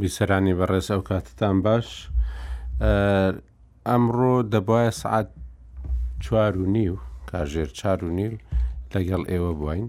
بیسەرانی بەڕێز ئەو کاتتان باش ئەمڕۆ دەبواە سعات چوار و نیو کاژێر چار و نیل لەگەڵ ئێوە بووین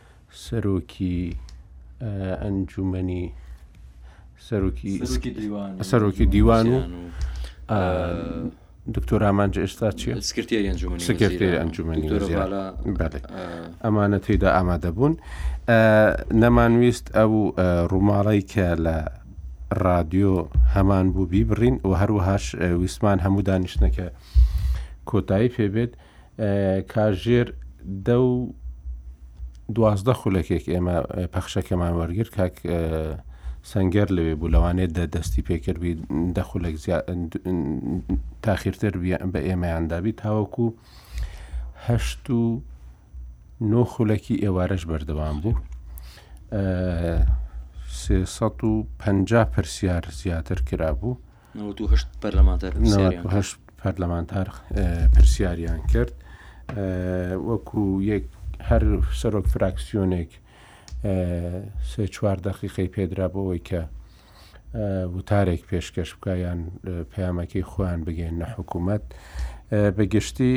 سەرۆکی ئەنجومەنی سەرۆکی سەرۆکی دیوان و دکتۆر ئامانج ئێستا چیە سکرتێری ئەنجومەنی ئەمانە تێدا ئامادە بوون نەمانویست ئەو ڕووماڵی کە لە ڕادیۆ هەمان بوو بیبڕین و هەروەهاش ویسمان هەموو دانیشتنەکە کۆتایی پێبێت کاژێر دە و دوازدە خولەکێک ئێمە پەخشەکەمان وەرگر کاک سنگەر لەوێ بوو لەوانێت دە دەستی پێکردبی دە خولەک تاخیرتر بە ئێمەیان دابی تاوەکو هەشت و نۆ خولەکی ئێوارەش بەردەوام بوو. سێ سەد و پەنجا پرسیار زیاتر کرابوو نەوەد و هەشت پەرلەمانتار نەوەد و هەشت پەرلەمانتار پرسیاریان کرد وەکو یەک هەر سەرۆک فراکسیۆنێک سێ چوار دەقیقەی پێدرا بۆەوەی کە وتارێک پێشکەش بکایان پەیامەکەی خۆیان بگەین نە حکوومەت بەگشتی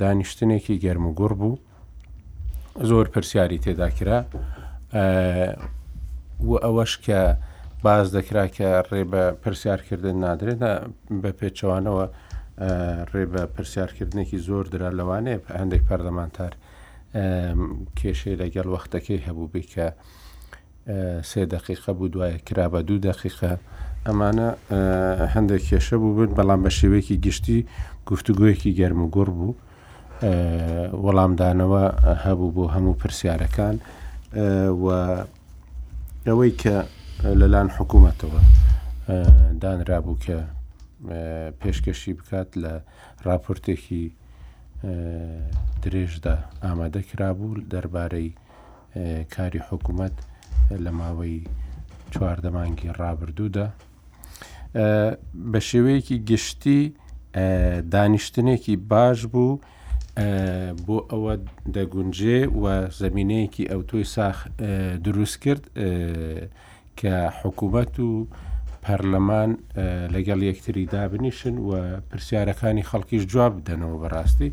دانیشتنێکی گەرموگوڕ بوو زۆر پرسیاری تێدا کرا و ئەوەش کە باز دەکرا کە ڕێ بە پرسیارکردن نادرێت بە پێچەوانەوە ڕێ بە پرسیارکردنێکی زۆر درا لەوانەیە هەندێک پەرلەمانتار کێشەی لەگەڵ وەختەکەی هەبوو بی کە سێ دقیقە بوو دوایە کرا بە دوو دقیقە ئەمانە هەندێک کێشە بوو بن بەڵام بە شێوەیەکی گشتی گفتوگویەکی گەرم و گوڕ بوو وەڵامدانەوە هەبوو بۆ هەموو پرسیارەکان و ئەوەی کە لەلایەن حکوومەتەوە دانرابوو کە پێشکەشی بکات لە راپۆرتێکی درێژدا ئامادە کرابوو دەربارەی کاری حکوومەت لە ماوەی چواردەمانگی ڕابردوودا بە شێوەیەکی گشتی دانیشتنێکی باش بوو بۆ ئەوە دەگونجێ و زمینەیەکی ئەو تۆی ساخ دروست کرد کە حکوومەت و پەرلەمان لەگەڵ یەکتری دابنیشن و پرسیارەکانی خەڵکیش جواب بدەنەوە بەڕاستی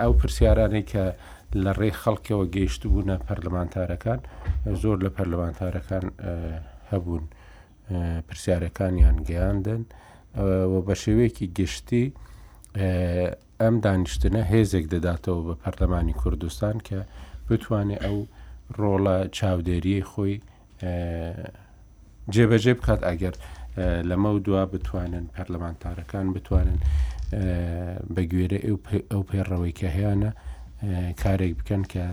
ئەو پرسیارانەی کە لە ڕێی خەڵکەوە گەیشتبوونە پەرلەمانتارەکان زۆر لە پەرلەمانتارەکان هەبوون. پرسیارەکانیان گەیاندن و بە شێوەیەکی گشتی ئەم دانیشتنە هێزێک دەداتەوە بە پەرلەمانی کوردستان کە بتوانێت ئەو ڕۆڵە چاودێریەی خۆی جێبەجێ بکات ئەگەر لەمە و دوا بتوانن پەرلەمانتارەکان بتوانن بەگوێرە ئەو پێڕەوەی کە هەیەە کارێک بکەن کە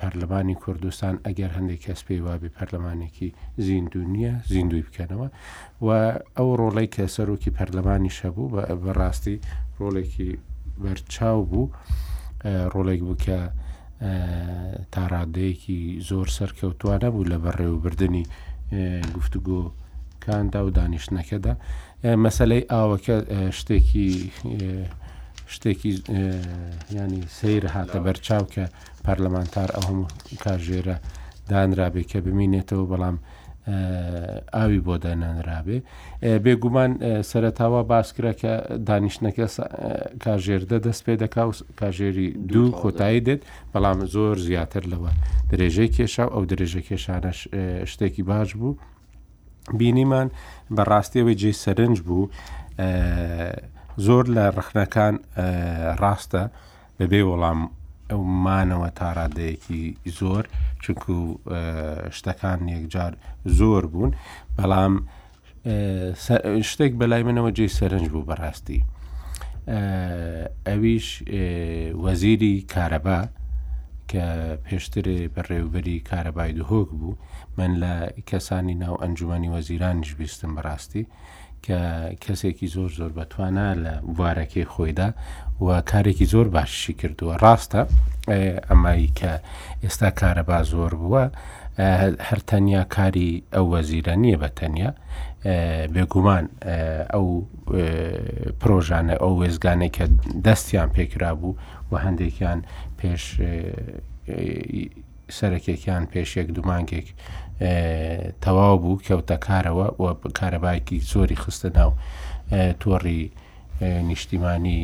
پەرلەمانی کوردستان ئەگەر هەندێک کەس پێی وابی پەرلەمانێکی زیندو نییە زیندوی بکەنەوە و ئەو ڕۆڵی کە سەرۆکی پەرلەمانی شەبوو بەڕاستی ڕۆڵێکی بەرچاو بوو ڕۆڵێک بوو کە تاڕادەیەکی زۆر سەرکەوتوانە بوو لە بەڕێوەبردننی گفتوگۆ کاندا و دانیشتنەکەدا مەسەلەی ئاوەکە شتێکی شتێکی یانی سەیر هاتە بەرچاو کە پەرلەمانتار ئەو هەموو کاژێرە دانرابێ کە بمینێتەوە بەڵام ئاوی بۆ دانانرابێ بێگومان سەرتاوا باسکرا کە دانیشتەکە کاژێردە دەست پێ دەکا و کاژێری دوو کۆتایی دێت بەڵام زۆر زیاتر لەوە درێژەی کێشا و ئەو درێژە کێشانەش شتێکی باش بوو بینیمان بەڕاستی ئەوەی جێ سەرنج بوو زۆر لە ڕخنەکان ڕاستە بەبێ وەڵام ئەو مانەوە تا ڕادەیەکی زۆر چونکو شتەکان یەکجار زۆر بوون بەڵام شتێک بەلای منەوە جێ سەرنج بوو بەڕاستی ئەویش وەزیری کارەبا کە پێشترێ بەڕێوبەری کارەبای دهۆک بوو من لە کەسانی ناو ئەنجومەنی وەزیرانیش بیستم بەڕاستی کە کەسێکی زۆر زۆر بەتوانا لە بوارەکەی خۆیدا و کارێکی زۆر باششی کردووە ڕاستە ئەمایی کە ئێستا کارەبا زۆر بووە هەر تەنیا کاری ئەو وەزیرە نییە بە تەنیا بێگومان ئەو پرۆژانە ئەو وێزگانێک کە دەستیان پێکرا بوو و هەندێکیان پێش سەرەکیەکیان پێش یەک دوو مانگێک تەواو بوو کەوتە کارەوە و کارەبایەکی زۆری خستە ناو تۆڕی نیشتیمانی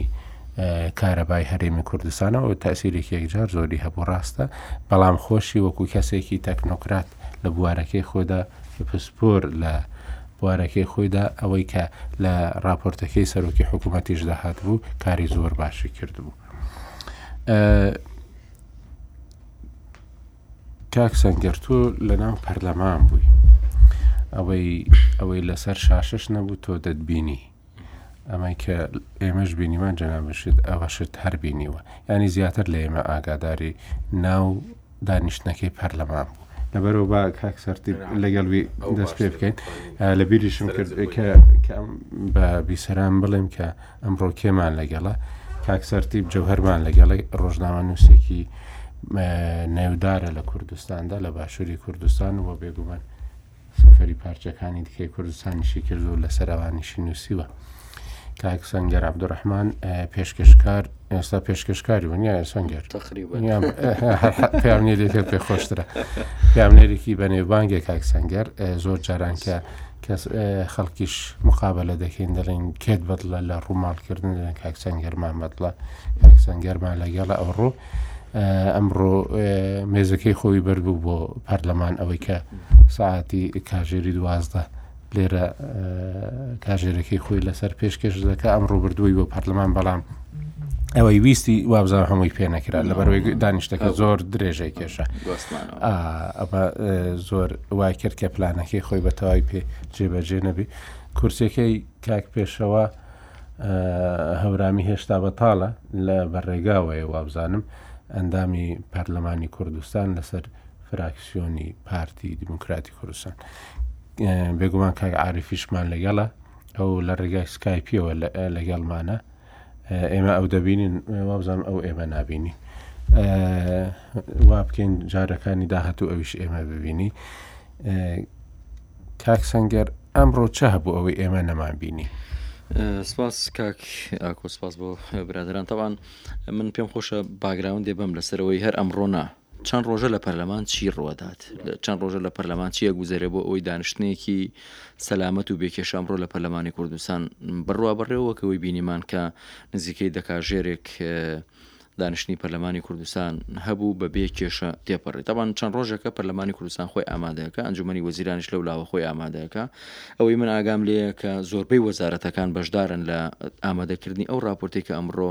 کارەبای هەرێمی کوردستانەوە تاسیرێکی یەکجار زۆری هەبوو ڕاستە بەڵام خۆشی وەکو کەسێکی تەکنۆکرات لە بوارەکەی خۆدا پسپۆر لە بوارەکەی خۆیدا ئەوەی کە لە راپۆرتەکەی سەرۆکی حکوومەتیش داهات بوو کاری زۆر باشی کرد بوو. کاک سەنگەر تۆ لە ناو پەرلەمان بووی ئەوەی ئەوەی لەسەر شاشش نەبوو تۆ دەتبینی ئەمەی کە ئێمەش بینیمان جەنابشت ئەوەشت هەر بینیوە ینی زیاتر لە ئێمە ئاگاداری ناو دانیشتنەکەی پەرلەمان بوو لەبەرەوە بە کاک سەرتی لەگەڵ دەست پێ بکەین لە بیریشم کرد کە بە بیسەران بڵێم کە ئەمڕۆ کێمان لەگەڵە؟ کاک سەرتیپ جەوهەرمان لەگەڵی ڕۆژنامەنووسێکی نێودارە لە کوردستاندا لە باشووری کوردستان و بێگومان سەفری پارچەکانی دیکەی کوردستانیشی کرد و لە سەرەوانیشی نووسیوە کاک سەنگەر عبدڕحمان پێشکەشکار ئێستا پێشکەشکاری وەنیا سەنگەر پێامنێرێکە پێخۆشترە پێامنێرێکی بەنێوبانگێک کاک سەنگەر زۆر جارانکە کە خەڵکیش مقابەلە دەکەین دەڵێن کێت بەدڵە لە ڕووماڵکردن دەن کاک سەنگەرمان بەدڵە کاک سەنگەرمان لەگەڵە ئەوڕۆ ئەمڕۆ مێزەکەی خۆی بەربوو بۆ پەرلەمان ئەوەی کە ساعتی کاژێری دوازدە لێرە کاژێرەکەی خۆی لەسەر پێشکەش دەکە ئەم ڕوبردووی بۆ پەرلەمان بەڵام ئەوەی ویستی وابزار هەمووی پێ نەکرا لە بەروی دانیشتەکە زۆر درێژەی کێشە ئەمە زۆر وای کرد کە پلانەکەی خۆی بە تەواوی پێ جێبەجێ نەبی کورسەکەی کاک پێشەوە هەورامی هێشتا بەتاڵە لە بەڕێگاوەیە وابزانم ئەندامی پەرلەمانی کوردستان لەسەر فراکسیۆنی پارتی دیموکراتی کوردستان بێگومان کاک عاعرفیشمان لەگەڵە ئەو لە ڕێگای سکایپیەوە لەگەڵمانە ئێمە ئەو دەبینین وابزان ئەو ئێمە نبینی وا بکەین جارەکانی داهاتوو ئەویش ئێمە ببینی کاک سنگەر ئەمڕۆ چه هەبوو ئەوەی ئێمە نەمان بینی سپاس کاک ئاکۆ سپاس بۆ برادران تاوان من پێم خۆشە باگراون دێ بەم لەسەرەوەی هەر ئەمڕۆنا چەند ڕۆژە لە پەرلەمان چی ڕوەدات چەند ڕۆژە لە پەرلەمان چیە گوزەرێ بۆ ئەوەی دانیشتنێکی سەلامەت و بێکێشە ئەمڕۆ لە پەرلەمانی کوردستان بڕوا بەڕێوەکەوەی بینیمان کە نزیکەی دەکاژێرێک دانیشتنی پەرلەمانی کوردستان هەبوو بە بێ کێشە تێپەڕێت تاوان چەند ڕۆژەکە پەرلەمانی کوردستان خۆی ئامادەکە ئەنجومی وەزیرانش لەو لاوە خۆی ئامادەکە ئەوەی من ئاگام لێ کە زۆربەی وەزارەتەکان بەشدارن لە ئامادەکردنی ئەو راپۆرتێکە ئەمڕۆ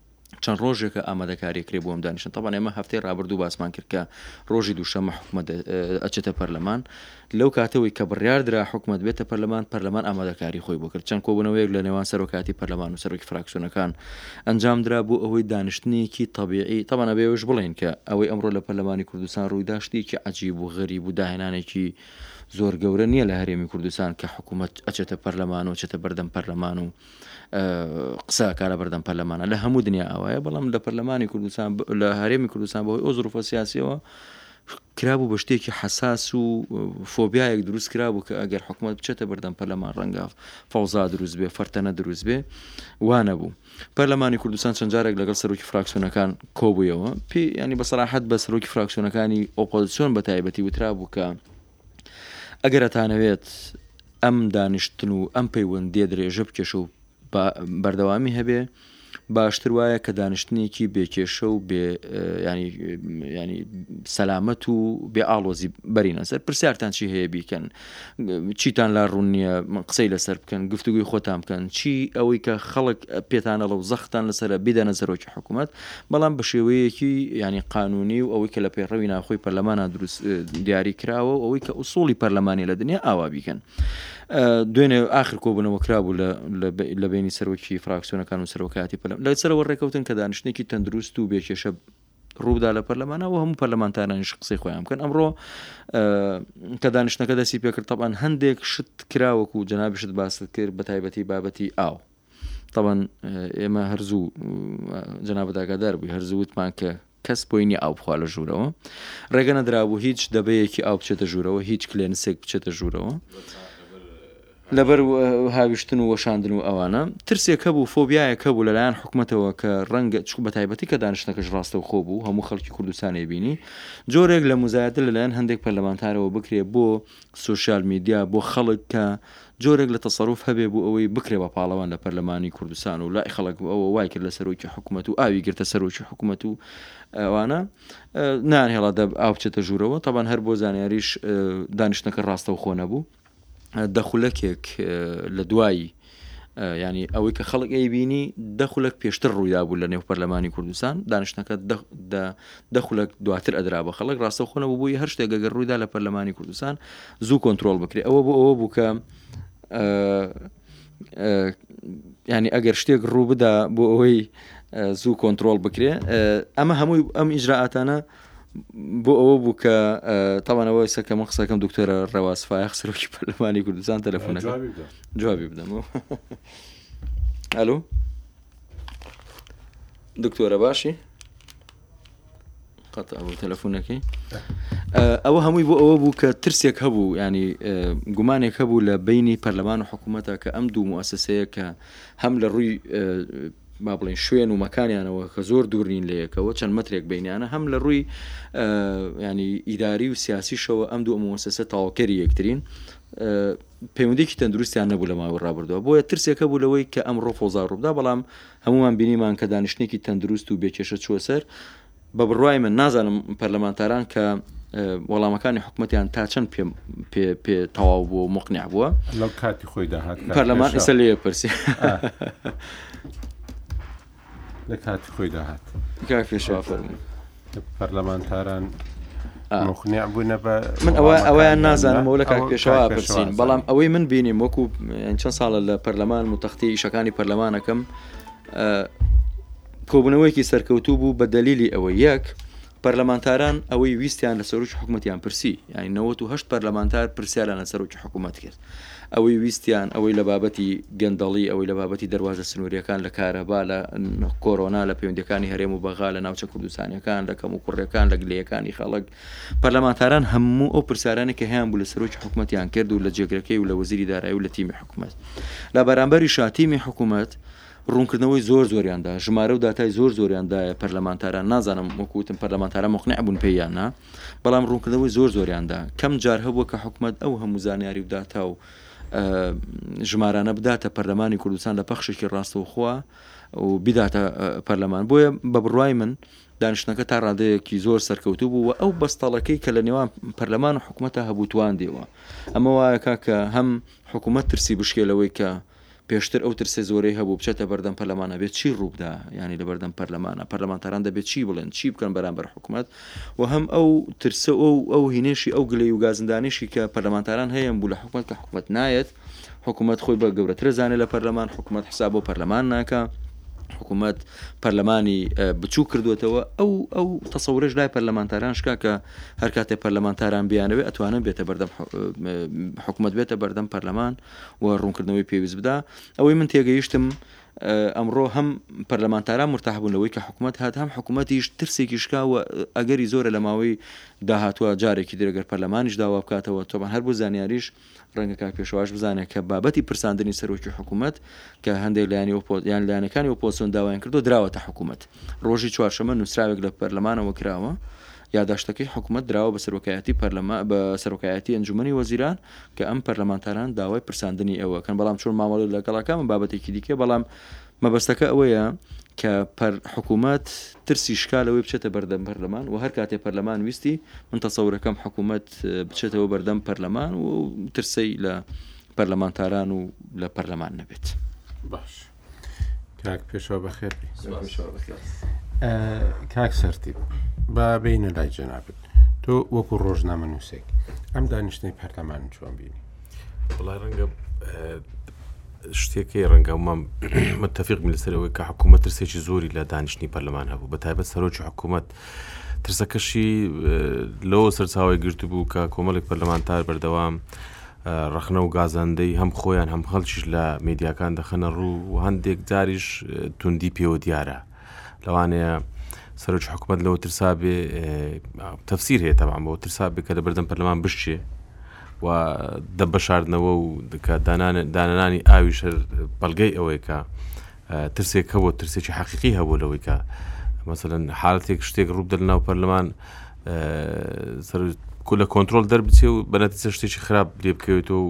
چەند ڕۆژێکە ئامادەکاریە کرێ بۆم دانیشن تەبان ئێمە هەفتەی ڕابردوو باسمان کرد کە ڕۆژی دووشەمە حکومە ئەچێتە پەرلەمان لەو کاتەوەی کە بڕیار درا حکومت بێتە پەرلەمان پەرلەمان ئامادەکاری خۆی بۆ کرد چەند کۆبوونەوەیەک لە نێوان سەرۆکاتی پەرلەمان و سەرۆکی فراکسیۆنەکان ئەنجام درا بۆ ئەوەی دانیشتنێکی طببیعی تەبانە بێوش بڵێن کە ئەوەی ئەمڕۆ لە پەرلەمانی کوردستان ڕوویدا شتێکی عجیب و غەریب و داهێنانێکی زۆر گەورە نییە لە هەرێمی کوردستان کە حکوومەت ئەچێتە پەرلەمان و چێتە بەردەم پەرلەمان و قسە ئەکا لە بەردەم پەرلەمانە لە هەموو دنیا ئەوەیە بەڵام لە پەرلەمانی کوردستان لە هەرێمی کوردستان بەهۆی ئەو زروفە سیاسیەوە کرابوو بە شتێکی حساس و فۆبیایەک دروست کرابوو کە ئەگەر حکوومەت بچێتە بەردەم پەرلەمان ڕەنگاف فەوزا دروست بێ فەرتەنە دروست بێ وانە بوو پەرلەمانی کوردستان چەند جارێک لەگەڵ سەرۆکی فراکسیۆنەکان کۆبوویەوە پێ ینی بەسەراحەت بە سەرۆکی فراکسیۆنەکانی ئۆپۆزیسیۆن بە تایبەتی وترا بوو کە ئەگەر ئەتانەوێت ئەم دانیشتن و ئەم پەیوەندیە درێژە بکێش و بەردەوامی هەبێ باشتر وایە کە دانیشتنێکی بێکێشە و ینی سەلامەت و بێ ئاڵۆزی بەرینە سەر پرسیارتان چی هەیە بیکەن چیتان لا ڕوون نییە قسەی لەسەر بکەن گفتوگوی خۆتان بکەن چی ئەوەی کە خەڵک پێتانەڵە و زەختان لەسرە بدەنە سەرۆکی حکومەت، بەڵام بەشێوەیەکی یانی قانونی و ئەوەی کە لە پەیڕەوی ناوخۆی پەرلەمانا دروست دیاری کراوە و ئەوەی کە ئوسوڵی پەرلەمانی لە دنیا ئاوا بیکەن دوێنێ ئاخر کۆبوونەوە کرابوو لە بینی سەرۆکی فراکسیۆنەکان و سەرۆکاتی پەرلەم لە سەرەوە ڕێکەوتن کە دانیشتێکی تەندروست و بێکێشە ڕوودا لە پەرلەمانەوە هەموو پەرلەمانتارانیش قسەی خۆیان بکەن ئەمڕۆ کە دانیشتەکە دەستی پێکرد تەبان هەندێک شت کراوەکو جەنابشت باست کرد بە تایبەتی بابەتی ئاو تەبەن ئێمە هەرزوو جەنابەت ئاگادار بووی هەرزوو وتمان کە کەس بۆی نیە ئاو بخوا لە ژوورەوە ڕێگە نەدرابوو هیچ دەبەیەکی ئاو بچێتە ژوورەوە هیچ کلێنسێک بچێتە ژوورەوە لەبەر هاویشتن و وەشاندن و ئەوانە ترسێکە بوو فۆبیایەکە بوو لەلایەن حکوومەتەوە کە ڕەنگە چ بە تایبەتی کە دانیشتەکەش ڕاستە و خۆ بوو هەموو خەڵکی کوردستانی بینی جۆرێک لە مزایەتە لەلایەن هەندێک پەرلەمانتارەوە بکرێ بۆ سۆشیال میدیا بۆ خەڵک کە جۆرێک لە تەسەروف هەبێ بۆ ئەوەی بکرێ بە پاڵەوان لە پەرلەمانی کوردستان و لای خەڵک ئەوە وای کرد لە سەرۆکی حکومەت و ئاوی گرتە سەرۆکی حکومەت و ئەوانە نانهێڵا دەب ئاو بچێتە ژوورەوە تەبان هەر بۆ زانیاریش دانیشتنەکە ڕاستەوخۆ نەبوو دەخولەکێک لە دوایی یانی ئەوەی کە خەڵک ئەی بینی دە خولک پێشتر ڕوویدابوو لە نێو پەرلەمانی کوردستان دانیشتەکە دە خولک دواتر ئەدرا بە خەڵک ڕاستە خۆنە بووی هەر شتێک گەگە ڕوویدا لە پەرلەمانی کوردستان زوو کۆنتترۆل بکرێ ئەوە بۆ ئەوە بوو کە ینی ئەگەر شتێک ڕوو بدا بۆ ئەوەی زوو کۆنتترۆل بکرێ ئەمە هەمووی ئەم ئیجرراعاتانە بۆ ئەوە بوو کە تاوان ئەوە ئێستا کە من قسەکەم دکتۆرە ڕەواز فایق سەرۆکی پەرلەمانی کوردستان تەلەفۆنەکە جوابی بدە. جوابی بدەمەوە ئەلو دکتۆرە باشی قەت ئەو تەلەفۆنەکەی ئە، ئەوە هەمووی بۆ ئەوە بوو کە ترسێک هەبوو ینی گومانێک هەبوو لە بینی پەرلەمان و حکوومەتە کە ئەم دوو موسسەیە کە هەم لە ڕووی ئە، با بڵێین شوێن و مەکانیانەوە کە زۆر دوور نین لە یەکەوە چەند مەترێک بینیانە هەم لە ڕووی ینی ئیداری و سیاسیشەوە ئەم دوو ئەموەسەسە تاواکەری یەکترین پەیوەندێکی تەندروستیان نەبوو لە ماوەی ڕابردووە بۆیە ترسێکە بوو لەوەی کە ئەم ڕۆ فۆزار ڕوودا بەڵام هەمومان بینیمان کە دانیشتێکی تەندروست و بێکێشە چوە سەر بە بڕوای من نازانم پەرلەمانتاران کە وەڵامەکانی حکوومەتیان تا چەند پێم پێ تەواو بوو مقنع بووە لەو کاتی خۆی داهات پەرلەمان ئسە لێ پرسی لە کاتی خۆی داهات پەرلەمانتاران مقنع بوونە بە من ئەوە ئەویان نازانمەوە لە کاک پێشەوە پرسین بەڵام ئەوەی من بینیم وەکو چەند ساڵە لە پەرلەمان و تەختی ئیشەکانی پەرلەمانەکەم کۆبوونەوەیەکی سەرکەوتوو بوو بە دەلیلی ئەوەی، یەک، پەرلەمانتاران ئەوەی ویستیان لە سەرۆکی حکومەتیان پرسی، یانی نەوەد و هەشت پەرلەمانتار پرسیاریان لە سەرۆکی حکومەت کرد، ئەوەی ویستیان ئەوەی لە بابەتی گەندەڵی، ئەوەی لە بابەتی دەروازە سنوورییەکان، لە کارەبا، لە کۆرۆنا، لە پەیوەندییەکانی هەرێم و بەغا، لە ناوچە کوردستانییەکان، لە کەموکوڕییەکان، لە گلەییەکانی خەڵک، پەرلەمانتاران هەموو ئەو پرسیارانەی کە هەیانبوو لە سەرۆکی حکومەتیان کرد و لە جێگرەکەی و لە وەزیری دارایی و لە تیمی حکومەت. لە بەرامبەریشا تیمی حکومەت ڕوونکردنەوەی زۆر زۆریان دا، ژمارە و داتای زۆر زۆریان دایە پەرلەمانتاران، نازانم وەکو وتم پەرلەمانتاران موقنیع بوون پێی یان نا، بەڵام ڕوونکردنەوەی زۆر زۆریان دا، کەم جار هەبووە کە حکومەت ئەو هەموو زانیاری و داتا و ژمارانە بداتە پەرلەمانی کوردستان لە پەخشێکی ڕاستەوخۆ و بداتە پەرلەمان، بۆیە بە بڕوای من دانیشتنەکە تا ڕادەیەکی زۆر سەرکەوتوو بوو و ئەو بەستەڵەکەی کە لە نێوان پەرلەمان و حکومەتا هەبوو تواندیەوە، ئەمە وایە کا کە هەم حکومەت ترسی بشکێ لەوەی کە پێشتر ئەو ترسە زۆرەی هەبوو بچێتە بەردەم پەرلەمان ئەبێت چی ڕووبدا یانی لەبەردەم پەرلەمانە پەرلەمانتاران دەبێت چی بڵێن چی بکەن بەرامبەر حکومەت و هەم ئەو ترسە ئەو ئەو هینێشی ئەو گلەی و گازندانیشی کە پەرلەمانتاران هەیەم بوو لە حکومت کە حکومت نایەت حکومت خۆی بە گەورەترە زانێ لە پەرلەمان حکومت حساب بۆ پەرلەمان ناکە حکوومەت پەرلەمانی بچوو کردوێتەوە ئەو ئەو تەسەورش لای پەرلەمانتاران شکا کە هەر کاتێ پەرلەمانتاران بیانەوێ ئەتوانن بێتە بەردەم حکوومەت بێتە بەردەم پەرلەمان و ڕوونکردنەوەی پێویست بدا، ئەوەی من تێگەیشتم ئەمڕۆ هەم پەرلەمانتاران مرتاح بوون لەوەی کە حکوومەت هات هەم حکوومەتیش ترسێکی شکا و ئەگەری زۆرە لە ماوەی داهاتوە جارێکی درێگەر پەرلەمانیش داوا بکاتەوە تۆمان هەر بۆ زانیاریش ڕەنگە کاک پێشواش بزانێت کە بابەتی پرساندنی سەرۆکی حکوومەت کە هەندێک لایانی ئۆپۆت یان لایەنەکانی ئۆپۆسیۆن داوایان کردو دراوەتە حکوومەت ڕۆژی چوارشەمە نووسراوێک لە پەرلەمانەوە کراوە یاداشتەکەی حکومەت دراوە بە سەرۆکایەتی پەرلەما بە سەرۆکایەتی ئەنجومەنی وەزیران کە ئەم پەرلەمانتاران داوای پرساندنی ئێوە ئەکەن بەڵام چۆن مامەڵە لەگەڵ ئەکا ئەمە بابەتێکی دیکەیە بەڵام مەبەستەکە ئەوەیە کە پەر حکومەت ترسی شکا لەوەی بچێتە بەردەم پەرلەمان و هەر کاتێ پەرلەمان ویستی من تەسەورەکەم حکومەت بچێتەوە بەردەم پەرلەمان و ترسەی لە پەرلەمانتاران و لە پەرلەمان نەبێت باش. کاک پێشەوە بەخێر کاک سەرتی با بینە لای جەنابێت تۆ وەکو ڕۆژنامە نووسێک ئەم دانیشتنی پەرلەمان چۆن بینی وڵای ڕەنگە شتێکی ڕەنگە مەم متتەفق میلسەرەوەی کە حکوومەت ترسێکی زۆری لە دانیشتنی پەرلەمان هەبوو بە تایبەت سەرۆکی حکوومەت ترسەکەشی لەوە سەرچاوی گرتبوو کە کۆمەڵێک پەرلەمانتار بەردەوام ڕەخنە و گازەندەی هەم خۆیان هەم خەڵکیش لە مێدیاکان دەخەنە ڕوو و هەندێک جاریش توندی پێوە دیارە لەوانەیە سەرۆکی حکوومەت لەوە ترسا بێ تەفسیر هەیە تەمان بۆ ترسا بێ کە لە بەردەم پەرلەمان بشتێ و دەبەشاردنەوە و دکە دانانانی ئاوی شەر بەڵگەی ئەوەیە کە ترسێک هەبوو ترسێکی حەقیقی هەبوو لەوەی کە مەسەن حالتێک شتێک ڕوو دەر ناو پەرلەمان کو لە کۆنتترۆل دەربچێ و بەنەتیسە شتێکی خراپ لێ بکەوێت و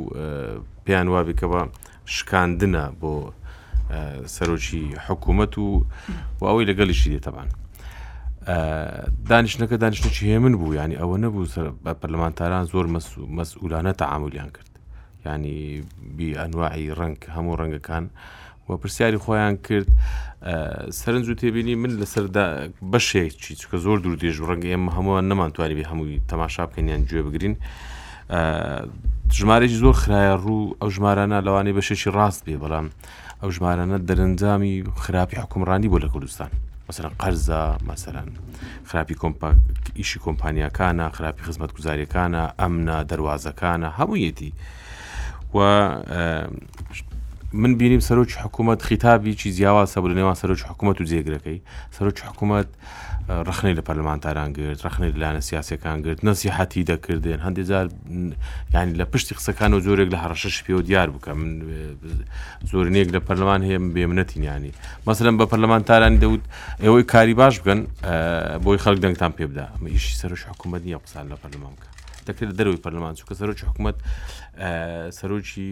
پێیان وابیکەوە شکاندنە بۆ سەرۆکی حکوومەت و و ئەوەی لەگەڵیشی دێتەبان. دانیشتەکە دانیشتێکی هێمن بوو ینی ئەوە نەبوو سەر بە پەرلەمانتاران زۆر مەسوولانە تەعااملیان کرد. یعنی بی ئەنواعی ڕنگ هەموو ڕەنگەکان و پرسیاری خۆیان کرد سەرنج و تێبینی من لەسەردا بەشێک چی چکە زۆر دوور دێژ ڕنگ ئێمە هەمووان نەمانتوانی بێ هەمووی تەماشا بکەنیان گوێ بگرین ژمارەی زۆر خراە ڕوو ئەو ژمارانە لەوانی بەشێکی ڕاست بێ بەڵام ئەو ژمارانە دەرەنجامی خراپی حکومڕانی بۆ لە کوردستان مەسەرەن قەرزە مەسەرەن خراپی ئیشی کۆمپانیەکانە خراپی خزمەت گوزاریەکانە ئەمنا دەواازەکانە هەموویەتی و من بینیم سەرۆکی حکوومەت خیتابیی جیاوازە بە نێوان سەرۆک حکوومەت و جێگرەکەی سەرۆک حکوومەت ڕەخنەی لە پەرلەمانتاران گرت، ڕەخنەی لە لایەنە سیاسییەکان گرت، نەسیحەتی دەکردن، هەندێک جار یانی لە پشتی قسەکانەوە جۆرێک لە هەڕەشەشی پێوە دیار بکە من زۆرینەیەک لە پەرلەمان هەیە من بێمنەتین ینی مەسەرم بە پەرلەمانتارانی دەوت ئێوەی کاری باش بکەن بۆی خەڵک دەنگتان پێ بدا ئەمە ئیشی سەرۆش حکوومەت نییە قسان لە پەرلەمان بکە دەکرێت دەروی پەرلەمان چووکە سەرۆکی حکوومەت سەرۆکی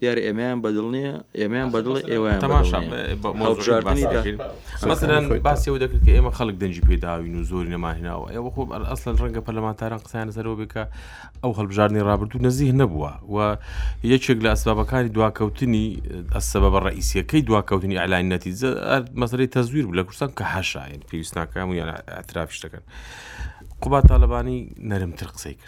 دیارە ئێمەیان بەدڵ نییە ئێمەیان بەدڵ ئێوەیان تەماشان بەڵێن باسیەوە دەکرد کە ئێمە خەڵک دەنجی پێداوین و زۆری نەماهێناوە ئێوە خۆ ئەسلەن ڕەنگە پەرلەمانتاران قسەیان سەرەوە بکە ئەو هەڵبژاردننی ڕابردوو نزیه نەبووە و یەکێک لە ئەسبابەکانی دواکەوتنی ئەسەبە بە ڕئیسیەکەی دواکەوتنی ئەلاین نەتیجە مەسەری تەزویر بوو لە کوردستان کە حەشاین پێویستناکەم یان ئەترافش دەکەن قوبا تاالبانی نەرمتر قسەی کرد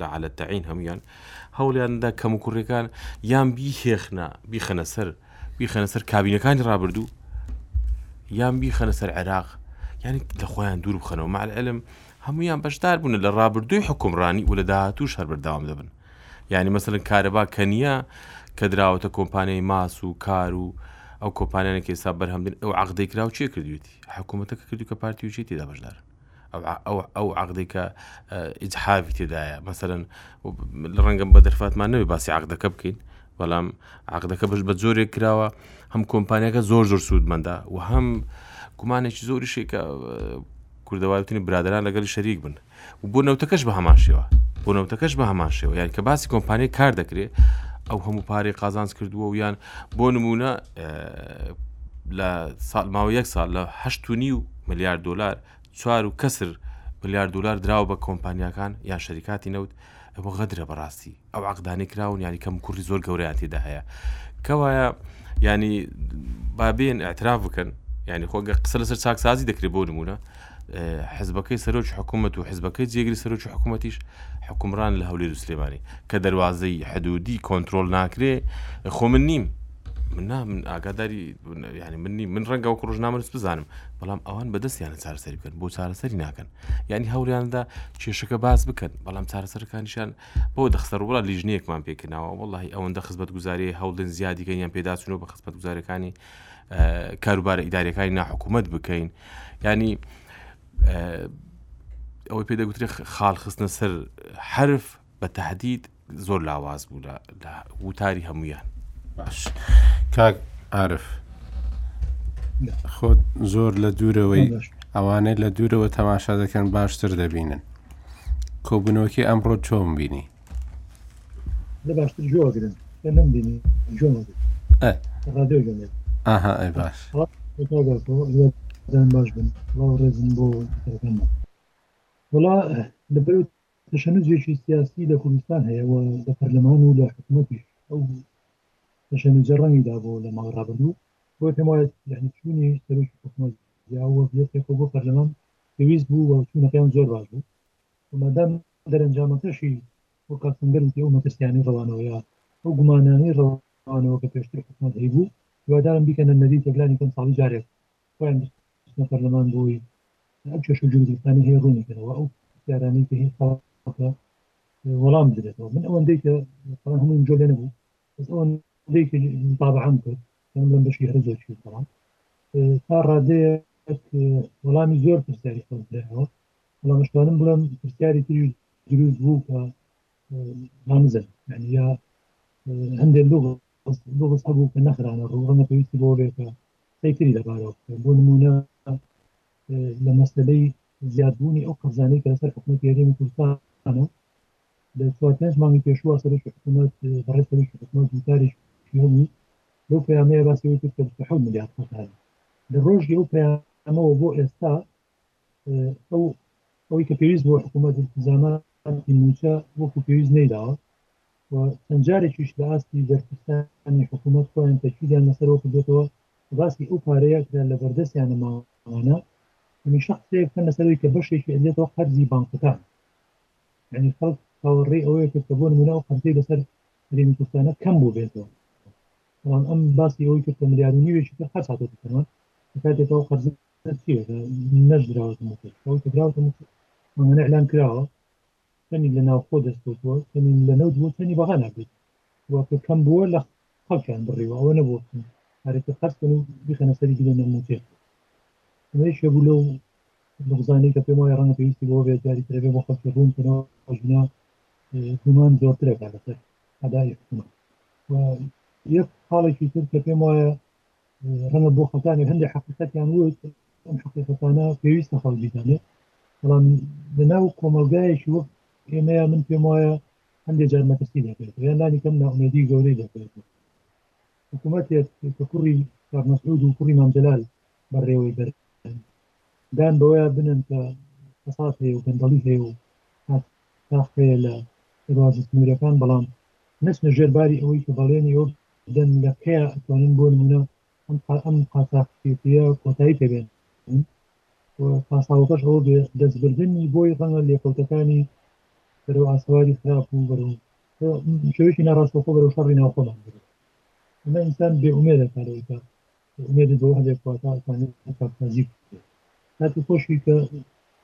لەعل التعین هەموویان هەوڵیان دا کەموکوڕیەکان یان بیهێخنە بیخەنە سەر بیخەنە سەر کابینەکانی ڕابردوو یان بیخەنە سەر عێراق یعنی لە خۆیان دوور بخەنەوە مع العلم هەمویان بەشدار بوون لە ڕابردووی حکومڕانی و لە داهاتوش هەر بەردەوام دەبن یعنی مەسەرن کارەبا کە نییە کە دراوەتە کۆمپانیای ماس و کار و ئەو کۆمپانیانێکی سا بەرهەمدن ئەو عقدەی کراو چێ کردوێتی حکوومەتەکە کردو کە پارتیوچی تێدا بەشدارن ئەو عقدی کە ئیجحافی تێدایە مەسەرەن ڕەنگەم بە دەرفاتمان نەوێت باسی عقدەکە بکەین بەڵام عقدەکە بەش بە زۆرێک کراوە هەم کۆمپانیەکە زۆر زۆر سوودمەدا و هەم گومانێکی زۆری شێکە کوردەوارتنی برادران لەگەڵی شەریک بن و بۆ نەوتەکەش بە هەمان شێوە بۆ نەوتەکەش بە هەمان شێوە یان کە باسی کۆمپانیای کار دەکرێت ئەو هەموو پارەی قازانس کردووە و یان بۆ نمونە لە سال ماوە یەک سال لە هەشتنی و ملیار دلار چوار و کەسر ملیار دلار دراوە بە کۆمپانیەکان یان شەریکاتی نەوت ئەوە غەدرە بەڕاستی ئەو عقدانی کراون ینی کەم کوڕی زۆر گەورەیاتیدا هەیە کەوایە ینی بابێن ئەتراف بکەن ینی خۆگە قسە لەسەر چاکسازی دەکرێت بۆ نمونە حزبەکەی سەرۆکی حکومەت و حزبەکەی جێگری سەرۆکی حکومەتیش حکومڕان لە هەولێر و سلێمانی کە دەروازەی حدودی کۆنتترۆل ناکرێ خۆ من نیم منا من ئاگاداری ینی منی من ڕەنگە وەک ڕژنامەنووس بزانم بەڵام ئەوان بەدەستیانە چارەسەری بکەن بۆ چارەسەری ناکەن ینی هەوریاندا کێشەکە باز بکەن بەڵام چارەسەرەکانیشان بۆ دەخسەر وڵات لیژنەیەکمان پێکردناوە وڵی ئەوەندە خزمەت گوزاری هەوڵدن زیادیکەیان پێداچنەوە بە خزمەت گوزارەکانی کاروبارە ئیداریەکانی ناحکوومەت بکەین ینی ئەوەی پێ دەگوترێت خاڵ خستنە سەر حرف بە تهدید زۆر لاواز بوو لە وتاری هەمویان باش کاک عرف خۆت زۆر لە دوورەوەی ئەوانەی لە دوورەوە تەماشا دەکەن باشتر دەبینن کۆبنەوەکی ئەمڕۆ چۆم بینی لە باشتر جۆگرن لە من بینی جۆ ڕادیۆ گەێت ئاها ئەی باش دان باش بن ڕێزم بۆ وڵا لەبەر تەشەنجێکی سیاسی لە کوردستان هەیە و لە پەرلەمان و لە حکوومەتی ئەو تەشەنجە ڕەنگی دا بۆ لە ماوە ڕابردوو بۆ پێم وایە یعنیچوونی سەرۆکی حکوومەت یاوە بێتێکەوە بۆ پەرلەمان پێویست بوو و چوونەکەیان زۆر باش بوو مادام دەرەنجامەکەشی وەک ئاستەنگەرێکی ئەو مەترسیانەی ڕەوانەوەیە، ئەو گومانانەی ڕەوانەوە کە پێشتر حکومەت هەیبوو، هیوادارم بیکەنە نەریتێک لانی کەم ساڵی جارێک خۆیان بچنە پەرلەمان بۆی ئەو کێشە و گرفتانەی هەیە ڕوونی کەنەوە ئەو پرسیارانەی کە هی خەڵکە وەڵام بدرێتەوە من ئەوەندەی کە بەڵام هەمووی جۆ لێ نەبوو بەس ئەوەندەی کە متابعەم کرد یان لەم بەشی هەرە زۆر چی بەڵام تا ڕادەیە وەڵامی زۆر پرسیاری خەڵک درایەوە بەڵام ئەتوانم بڵێم پرسیاری تری دروست بوو کە مامزە یعنی یا هەندێک لۆ لۆ هەبوو کە نەخرانە ڕوڕەنە پێویستی بۆ بێت کە سەیتری لەبارەوە بۆ نمونە لە مەسلەی زیادبوونی ئەو قەزانەی کە لەسەر حکوومەت یاریمی کوردستانە لە چوار پێنج مانگی پێشوە سەرش حکوومەت بەڕێ سەرش حکوومەت وتاریش بوو لەو پەیامەیە باسەوەی کرد کە حو میلیارد قەزانە لە ڕۆژی ئەو پەیامەوە بۆ ئێستا ئەو ئەوەی کە پێویست بۆ حکوومەت زانانتی موچە وەکو پێویست نەیداوە چەند جارێکیش لە ئاستی دەرخستانی حکوومەت خۆیان تەکیدیان لەسەرەوە کردێتەوە باسی ئەو پارەیە کرا لە بەردەستیانە ماوانە هەمیشە قسەیەکەن لەسەرەوەی کە بەشێکی ئەلێتەوە قەرزی بانکەکان ینی خەڵک چاوەڕێی ئەوەیە کە بۆ نمونە و قەرزەی لەسەر هەرێمی کوردستانە کەم بوو بێتەوە بەڵام ئەم باسی ئەوەی کرد کە ملیار و نیوێکی تر قەرساتەوە کاتێکەوە قەرزی کراوە تەنی لە ناوخۆ دەستکەوتووە تەنی لە نەوت بۆ تەنی بەغا نابێت وەکە کەم بووە لە خەڵکیان بڕیوە ئەوە نەبوو هەرەکە قەرکن و بخەنە سەری گرێ نەموتێت ئەمەیشە بوو لەو بزانانی کە پێم وایە ڕەنە پێویستی بۆ بێت جاری ترەبێ بۆ خەڵکی ڕوون کەنەوە ئەژنا گومان زۆرترەکە لەسەر ئەدای حکومە یەک خاڵێکی تر کە پێم وایە هەنە بۆخەکانی هەندێک حقیقەتیان وت ئەم حقیقەتانە پێویستە خەڵبیدانێت بەڵام لەناو کۆمەلگایەکی وەک ئێمەیە من پێم وایە هەندێک جار مەترسی دەکرێت یان لانی کەم ناومێدی گەورەی دەکرێت حکوومەتێک کە کوڕی کارمەسعود و کوڕی مامجلال بەڕێوەی بەر دان بەوەیە بنن کە فساد هەیە و گەندەڵی هەیە و تاخەیە لە دەواز سنوورەکان بەڵام نچنە ژێرباری ئەوەی کە بەڵێنی ئەو دەن لە کەیا ئەتوانن بۆ نمونە ئەم ئەم قاچاخچێتیە کۆتایی پێبێن و پاساوەکەش ئەوە بێ دەستبردننی بۆی ڕەنگە لێکەوتەکانی بەرەو ئاسواری خراپ و بەرەو شوێکی ناڕاستەخۆ بەرەو شەڕی ناوخۆمان بێت ئەمە ئینسان بێ ئومێدەکە لەوەی کە ئومێدت بەوە هەبێت کە واتە ئەتوانێت چاکسازی بکرێت. کاتی خۆشی کە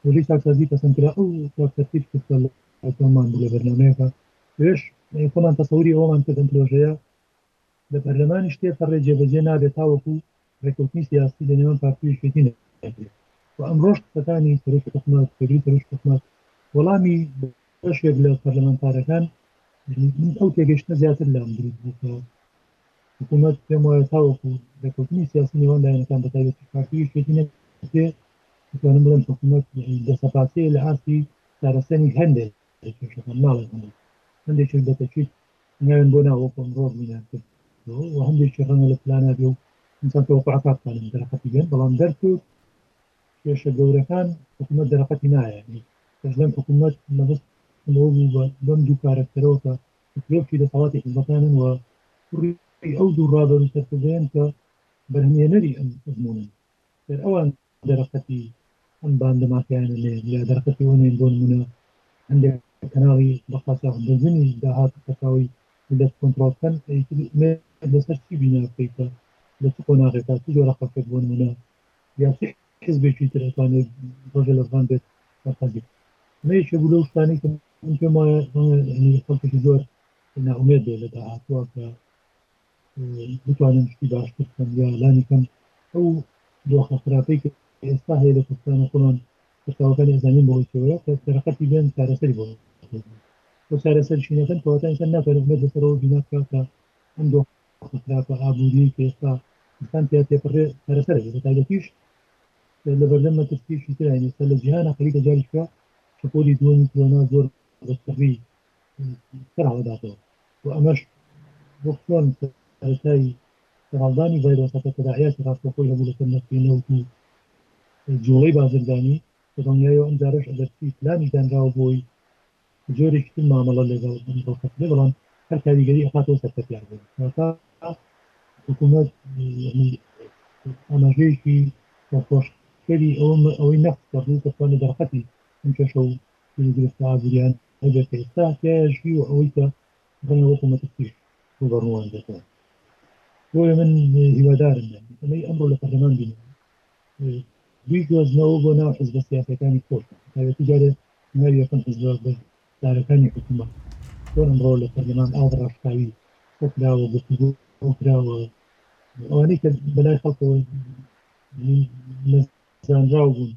پرۆژەی چاکسازی پەسەند کرا ئەو چاکسازیش کە لە ئەسەمان بوو لە بەرنامەیەکە پێش خۆمان تەسەوری ئەومان کرد ئەم پرۆژەیە لە پەرلەمانیش تێپەڕێ جێبەجێ نابێت تاوەکو ڕێککەوتنی سیاسی لە نێوان پارتی و یەکێتی نەکرێت و ئەمڕۆش قسەکانی سەرۆکی حکومەت سەروی سەرۆکی حکومەت وەڵامی بەشێک لە پەرلەمانتارەکان یعنی من ئەو تێگەشتنە زیاتر لام دروست بوو کە حکوومەت پێم وایە تاوەکو دەکەوتنی سیاسی نێوان لایەنەکان بە تایبەتی پارتی شێتی نەکرێ دەتوانم بڵێم حکوومەت دەسەپاسێ لە ئاستی چارەسەری هەندێک کێشەکان ناڵێت هەندێک هەندێک بەتەکیت ناوێن بۆ ناوەکو ڕۆژ مینا کرد و هەندێکی ڕەنگە لە پلانە بێ و ئینسان تەوەقعکاتانم دەرەقەتی بێن بەڵام دەرکەوت کێشە گەورەکان حکوومەت دەرەقەتی نایە لەم حکوومەت مەبست بەم دوو کارەکتەرەوە کە پترۆکی دەسەڵاتی حزبەکانن و کوڕی ئەو دوو ڕابەر و سەرکردەیەن کە بەرهەمێنەری ئەم ئەزمونن گەر ئەوان دەرەقەتی ئەم باندە مافیانە نێن یا دەرەقەتی ئەوە نێن بۆ نمونە هەندێک کەناڵی بە قاچاخ بردنی داهات و سەرچاوەی ملت کۆنترۆڵ بکەن ئەیتر ئومێد لەسەر چی بینا بکەیت کە لە چ قۆناغێکا چ جۆرە خەڵکێک بۆ نمونە یا چ حزبێکی تر ئەتوانێت ڕۆژە لەفغان بێت بەقەدی ئەمە یەکێ بوو لەو شتانەی کە من پێم وایە ئەمەوێت خەڵکێکی زۆر ناومێت بێ لە داهاتوە کە بتوانن شتی باشتر بکەن یا لانی کەم ئەو دۆخە خراپەی کە ئێستا هەیە لە کوردستان و خۆمان پرساوەکانی ئەزانین بۆی تێوەیە کە دەرەقەتی بێن چارەسەری بۆ بۆ چارەسەر شینەکەن کەواتە ئینسان ناتوانێت بێت لەسەرەوە بینا بکات کە ئەم دۆخە خراپە ئابووری کە ئێستا ئینسان پێ تێپەڕێ چارەسەر بە تایبەتیش لە بەردەم مەترسیشی تراین ئێستا لە جیهانە خەریکە جاریشکە شەپۆلی دووەمی کۆرۆنا زۆر بە سڕی سەرهەڵداتەوە و ئەمەش بۆ چۆن سەرەتای سەرهەڵدانی ڤایرۆسەکە تەداعیاتی ڕاستەخۆی هەبوو لەسەر نرخی نەوت و جوڵەی بازرگانی کە دڵنیایەوە ئەم جارەش ئەگەرچی پلانیش دانراوە بۆی جۆرێکی تر مامەڵە لەگەڵ ئەم دڵکەفلێ بەڵام هەر کاریگەری ئەخاتەوە سەر کەسیان بوو حکومەت ئاماژەیەکی خۆشکەری ئەوەی نەخت کردو کەسانی دەرقەتی ئەم کێشە و گرفتە ئابووریان هەبێت کە ئێستا تێژی و ئەوەی کە ڕەنگە وەکو مەترسیش ڕووبەڕووان بێتەوە بۆیە من هیوادارم ئەمەی ئەمڕۆ لە پەرلەمان بینم بیگۆزنەوە بۆ ناو حزبە سیاسەکانی خۆشمان تاوێتی جارێ ناوی یەکەم حزب کارەکانی حکومەت بۆ ئەمڕۆ لە پەرلەمان ئاو بەڕاشکاوی کۆکراوە گفتگۆ کراوە ئەوانەی کە بەلای خەڵکەوە زانراو بوون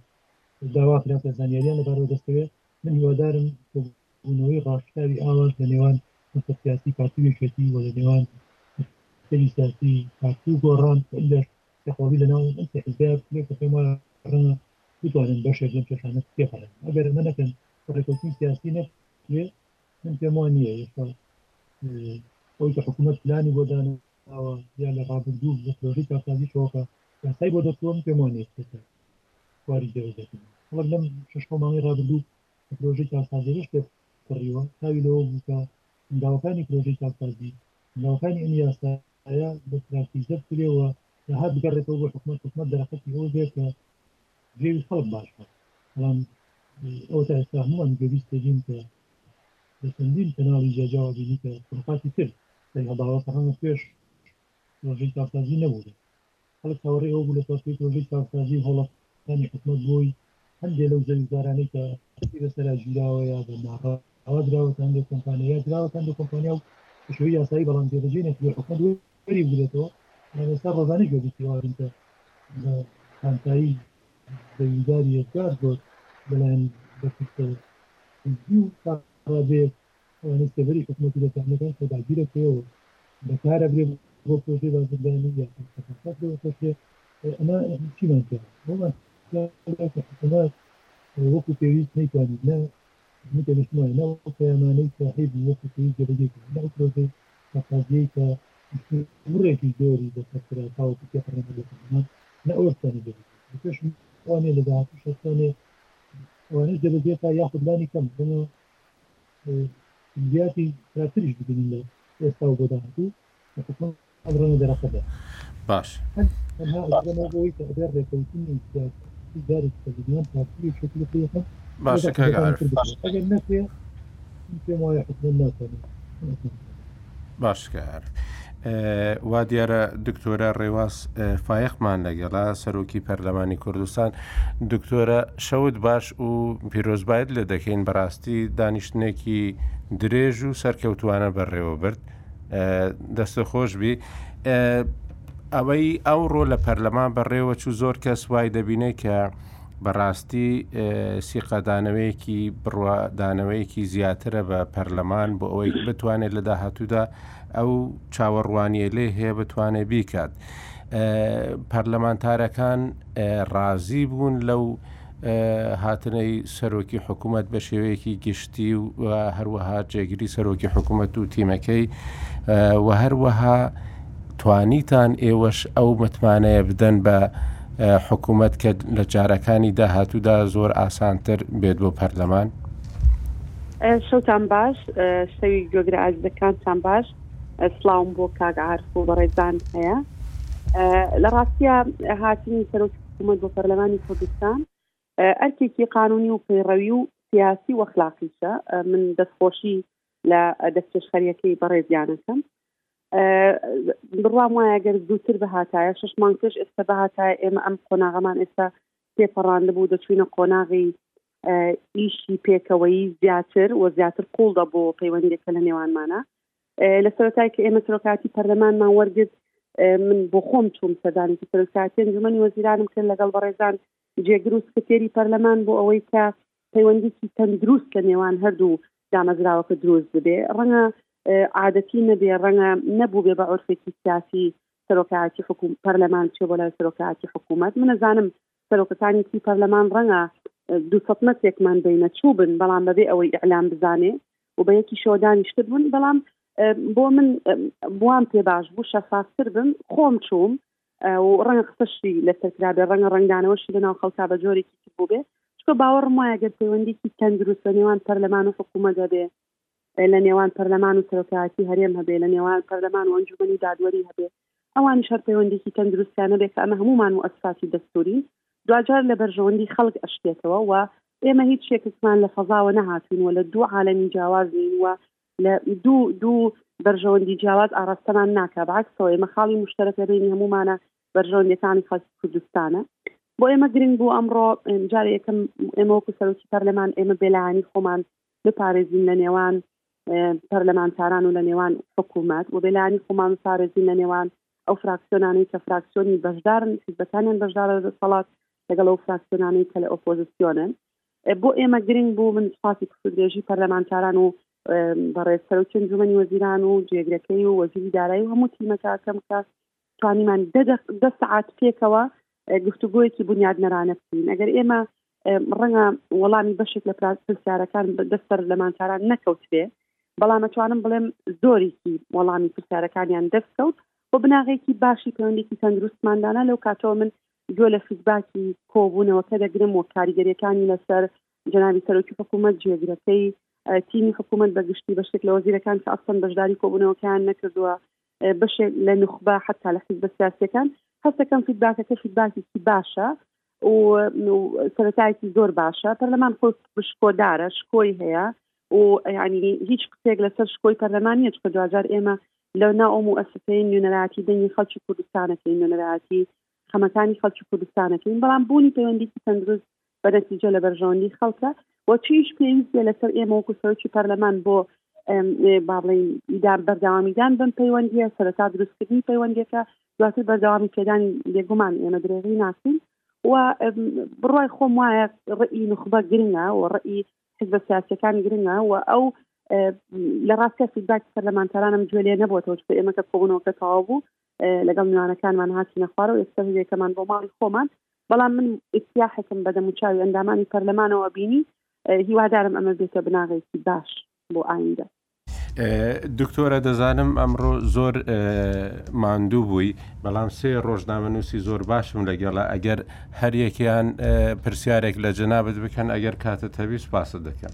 داوا کرا کە زانیاریان لەبارەوە دەستەوێت من هیوادارم بوونەوەی ڕاشکاوی ئاواز لە نێوان حزبە سیاسی پارتی و یەکێتی و لە نێوان حزبی سیاسی پارتی و گۆڕان لەش تەواوی لەناو ئەم سێ حزبەیە بکرێت کە پێم وایە ڕەنگە بتوانن بەشێک لەم کێشانە تێپەڕێن ئەگەر ئەمە نەکەن ڕێکەوتنی سیاسی نەک من پێم وان نییە ئێستا ئەوی کە حکوومەت پلانی بۆ داناوە یا لە ڕابردوو لە پرۆژی کارسازی شۆکە یاسای بۆ دەستوەم پێم وان نیە واری دەوەزەکەن وەڵ لەم شش خۆمانی ڕابردوو لە پرۆژی کارسازی شتێک کڕیوە تاوی لەوە بووکە ئەنداوەکانی پرۆژی کارسازی ئەنداوەکانی ئەم یاسا ئایا بە پراکتیزە بکرێەوە لە هەر بگەڕێتەوە بۆ حکومت حکومت دەرەقەتی ئەوە بێت کە گوێی خەڵک باش بوو بەڵام ئەوە تا ئێستا هەمووان گوێبیست تێبین کە لە چەندین کەناڵی جیاجیاوە بینی کە کوڕەکاتی کرد سەری هەڵداوە کە هەموو پێش پرۆژەی چاکسازی نەبوو بێت خەڵک چاوەڕێ ئەوە بوو لە سەرپێی پرۆژەی چاکسازی و هەوڵەکانی حکومەت بۆی هەندێک لەو زەویدارانەی کە بەسەرا گیراوە یا بە ناڕەوا دراوەتە هەندێک کۆمپانیا یا دراوەتە هەندێک کۆمپانیا و بە شێوەی یاسایی بەڵام جێبەجێی نەکردووە حکومەت پری بدرێتەوە ئێستا ڕۆژانی گەبی تیواژن کە بە کانتایی بەیداری یەکدار زۆر بەلایەن بەکردەوە ڕادێ ئەوانەی سێبەری حکوومەتی دەکەنەکان کە داگیرەکەەوە بەکارە برێ بۆ پرۆژەی بازرگانی یا ئەمە چیمان کرد حکوومەت وەکو پێویست نەیتوانیت نە من پێویستم وایە نە ئەو پەیامانەی کە هەیبوو وەکو پێویست جێبەجێی کەم، نە ئەو پرۆژەی سەرسازییەی کە مشتومڕێکی زۆری لەسەر کرا تاوەکو تێپەڕێنەر لە پەرلەمان، نە ئەوەش توانێ جێبەجێی کات و پێشم وانییە لە داهاتووش ئەتوانێ ئەوانەش جێبەجێ کا یاخود لانی کەم بۆ جلیاتی خراپتریش ببینین لە ئێستا و بۆ داهاتوو کە حکومەت باشە. باشە کاک عارف. باشە کاک عارف. وا دیارە دکتۆرە ڕێواز فایەقمان لەگەڵا سەرۆکی پەرلەمانی کوردستان دکتۆرە شەوت باش و پیرۆزبایت لێ دەکەین بەڕاستی دانیشتنێکی درێژ و سەرکەوتوانە بەڕێوە برد دەستت خۆشبی ئەوەی ئەوڕۆ لە پەرلەمان بەڕێوە چوو زۆر کەس وای دەبینێت کە بەڕاستی سیقەدانەوەیەکی بڕوادانەوەیەکی زیاترە بە پەرلەمان بۆ ئەوەی بتوانێت لە داهاتوودا ئەو چاوەڕوانیە لێ هەیە بتوانێت بیکات پەرلەمانتارەکان ڕازی بوون لەو هاتنەی سەرۆکی حکوومەت بە شێوەیەکی گشتی و هەروەها جێگری سەرۆکی حکوومەت و تیمەکەی و هەروەها توانیتان ئێوەش ئەو متمانەیە بدەن بە حکوومەت کە لە جارەکانی داهاتوودا زۆر ئاسانتر بێت بۆ پەرلەمان شەوتان باش شەوی گوێگرە ئازەکانتان باش سلااوم بۆ کاگعاعرف و بەڕێزان هەیە لە ڕاستە هاتنی سەرۆکی حکومەت بۆ پەرلەمانی کوردستان ئەرکێکی قانونی و پەیڕەوی و سیاسی وەخلاقیشە من دەستخۆشی لە دەستپێشخەریەکەی بەڕێزیانەکەم بڕوام وایە گەر زووتر بهاتایە شش مانگ پێش ئێستا بهاتایە ئێمە ئەم قۆناغەمان ئێستا تێپەڕاند بوو دەچوینە قۆناغی ئیشی پێکەوەی زیاتر و زیاتر قوڵ دەبوو پەیوەندێکە لە نێوانمانە لە سەرۆتای کە ئێمە سەرۆکاتی پەرلەمانمان وەرگرت من بۆ خۆم چوم سەدانێکی سەرکاتی ئەنجومەنی وەزیرانم کرد لەگەڵ بەڕێزان جێگر و سکرتێری پەرلەمان بۆ ئەوەی کە پەیوەندیکی تەندروست لە نێوان هەردوو دامەزراوەکە دروست ببێ ڕەنگە عادەتی نەبێ ڕەنگە نەبوو بێ بە عرفێکی سیاسی سەرۆکایەتی حکوم پەرلەمان چێ بۆ لای سەرۆکایەتی حکوومەت منەزانم سەرۆکەکانی تری پەرلەمان ڕەنگە دوو سەد مەترێکمان بینە چوو بن بەڵام بەبێ ئەوەی ئیعلام بزانێ و بە یەکی شەوە دانیشتر بوون بەڵام بۆ من بوام پێ باش بوو شەفافتر بم خۆم چووم و ڕەنگە قسەشی لەسەر کرابێ ڕەنگە ڕنگدانەوەشی لەناو خەڵکا بە جۆرێکی تر بووبێ چکە باوەڕم وایە گەر پەیوەندیکی تەندروست لە نێوان پەرلەمان و حکوومەت دەبێ لە نێوان پەرلەمان و سەرۆکایەتی هەرێم هەبێ لە نێوان پەرلەمان و ئەنجومەنی دادوەری هەبێ ئەوانی شەر پەیوەندێکی تەندروستیانە بێ کە ئەمە هەمومان و ئەسفاتی دەستوری دواجار لە بەرژەوەندی خەڵک ئەشتێتەوە و ئێمە هیچ شێکمان لە فەزاوە نەهاتوین و لە دوو عالەمی جیاواز نین و لە دوو دوو بەرژەوەندی جیاواز ئاراستەمان ناکە بەعکسەوە ئێمە خاڵی مشتەرەک لە بینی هەمومانە بەرژەوەندەکانی خەڵک کوردستانە بۆ ئێمە گرنگ بوو ئەمڕۆ جارێکم ئێمە وەکو سەرۆکی پەرلەمان ئێمە بێلایانی خۆمان بپارێزین لە نێوان پەرلەمانتاران و لە نێوان حکوومەت و بەلانی خۆمان بپارێزین لە نێوان ئەو فراکسیۆنانەی کە فراکسیۆنی بەشدارن حیزبەکانیان بەشدارە دەسەڵات لەگەڵ ئەو فراکسیۆنانەی کە لە ئۆپۆزیسیۆنن بۆ ئێمە گرنگ بوو من سپاسی کسودرێژی پەرلەمانتاران و بەڕێز سەرۆکی انجومەنی وەزیران و جێگرەکەی و وەزیری دارایی و هەموو تیمەکەکەم کە توانیمان دە سعات پێکەوە گفتوگۆیەکی بنیادنەرانە بکەین ئەگەر ئێمە ڕەنگە وەڵامی بەشێک لە پرسیارەکان دەستەر لەمانکاران نەکەوتێ بەڵام ئەتوانم بڵێم زۆرێکی وەڵامی پرسیارەکانیان دەستکەوت بۆ بناغێکی باشی پەیوەندێکی تەندروستماندانە لەو کاتەوە من گوێ لە فیدباکی کۆبوونەوەکە دەگرم و کاریگەریەکانی لەسەر جناوی سەرۆکی حکوومەت جێگرەکەی تیمی حکوومەت بەگشتی بە شتێک لە وەزیرەکان کە ئەسن بەشداری کۆبوونەوەکەیان نەکردووە بەشێک لە نوخبە حتا لە حیزبە سیاسەکان هەستەکەم فیدباکەکە فیدباکێکی باشە و سەرەتایەکی زۆر باشە پەرلەمان خۆ شکۆدارە شکۆی هەیە و ینی هیچ قسێک لەسەر شکۆی پەرلەمانیە چکە دوجار ئێمە لەو ناو ئەو موسسەی نوێنەراتی دەنگی خەڵکی کوردستانەکەی نوێنەراتی خەمەکانی خەڵکی کوردستانەکەین بەڵام بوونی پەیوەندیکی تەندروست بە نەتیجە لە بەرژەوەندی خەڵکە و چیش پێویستە لەسەر ئێمە وەکو سەرۆکی پەرلەمان بۆ باڵین ئیدام بەرداوامیدان بم پەیوەندیە سەرتا دروستکردنی پەیوەندیەکە دواتر بەرداوامی پێدانی لێگومان ئێمە درێغی ناسین و بڕای خۆم وایە ڕئی نخبە گرنگە و ڕئی حزبە سیاسەکان گرنگە و ئەو لە ڕاستە فیدباک پەرلەمانتارانم گوێ لێ نەبووەوە چ ئێمە کە کۆبنەوەکە تەواو بوو لەگەڵ میوانەکانمان هاتینە خوارە و ئێستا هەوێکەمان بۆ ماڵی خۆمان بەڵام من ئیسیاحەکەم بە دەموچاوی ئەندامانی پەرلەمانەوە بینی هیوادارم ئەمە بێتە بناغێکی باش بۆ ئایندە دکتۆرە دەزانم ئەمڕۆ زۆر ماندوو بووی بەڵام سێ ڕۆژنامەنووسی زۆر باشم لەگەڵە ئەگەر هەریەکیان پرسیارێک لە جەنابەت بکەن ئەگەر کاتە تەویست پاسە دەکەن.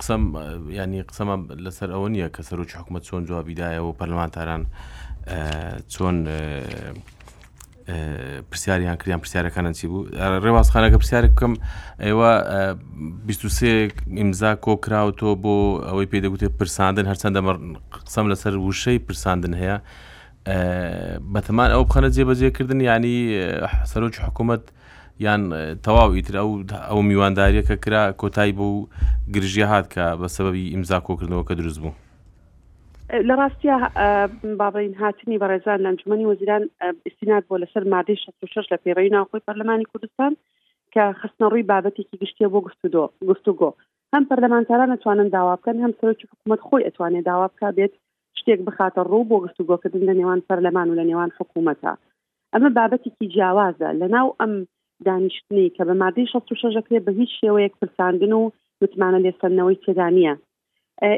قسەم ینی قسەمان لەسەر ئەوە نییە کە سەرۆکی حکوومەت چۆن جوابیدایەوە پەرلمانتاران چۆن پرسیاریان کریان پرسیارەکانە چی بوو ڕێوازخانەکە پرسیارێک بکەم ئێوە ئیمزا کۆکراوتۆ بۆ ئەوەی پێ دەگوتێت پرساندن هەرچەندە قسەم لەسەر وشەی پرساندن هەیە بەتەمان ئەو بخەنە جێبەجێکردن ینی سەرۆکی حکوومەت یان تەواو ئیتر ئەو ئەو میوانداریە کە کرا کۆتای بۆ و گرژیە هات کە بە سەبەبی ئیمزا کۆکردنەوە کە دروست بوو. لە ڕاستیا با بڵێین هاتنی بەڕێزان لە ئەنجومەنی وەزیران ئیسیناد بۆ لەسەر مادەی 66 لە پەیڕەوی ناوخۆی پەرلەمانی کوردستان کە خستنە ڕووی بابەتێکی گشتیە بۆ گفتودۆ گفتوگۆ هەم پەرلەمانتاران ئەتوانن داوا بکەن هەم سەرۆکی حکوومەت خۆی ئەتوانێت داوا بکە بێت شتێک بخاتە ڕوو بۆ گفتوگۆکردن لە نێوان پەرلەمان و لە نێوان حکوومەتە ئەمە بابەتێکی جیاوازە لە ناو ئەم دانیشتنەی کە بە مادەی 66 دەکرێت بە هیچ شێوەیەک پرساندن و متمانە لێسەندنەوەی تێدانە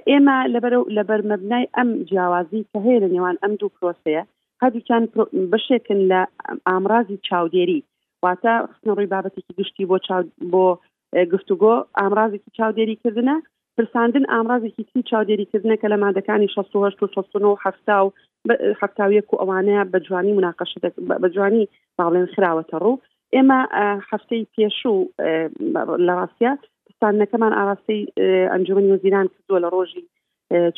ئێمە لە بەرمەبنای ئەم جیاوازی کە هەیە لە نێوان ئەم دوو پرۆسەیە هەردووچان بەشێکن لە ئامرازی چاودێری واتە خستنەڕووی بابەتێکی گشتی بۆ بۆ گفتوگۆ ئامرازێکی چاودێری کردنە پرساندن ئامرازێکی تری چاودێری کردنە کە لە مادەکانی 16 و 16 هەفتا و هەفتاویەک و ئەوانە بە جوانی مناقەش بە جوانی باڵێن خراوەتە ڕوو ئێمە هەفتەی پێشوو لە ڕاستە پستانەکەمان ئاراستەی ئەنجومی وەزیران کردووە لە ڕۆژی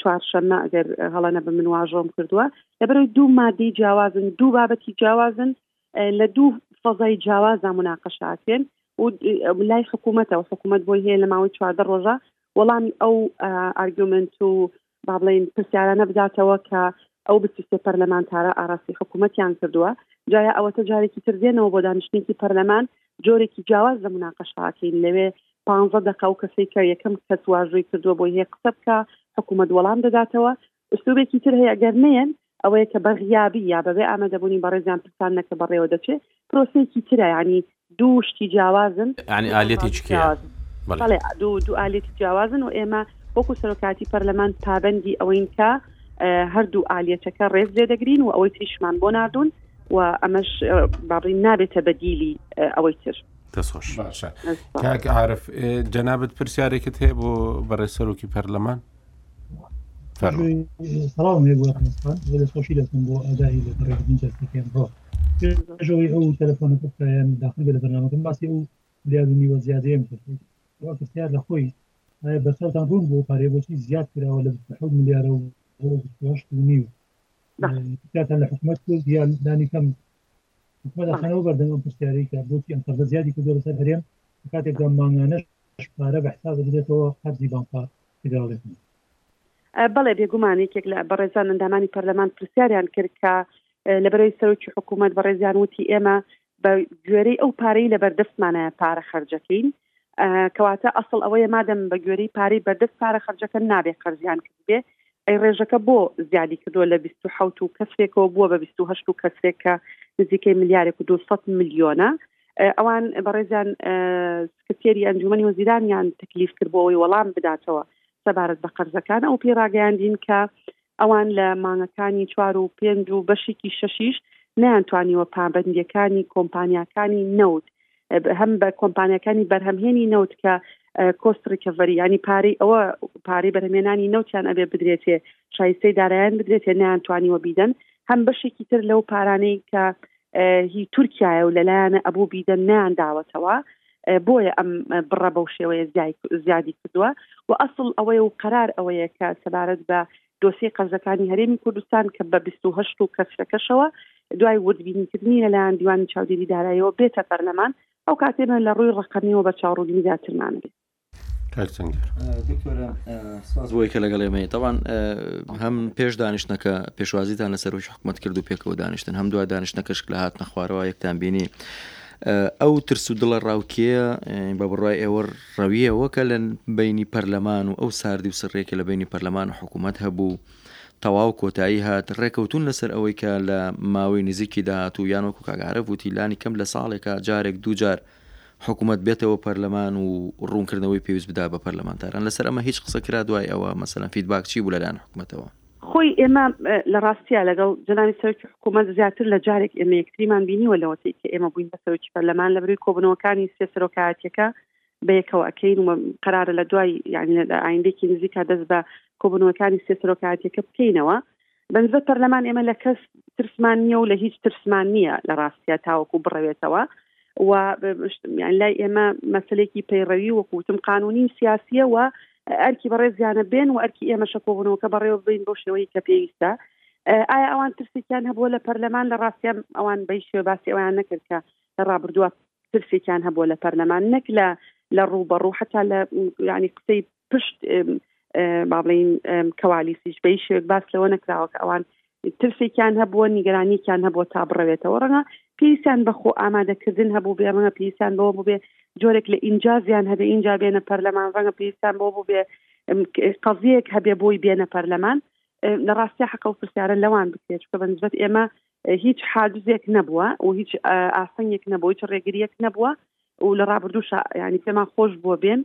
چوارشەممە ئەگەر هەڵەنە بە من واژۆم کردووە لەبەرەوەی دوو مادەی جیاوازن دوو بابەتی جیاوازن لە دوو فەزای جیاوازدا مناقەشاکرێن و لای حکوومەتەوە حکوومەت بۆی هەیە لە ماوەی چواردە ڕۆژە وەڵامی ئەو ئارگومنت و با بڵین پرسیارانە بداتەوە کە ئەو بسیسێ پەرلەمانتارە ئاراستی حکوومەتیان کردووە جایا ئەوەتە جارێکی تردێنەوە بۆ دانیشتێکی پەرلەمان جۆرێکی جیاواز لە مناقەشاکەین لەوێ پ دقە و کەسێکە یەکەم کەس واژووی کردووە بۆی هەیە قسە بکە حکوومەت وەڵام دەداتەوە ئوسلوبێکی تر هەیە گەر نەیەن ئەوەیە کە بە غیابی یا بەبێ ئامادەبوونی بەڕێزیان پرسان نەکە بەڕێوە دەچێت پرۆسەیەکی ترە ینی دوو شتی جیاوازن ینی ئالەتی چکە بەڵێ دوو دوو ئالەتی جیاوازن و ئێمە وەکو سەرۆکاتی پەرلەمان پابندی ئەوەین کە هەردوو ئالەتەکە ڕێز لێ دەگرین و ئەوەی تریشمان بۆ نردون و ئەمەش بابڕین نابێتە بەدیلی ئەوەی تر دەسۆش باشە کاک عاعرف جەنابەت پرسیارێکت هەیە بۆ بەڕێ سەرۆکی پەرلەمان سلام لە خۆشی دەکەم بۆ ئەدای لە بەڕێگەی جەستەکەم ڕۆ ژەوەی ئەو تەلەفۆنە پرسیان داخل لە بەنامەکەم باسی ئەو دیار نیوە زیادەیەم کرد پرسیار لە خۆی بەسەرتان ڕوون بۆ پارێ بۆچی زیاد کراوە لە حەوت ملیارە و نیو کاتان لە حکومت کرد یان دانی کەم حکومەتخانەوە بەردەم ئەم پرسیارەی کە بۆچی ئەم قەرزە زیادی کردو لەسەر هەرێم کاتێکدا مانگانەش پارە بە حساب بدرێتەوە قەرزی بانقا عەداڵەت نییە. بەڵێ بێگومان یەکێک لە بەڕێزان ئەندامانی پەرلەمان پرسیاریان کرد کە لە بەرەی سەرۆکی حکوومەت بەڕێزیان وتی ئێمە بە گوێرەی ئەو پارەی لە بەردەستمانە پارە خەرجەکەین کەواتە ئەسڵ ئەوەیە مادەم بە گوێرەی پارەی بەردەست پارە خەرجەکە نابێ قەرزیان کردێ ئەی ڕێژەکە بۆ زیادی کردووە لە 26 و کەسێکەوە بووە بە 28 و کەسێک کە نزیکەی ملیارێک و 200 ملیۆنە ئەوان بەڕێزیان سکرتێری ئەنجومی وەزیرانیان تەکلیف کرد بۆەوەی وەڵام بداتەوە سەبارەت بە قەرزەکان ئەو پێڕاگەیاندین کە ئەوان لە مانگەکانی چوار و پێنج و بەشێکی شەشیش نیانتوانیوە پابندیەکانی کۆمپانیاکانی نەوت هەم بە کۆمپانیەکانی بەرهەمهێنی نەوت کە کۆست ڕیکەڤری ینی پارەی ئەوە پارەی بەرهمێنانی نەوتیان ئەبێ بدرێتێ شایستەی دارایان بدرێتێ نیانتوانیوە بیدەن هەم بەشێکی تر لەو پارانەی کە هی تورکایە و لەلایەنە ئەبوو بیدەن نیان داوەتەوە بۆیە ئەم بڕە بەو شێوەیە زیادی کردووە و ئەسڵ ئەوەیە و قەرار ئەوەیە کە سەبارەت بە دۆسی قەرزەکانی هەرێمی کوردستان کە بە 28 و کەفرەکەشەوە دوای وردبینیکردنی لەلایەن دیوانی چاودێری دارایەوە بێتە پەرلەمان ئەو کاتێمە لە ڕووی ڕقمیەوە بە چاوڕوونی زیاترمانێت کاک سەنگەر. دکتۆرە سپاس بۆ ئەوەی کە لەگەڵ ئێمەی تەوان هەم پێش دانیشتنەکە پێشوازیتان لە سەرۆکی حکومت کرد و پێکەوە دانیشتن هەم دوای دانیشتنەکەشک لە هاتنە خوارەوە یەکتان بینی ئەو ترس و دڵە ڕاوکێە بە بڕای ئێوە ڕەویەوە کە لە بینی پەرلەمان و ئەو ساردی و سڕێکە لە بینی پەرلەمان و حکوومەت هەبوو تەواو کۆتایی هات ڕێکەوتون لەسەر ئەوەی کە لە ماوەی نزیکی داهات و یان وەکو کاگارە وتی لانی کەم لە ساڵێکە جارێک دوو جار حکومەت بێتەوە پەرلەمان و ڕوونکردنەوەی پێویست بدا بە پەرلەمانتاران لەسەر ئەمە هیچ قسە کرا دوای ئەوە مەسەلەن فیدباک چی بوو لەلایەن حکومەتەوە؟ خۆی ئێمە لە ڕاستیا لەگەڵ جەنابی سەرۆکی حکومەت زیاتر لە جارێک ئێمە یەکتریمان بینیوە لەوەتەی کە ئێمە بووین بە سەرۆکی پەرلەمان لە بروی کۆبنەوەکانی سێ سەرۆکایەتەکە بەیەکەوە ئەکەین و قرارە لە دوای یعنی لە ئایندێکی نزیکا دەست بە کۆبنەوەکانی سێ سەرۆکایەتەکە بکەینەوە بەنزە پەرلەمان ئێمە لە کەس ترسمان نییە و لە هیچ ترسمان نییە لە ڕاستە تاوەکو بڕەوێتەوە و لای ئێمە مەسلێکی پەیڕەوی وەکوتم قانونی و سیاسیە و ئەرکی بەڕێزیانە بێن و ئەرکی ئێمە شەکۆبوونەوەکە بەڕێوە بین بۆ شێوەی کە پێویستە ئایا ئەوان ترسێکیان هەبووە لە پەرلەمان لە ڕاستیان ئەوان بەی شێ باسی ئەویان نەکرد کە لە ڕابردووە ترسێکیان هەبووە لە پەرلەمان نەک لە لە ڕوو بەڕوو حتا لە ینی قسەی پشت با بڵین کەوالیسیش بەی شێک باس لەوە نەکراوە کە ئەوان ترسێکیان هەبووە نیگەرانیکیان هەبووە تا بڕەوێتەوە ڕەنگە پێویستیان بەخۆ ئامادەکردن هەبوو بێ ڕەنگە پێویستیان بەوە بووبێ جۆرێک لە ئینجازیان هەبێ ئینجا بێنە پەرلەمان ڕەنگە پێویستیان بۆ بووبێ قەزیەک هەبێ بۆی بێنە پەرلەمان لە ڕاستیا حەقە و پرسیارە لەوان بکرێت کە بەنسبەت ئێمە هیچ حاجزێک نەبووە و هیچ ئاستەنگێک نەبوو هیچ ڕێگریەک نەبووە و لە ڕابردوو ینی پێمان خۆش بووە بێن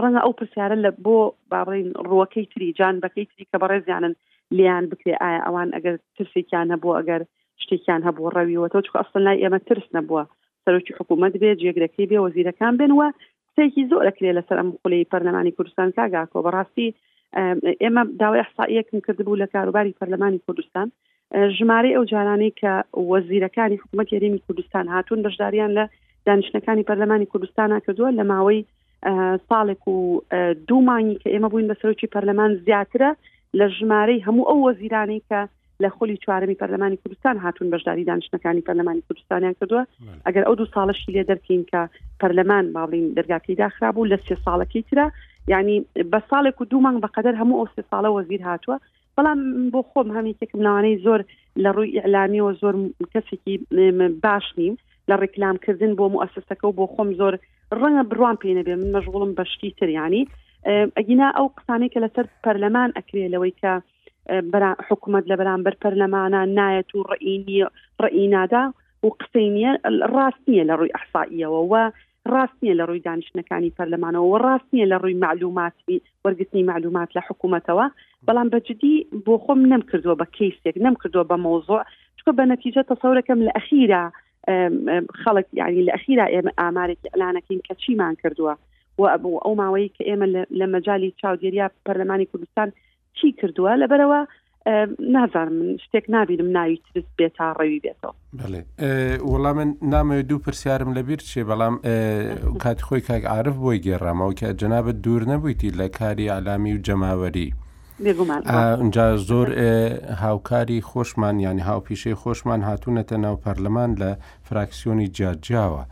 ڕەنگە ئەو پرسیارە لە بۆ باڕین ڕوەکەی تری جان بەکەی تری کە بەڕێزیانن لیان بکرێ ئایا ئەوان ئەگەر ترسێکیان هەبوو ئەگەر شتێکیان هەبوو ڕەویوەەوە چکە ئەسن لای ئێمە ترس نەبووە سەرۆکی حکوومەت بێ جێگرەکەی بێ وەزیرەکان بێن وە قسەیەکی زۆر ئەکرێ لەسەر ئەم خولەی پەرلەمانی کوردستان کاگاکۆ بەڕاستی ئێمە داوای احسائیەکم کردبوو لە کاروباری پەرلەمانی کوردستان ژمارەی ئەو جارانەی کە وەزیرەکانی حکوومەت یاریمی کوردستان هاتوون بەشداریان لە دانیشتەکانی پەرلەمانی کوردستان کردووە لە ماوەی ساڵێک و دوو مانگی کە ئێمە بووین بە سەرۆکی پەرلەمان زیاترە لە ژمارەی هەموو ئەو وەزیرانی کە لە خولی چوارەمی پەرلەمانی کوردستان هاتون بەشداری دانیشتەکانی پەرلەمانی کوردستانیان کردووە ئەگەر ئەو دوو ساڵەشی لێ دەرکین کە پەرلەمان باڵین دەرگاکەی داخرا بوو لە سێ ساڵەکەی تررا ینی بە ساڵێک و دوو مانگ بەقەدەر هەموو ئەو سێ ساڵە وەزیر هاتووە بەڵام بۆ خۆم هەمیکێکم ناوانەی زۆر لە ڕووی ئیعلامیەوە زۆر کەسێکی باش نیم لە ڕیکلامکردن بۆ موسسەکە و بۆ خۆم زۆر ڕەنگە بڕوان پێ نەبێ من مەژغوڵم بەشتی تریانی ئەگینا ئەو قسانێکە لەسەر پەرلەمان ئەکرێ لەوەی کە حکوومەت لە بەرامبەر پەرلەمانە نایەت و ڕئینی ڕئینادا و قسەی نییە ڕاست نییە لە ڕووی ئەحسائیەوە و ڕاست نییە لە ڕووی دانیشتەکانی پەرلەمانەوە و ڕاست نییە لە ڕووی معلوماتی وەرگتنی معلومات لە حکوومەتەوە بەڵام بەجددی بۆ خۆم نەم کردووە بە کەیسێک نەم کردووە بە مۆزۆع چکە بە نەتیجە تەسەورەکەم لە ئەخیرا خەڵک یعنی لە ئەخیرا ئێمە ئامارێکی ئەلانەکەین کە چیمان کردووە و ئەو ماوەی کە ئێمە لە مەجای چاودێریا پەرلەمانی کوردستان چی کردووە لەبەرەوە نازانم من شتێک نبینم ناوی ترس بێت تا ڕەوی بێتەوە بڵێ وڵا من نامەوێت دوو پرسیارم لەبیر چێ بەڵام کات خۆی کاک عاعرف بۆی گێڕامەوە کە جەنابەت دوور نەبوویتی لە کاری علامی و جەماوەری ئەجا زۆر هاوکاری خۆشمان یانی هاوپیشەی خۆشمان هاتوونەتە ناو پەرلەمان لە فراکسیۆنی جیاجیاوە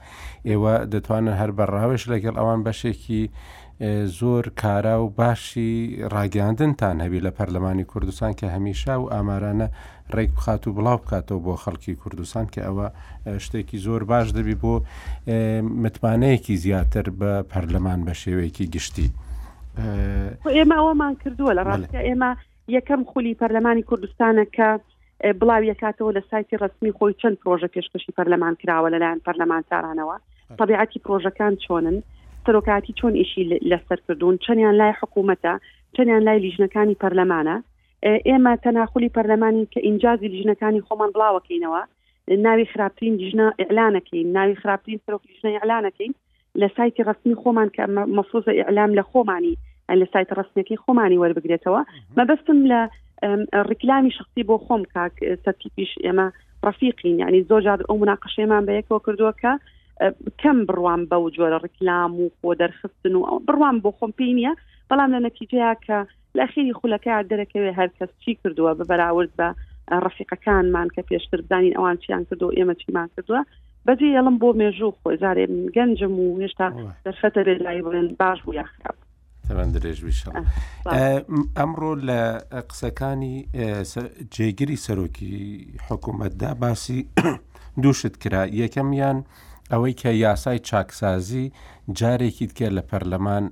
ئێوە دەتوانن هەر بەڕاوش لەگەڵ ئەوان بەشێکی زۆر کارا و باشی ڕاگەاندنتان هەبی لە پەرلەمانی کوردستان کە هەمیشا و ئامارانە ڕێک بخات و بڵاو بکاتەوە بۆ خەڵکی کوردستان کە ئەوە شتێکی زۆر باش دەبی بۆ متمانەیەکی زیاتر بە پەرلەمان بە شێوەیەکی گشتی ئێمە ئەوەمان کردووە لە ڕاستە ئێمە یەکەم خولی پەرلەمانی کوردستانە کە بڵاویەکاتەوە لە سایتی ڕستمی خۆی چەند پرۆژە پێشکەشی پەرلەمان کراوە لەلایەن پەرلەمانتارانەوە طبیعەتی پرۆژەکان چۆنن سەرۆکاتی چۆن ئیشی لەسەر کردوون چەندیان لای حکوومەتە چەندیان لای لیژنەکانی پەرلەمانە ئێمە تەناخلی پەرلەمانی کە ئینجازی لیژنەکانی خۆمان بڵاوەکەینەوە ناوی خراپترین لیژنە ئەلانەکەین ناوی خراپترین سەرۆک لیژنە ئەلانەکەین لە سایتی ڕسمی خۆمان کە مەفروزە ئیعلام لە خۆمانی لە سایت ڕستنەکەی خۆمانی وەربگرێتەوە مەبەستم لە ڕیکلامی شخصی بۆ خۆم کاک سەرتیپیش ئێمە ڕفیقین ینی زۆر جار ئەو مناقەشێمان بە یەکەوە کردووە کە کەم بڕوام بەو جۆرە ڕیکلام و خۆ دەرخستن و بڕوام بۆ خۆم پێی نییە بەڵام لە نەتیجەیە کە لە ئەخیری خولەکەیا دەرەکەوێ هەر کەس چی کردووە بە بەراورد بە ڕفیقەکانمان کە پێشتر بزانین ئەوان چیان کردو ئێمە چیمان کردووە بەجێ یەڵم بۆ مێژوو خۆی جارێ من گەنجم و هێشتا دەرفەتە بێت لای بڵێن باش بوو یا خراپ تەمەن درێژبیشە ئەمڕۆ لە قسەکانی جێگیری سەرۆکی حکوومەتدا باسی دووشت کرا یەکەمیان ئەوەی کە یاسای چاکسازی جارێکی دیکە لە پەرلەمان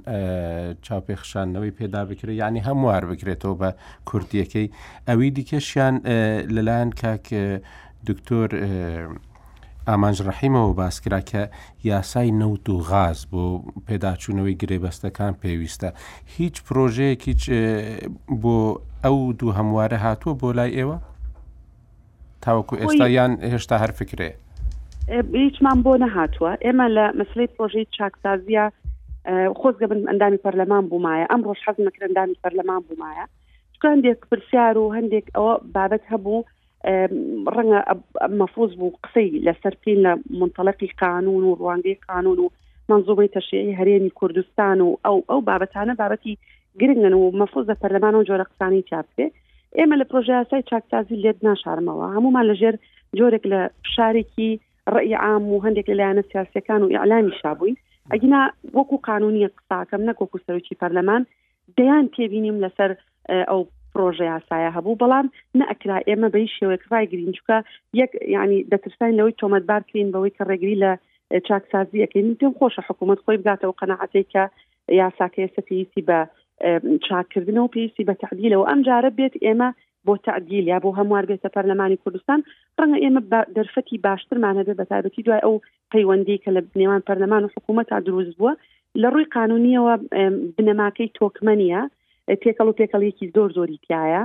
چاوپێخشاندنەوەی پێدا بکرێت یعنی هەموار بکرێتەوە بە کورتیەکەی ئەوی دیکەشیان لەلایەن کاک دکتۆر ئامانج ڕحیمەوە باسکرا کە یاسای نەوت و غاز بۆ پێداچوونەوەی گرێبەستەکان پێویستە هیچ پرۆژەیەکیچ بۆ ئەو دوو هەموارە هاتووە بۆ لای ئێوە تاوەکو ئێستا یان هێشتا هەر فکرێ هیچمان بۆ نەهاتووە ئێمە لە مەسلەی پرۆژەی چاکسازیە خۆزگە من ئەندامی پەرلەمان بوومایە ئەم ڕۆژ حەز نەکرد ئەندامی پەرلەمان بوومایە چکە هەندێک پرسیار و هەندێک ئەوە بابەت هەبوو ڕەنگە مەفوز بوو قسەی لەسەر پێین لە منتەڵقی قانون و ڕوانگەی قانون و منزومەی تەشیعی هەرێمی کوردستان و ئەو ئەو بابەتانە بابەتی گرنگن و مەفروض لە پەرلەمانەوە جۆرە قسانی تیا بکرێ ئێمە لە پرۆژیاسای چاکسازی لێت ناشارمەوە هەمومان لەژێر جۆرێک لە فشارێکی ڕئی عام و هەندێک لەلایەنە سیاسەکان و ئیعلامی شابووین ئەگینا وەکو قانونیە قساکەم نەکۆکو سەرکی پەرلەمان دەیان تێبینیم لەسەر ئەو پرۆژە یاسایە هەبوو بەڵام نەکرا ئێمە بەی شێوەیەک ڕایگرین چکە یەک ینی دەترسین لەوەی تۆمەتبارکرین بەوەی کە ڕێگری لە چاکسازیەکەی من پێم خۆشە حکوومەت خۆی بگاتەوە قەنەعاتێکە یاساکە ئێستا پێویستی بە چاکردنەوە پێویستی بە تعدیلەوە ئەم جارە بێت ئێمە بۆ تعدیل یا بۆ هەموار بێتە پەرلەمانی کوردستان ڕەنگە ئێمە بە دەرفەتی باشترمانە بێ بەتابەتی دوای ئەو پەیوەندی کە لە نێوان پەرلەمان و حکوومەت تا دروست بووە لە ڕووی قانونیەوە بنەماکەی تۆکمەنیە تێکەڵ و پێکەڵێکی زۆر زۆری تایە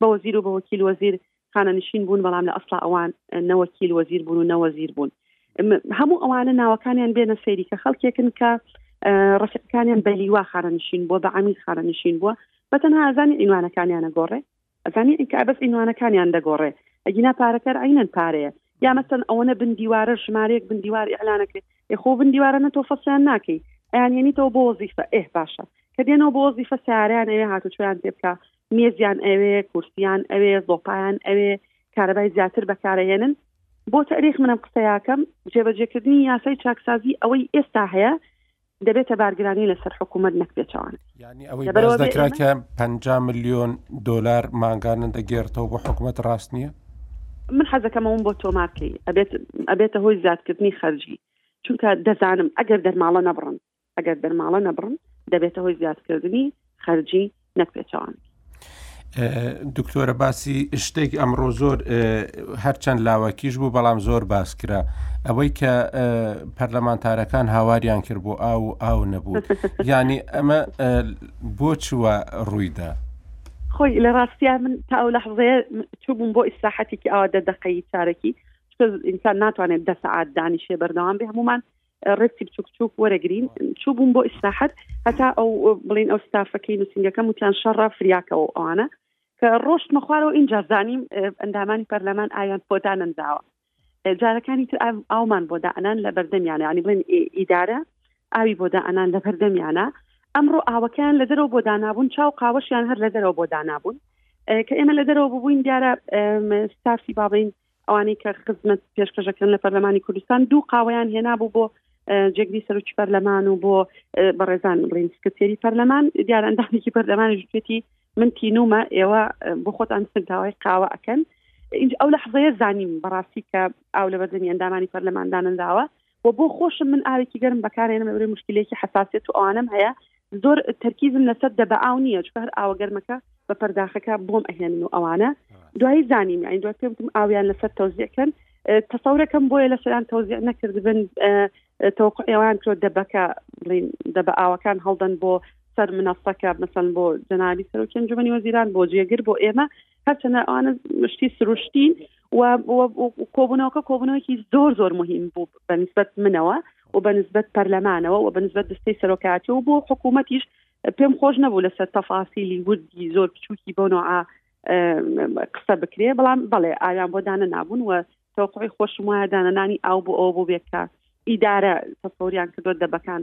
بە وەزیر و بە وەکیل وەزیر خانەنشین بوون بەڵام لە ئەسڵا ئەوان نەوەکیل وەزیر بوون و نەوەزیر بوون هەموو ئەوانە ناوەکانیان بێنە سەیری کە خەڵکێکن کە ڕفقەکانیان بە لیوا خانەنشین بووە بە عمیر خانەنشین بووە بە تەنها ئازانی ئینوانەکانیانە گۆڕێ ئەزانی ئینکە بەس ئینوانەکانیان دەگۆڕێ ئەگینا پارەکەر عینەن پارەیە یا مەسن ئەوەنە بن دیوارە ژمارەیەک بن دیوار ئەلانەکرێت خۆ بن دیوارە نە تۆ فەسیان ناکەی ئەیان یعنی تۆ بۆ وەزیفە ئێه باشە کە دێنەوە بۆ وەزیفە ساریان ئەوێ هاتوچۆیان پێ بکە مێزیان ئەوێ کورسیان ئەوێ زۆپایان ئەوێ کارەبای زیاتر بەکارەهێنن بۆ تاریخ منم قسەیاکەم جێبەجێکردنی یاسای چاکسازی ئەوەی ئێستا هەیە دەبێتە بارگرانی لەسەر حکوومەت نەک پێچوان دەکرا کە 50 میلیۆن دلار ماگانە دەگێرتەوە بۆ حکوومەت ڕاست نییە من حەزەکەمەوەم بۆ تۆمارکەی ئەبێت ئەبێتە هۆی زیادکردنی خەرجی چونکە دەزانم ئەگەر دەرماڵە نەبڕن ئەگەر دەرماڵە نەبڕن دەبێتە هۆی زیادکردنی خەرجی نەک پێچوان. دکتۆرە باسی شتێک ئەمڕۆ زۆر هەرچەند لاوەکیش بوو بەڵام زۆر باسکرا ئەوەی کە پەرلەمانتارەکان هاواریان کرد بۆ ئاو و ئاو نەبوو ینی ئەمە بۆ چوە ڕوویدا خۆی لە ڕاستیا من تا ئەو لەحزەیە چوبووم بۆ ئیسراحەتێکی ئاوا دە دقەی چارەکی ئینسان ناتوانێت دە سعات دانیشێ بەردەوام بێ هەمومان ڕێکتی بچوک چوک وەرەگرین چوو بووم بۆ ئیسراحەت هەتا ئەو بڵین ئەو ستافەکەی نووسنگەکەم وتیان شەڕە فریاکەەوە ئەوانە کە ڕۆشتمە خوارەوە اینجا زانیم ئەندامانی پەرلەمان ئایان پۆدا نەنراوە جارەکانی تر ئاومان بۆ دانان لە بەردەمیانە ینی بڵێن ئیدارە ئاوی بۆ دانان لە بەردەمیانە ئەمڕۆ ئاوەکەیان لە دەرەوە بۆ دانابوون چاو قاوەشیان هەر لە دەرەوە بۆ دانابوون کە ئێمە لە دەرەوە ببووین دیارە ستافی باڵین ئەوانەی کە خزمەت پێشکەشەکەن لە پەرلەمانی کوردستان دوو قاوەیان هێنابوو بۆ جێگری سەرکی پەرلەمان و بۆ بەڕێزان بڵین سکرتێری پەرلەمان دیار ئەندامێکی پەرلەمانی ژێتی من تینومە ئێوە بۆ خۆتان سنداوای قاوە ئەکەن ئینج ئەو لە حزەیە زانیم بەڕاستی کە ئاو لە بەردەنی ئەندامانی پەرلەماندانەنداوە و بۆ خۆشم من ئاوێکی گەرم بەکارێنم لەبرێ مشکلێکی حساسێت و ئەوانم هەیە زۆر تەرکیزم لەسەر دەبە ئاو نییە چکە هەر ئاوە گەرمەکە بە پەرداخەکە بۆم ئەهێنن و ئەوانە دوایی زانیم ئەین دوای پێمتم ئاویان لەسەر تەوزیەکەن تەسەورەکەم بۆیە لە سەران تەوزیع نەکردبن تەوقع ئەوان کرۆ دەبەکە بڵین دەبە ئاوەکان هەڵدەن بۆ سەر منەفەکە مەسەن بۆ جەنابی سەرۆکیان جومنی وەزیران بۆ جێگر بۆ ئێمە هەرچەنە ئەوانە شتی سروشتین و کۆبوونەوەکە کۆبوونەوەکی زۆر زۆر مهم بوو بە نسبت منەوە و بە نسبت پەرلەمانەوە و بە نسبت دەستەی سەرۆکاتی و بۆ حکوومەتیش پێم خۆش نەبوو لەسەر تەفاسیلی وردی زۆر بچووکی بۆنەوە قسە بکرێ بەڵام بەڵێ ئاویان بۆ دانە نابوون و تەوقعی خۆشم وایە دانەنانی ئاو بۆ ئەو بۆ بێکە ئیدارە تەسەوریان کردوە دەبەکان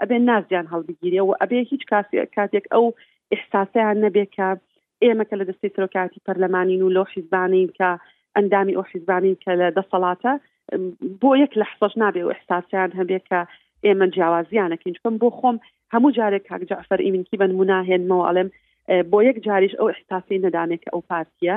ئەبێ نازیان هەڵبگیرێ و ئەبێ هیچ کاتێک ئەو ئحساسیان نەبێ کە ئێمە کە لە دەستی سەرۆکاتی پەرلەمانین و لەو حیزبانین کە ئەندامی ئەو حیزبانین کە لە دەسەڵاتە بۆ یەک لە حسەش نابێ و ئحساسیان هەبێ کە ئێمە جیاوازیانەکەین چکم بۆ خۆم هەموو جارێک کاک جعفەر ئیمنکی بن مناهێنمەوە ئەڵێم بۆ یەک جاریش ئەو احساسی نەدانێت کە ئەو پارتیە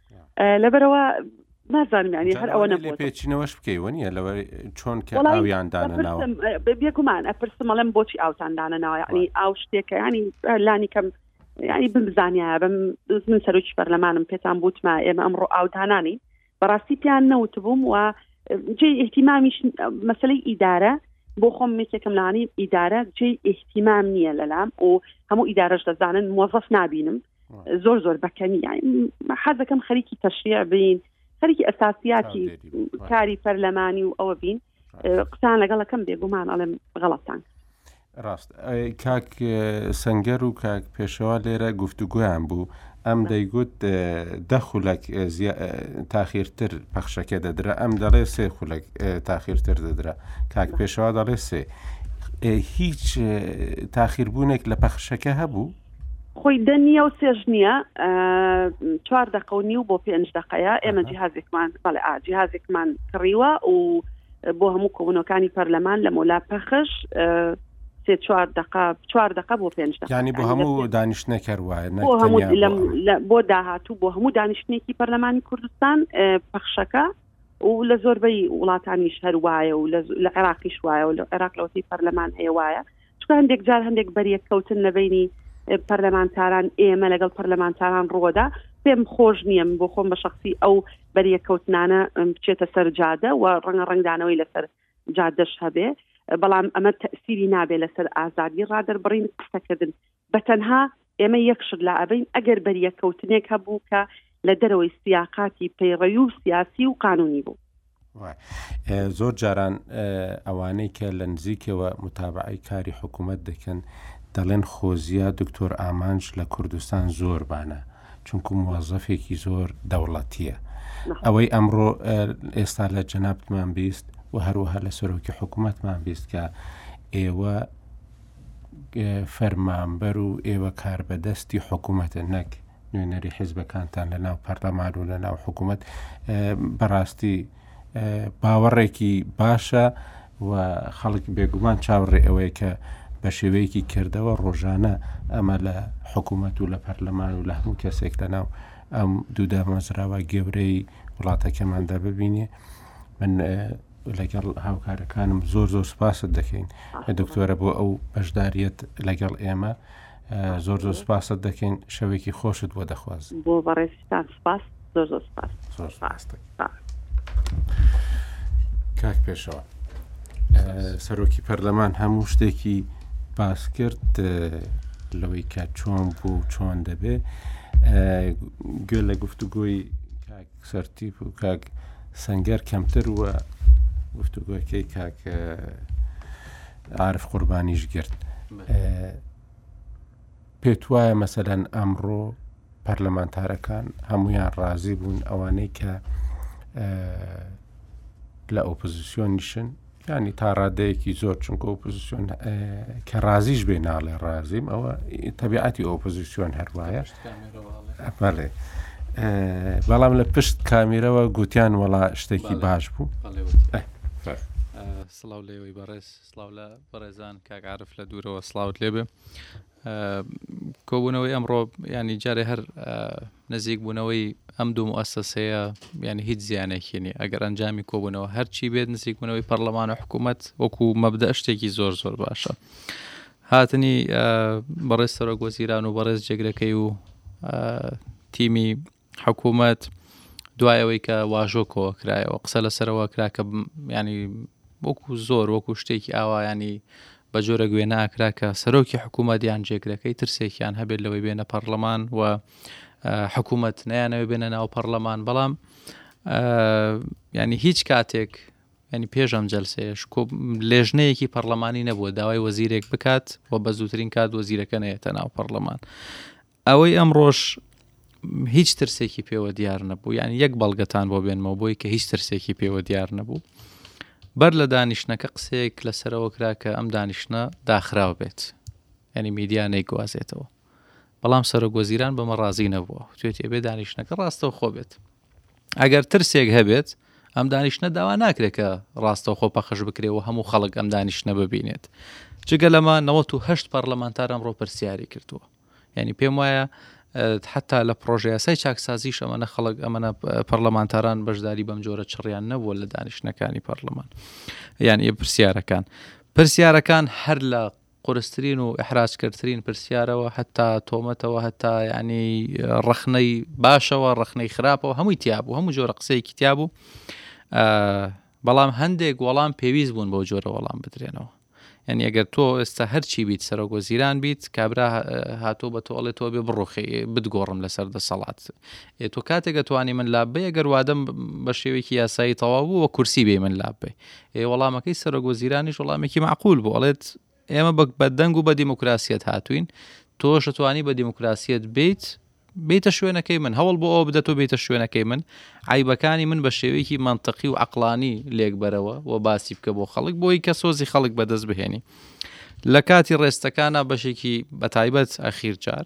لەبەرەوە نازانم ینی هەر ئەوە نەبێت پێچینەوەش بکەیوە نیە لەوە چۆن کە ئاویان دانەناوە بێگومان ئەپرسم ئەڵم بۆچی ئاوتان دانەناوە ینی ئاو شتێکە ینی لانی کەم ینی بمزانیا بم من سەرۆکی پەرلەمانم پێتان بوتمە ئێمە ئەمڕۆ ئاودانانی بەڕاستی پیان نەوت بووم و جێ احتیمامیش مەسلەی ئیدارە بۆ خۆم مێکێکم لانی ئیدارە جێ احتیمام نییە لەلام و هەموو ئیدارەش دەزانن مۆزەف نبینم زۆر زۆر بەکەنی حەزەکەم خەریکی تەشریع بین خەریکی ئەساسیاتی کاری پەرلەمانی و ئەوە بین قسان لەگەڵەکەم بێگومان ئەڵێم غەڵەتان ڕاست کاک سنگەر و کاک پێشەوە لێرە گفتوگویان بوو ئەم دەیگوت دە خولەک تاخیرتر پەخشەکە دەدرا ئەم دەڵێ سێ خولەک تاخیرتر دەدرا کاک پێشەوە دەڵێ سێ هیچ تاخیربوونێک لە پەخشەکە هەبوو خۆی دە نییە و سێژ نییە چوار دقە و نیو بۆ پێنج دقەیە ئێمە جیهازێکمان بەڵێ جیهازێکمان کڕیوە و بۆ هەموو کۆبوونەکانی پەرلەمان لە مۆلا پەخش سێ چوار دقە چوار دقە بۆ پێنج دقانی بۆ هەموو دانیشتنەکەر وایە بۆ داهاتوو بۆ هەموو دانیشتێکی پەرلەمانی کوردستان پەخشەکە و لە زۆربەی وڵاتانیش هەر وایە و لە عێراقیش وایە و لە عێراق لەوتی پەرلەمان هەیە وایە چکە هەندێک جار هەندێک بەریەک کەوتن لە بینی پەرلەمانتاران ئێمە لەگەڵ پەرلەمانتاران ڕووەدا پێم خۆش نییە بۆ خۆم بە شخصی ئەو بەریە کەوتنانە بچێتە سەر جادە و ڕەنگە ڕنگدانەوەی لەسەر جادەش هەبێ بەڵام ئەمە تەسیری نابێت لەسەر ئازادی ڕادەربڕین قسەکردن بە تەنها ئێمە یەک شت لە ئەبین ئەگەر بەریەککەوتنێک هەبوو کە لە دەرەوەی سیاقاتی پەیڕەوی و سیاسی و قانونی بوو. زۆر جاران ئەوانەی کە لە نزیکەوە متابعی کاری حکوومەت دەکەن دەڵێن خۆزیە دکتۆر ئامانج لە کوردستان زۆر بانە چونکو موەزەفێکی زۆر دەوڵەتیە ئەوەی ئەمڕۆ ئێستا لە جەنابتمان بیست و هەروەها لە سەرۆکی حکوومەتمان بیست کە ئێوە فەرمانبەر و ئێوە کاربەدەستی حکوومەتە نەک نوێنەری حیزبەکانتان لە ناو پەرلەمان و لە ناو حکوومەت بەڕاستی باوەڕێکی باشە و خەڵک بێگومان چاوڕێ ئەوەیە کە بە شێوەیەکی کردەوە ڕۆژانە ئەمە لە حکوومەت و لە پەرلەمان و لە هەموو کەسێک لە ناو ئەم دوو دامەزراوە گەورەی وڵاتەکەماندا ببینێ من لەگەڵ هاوکارەکانم زۆر زۆر سپاست دەکەین دکتۆرە بۆ ئەو بەشداریت لەگەڵ ئێمە زۆر زۆر سپاست دەکەین شەوێکی خۆشت بۆ دەخواز بۆ بەڕێزتان سپاس زۆر زۆر سپاس زۆر سپاس کاک پێشەوە سەرۆکی پەرلەمان هەموو شتێکی باس کرد لەوەی کە چۆن بوو چۆن دەبێ گوێ لە گفتوگۆی سەرتیپ و کاک سەنگەر کەمتر و گفتوگۆکەی کاک عرف قوربانیش گرت پێت وایە مەسەدەن ئەمڕۆ پەرلەمانتارەکان هەمویان ڕازی بوون ئەوانەی کە لە ئۆپۆزیسیۆنیشن یانی تا ڕادەیەکی زۆر چونکە ئۆپۆزیسیۆن کە ڕازیش بێ ناڵێ ڕازیم ئەوە تەبیعەتی ئۆپۆزیسیۆن هەروایە ئەپەڵێ بەڵام لە پشت کامیرەوە گوتیان وەڵا شتێکی باش بوو سلااو لێوەی بەڕێز سلااو لە بەڕێزان کاگعاعرف لە دوورەوە سلااوت لێبێ کۆبوونەوەی ئەمڕۆ ینی جارێ هەر نزیک بوونەوەی ئەم دوو موسسەیە ینی هیچ زیانێکی نیە ئەگەر ئەنجامی کۆبوونەوە هەرچی بێت نزیک بوونەوەی پەرلەمان و حکوومەت وەکو مەبدە شتێکی زۆر زۆر باشە هاتنی بەڕێز سەرۆک وەزیران و بەڕێز جێگرەکەی و تیمی حکومەت دوای ئەوەی کە واژۆ کۆوە کرایەوە قسە لەسەرەوە کرا کە ینی وەکو زۆر وەکو شتێکی ئاوایانی بە جۆرە گوێ ناکرا کە سەرۆکی حکوومەت یان جێگرەکەی ترسێکیان هەبێت لەوەی بێنە پەرلەمان و حکوومەت نیانەوە بێنە ناو پەرلەمان بەڵام ینی هیچ کاتێک ینی پێشم جلسەیەش لێژنەیەکی پەرلەمانی نەبووە داوای وەزیرێک بکات و بە زووترین کات وەزیرەکە نەیەتە ناو پەرلەمان ئەوەی ئەمڕۆش هیچ ترسێکی پێوە دیار نەبوو یان یەک بەڵگەتان بۆ بێنمەوە بۆی کە هیچ ترسێکی پێوە دیار نەبوو بەر لە دانیشتنەکە قسەیەک لەسەرەوە کرا کە ئەم دانیشتە داخراو بێت ئەنی میدیا نەیگوازێتەوە بەڵام سەرۆک وەزیران بەمە ڕازی نەبووە توێت ئەبێ دانیشتەکە ڕاستەو خۆ بێت ئەگەر ترسێک هەبێت ئەم دانیشتە داوا ناکرێت کە ڕاستەو خۆ پەخش بکرێ و هەموو خەڵک ئەم دانیشتە ببینێت جگە لەمە 98 پەرلەمانتارم ڕۆ پرسیاری کردووە یعنی پێم وایە حتا لە پرۆژیاسای چاکسازیش ئەمەە خەڵک ئەمەە پەرلەمانتاران بەشداری بەم جۆرە چڕیان نەبووە لە دانیشتەکانی پەرلەمان یان ئێ پرسیارەکان پرسیارەکان هەر لە قرسترین و ئەحراجکردترین پرسیارەوە هەتا تۆمەتەوە هەتا ینی ڕخنەی باشەوە ڕخنەی خراپەوە هەمووی تیابوو هەموو جۆرە قسەیەکی تیابوو بەڵام هەندێک وەڵام پێویست بوون بەو جۆرە وەڵام بدرێنەوە یعنی ئەگەر تۆ ئێستا هەرچی بیت سەرۆک وەزیران بیت کابرا هاتۆ بە تۆ ئەڵێ تۆ بێ بڕۆخێ بدگۆڕم لەسەر دەسەڵات تۆ کاتێکە توانی من لابێ ئەگەر وادەم بە شێوەیەکی یاسایی تەواو بوو وە کورسی بێ من لابێ ئێ وەڵامەکەی سەرۆک وەزیرانیش وەڵامێکی معقول بۆ ئەڵێت ئێمە بە دەنگ و بە دیموکراسیەت هاتووین، تۆش دەتوانی بە دیموکراسیەت بێیت بێیتە شوێنەکەی من، هەوڵ بۆ ئەوە بدە تۆ بێیتە شوێنەکەی من، عەیبەکانی من بە شێوەیەکی مەنتەقی و عەقڵانی لێکبەرەوە و باسی بکە بۆ خەڵک بۆی کە سۆزی خەڵک بەدەست بهێنی. لە کاتی ڕێستەکانە بەشێکی بەتایبەت ئەخیر جار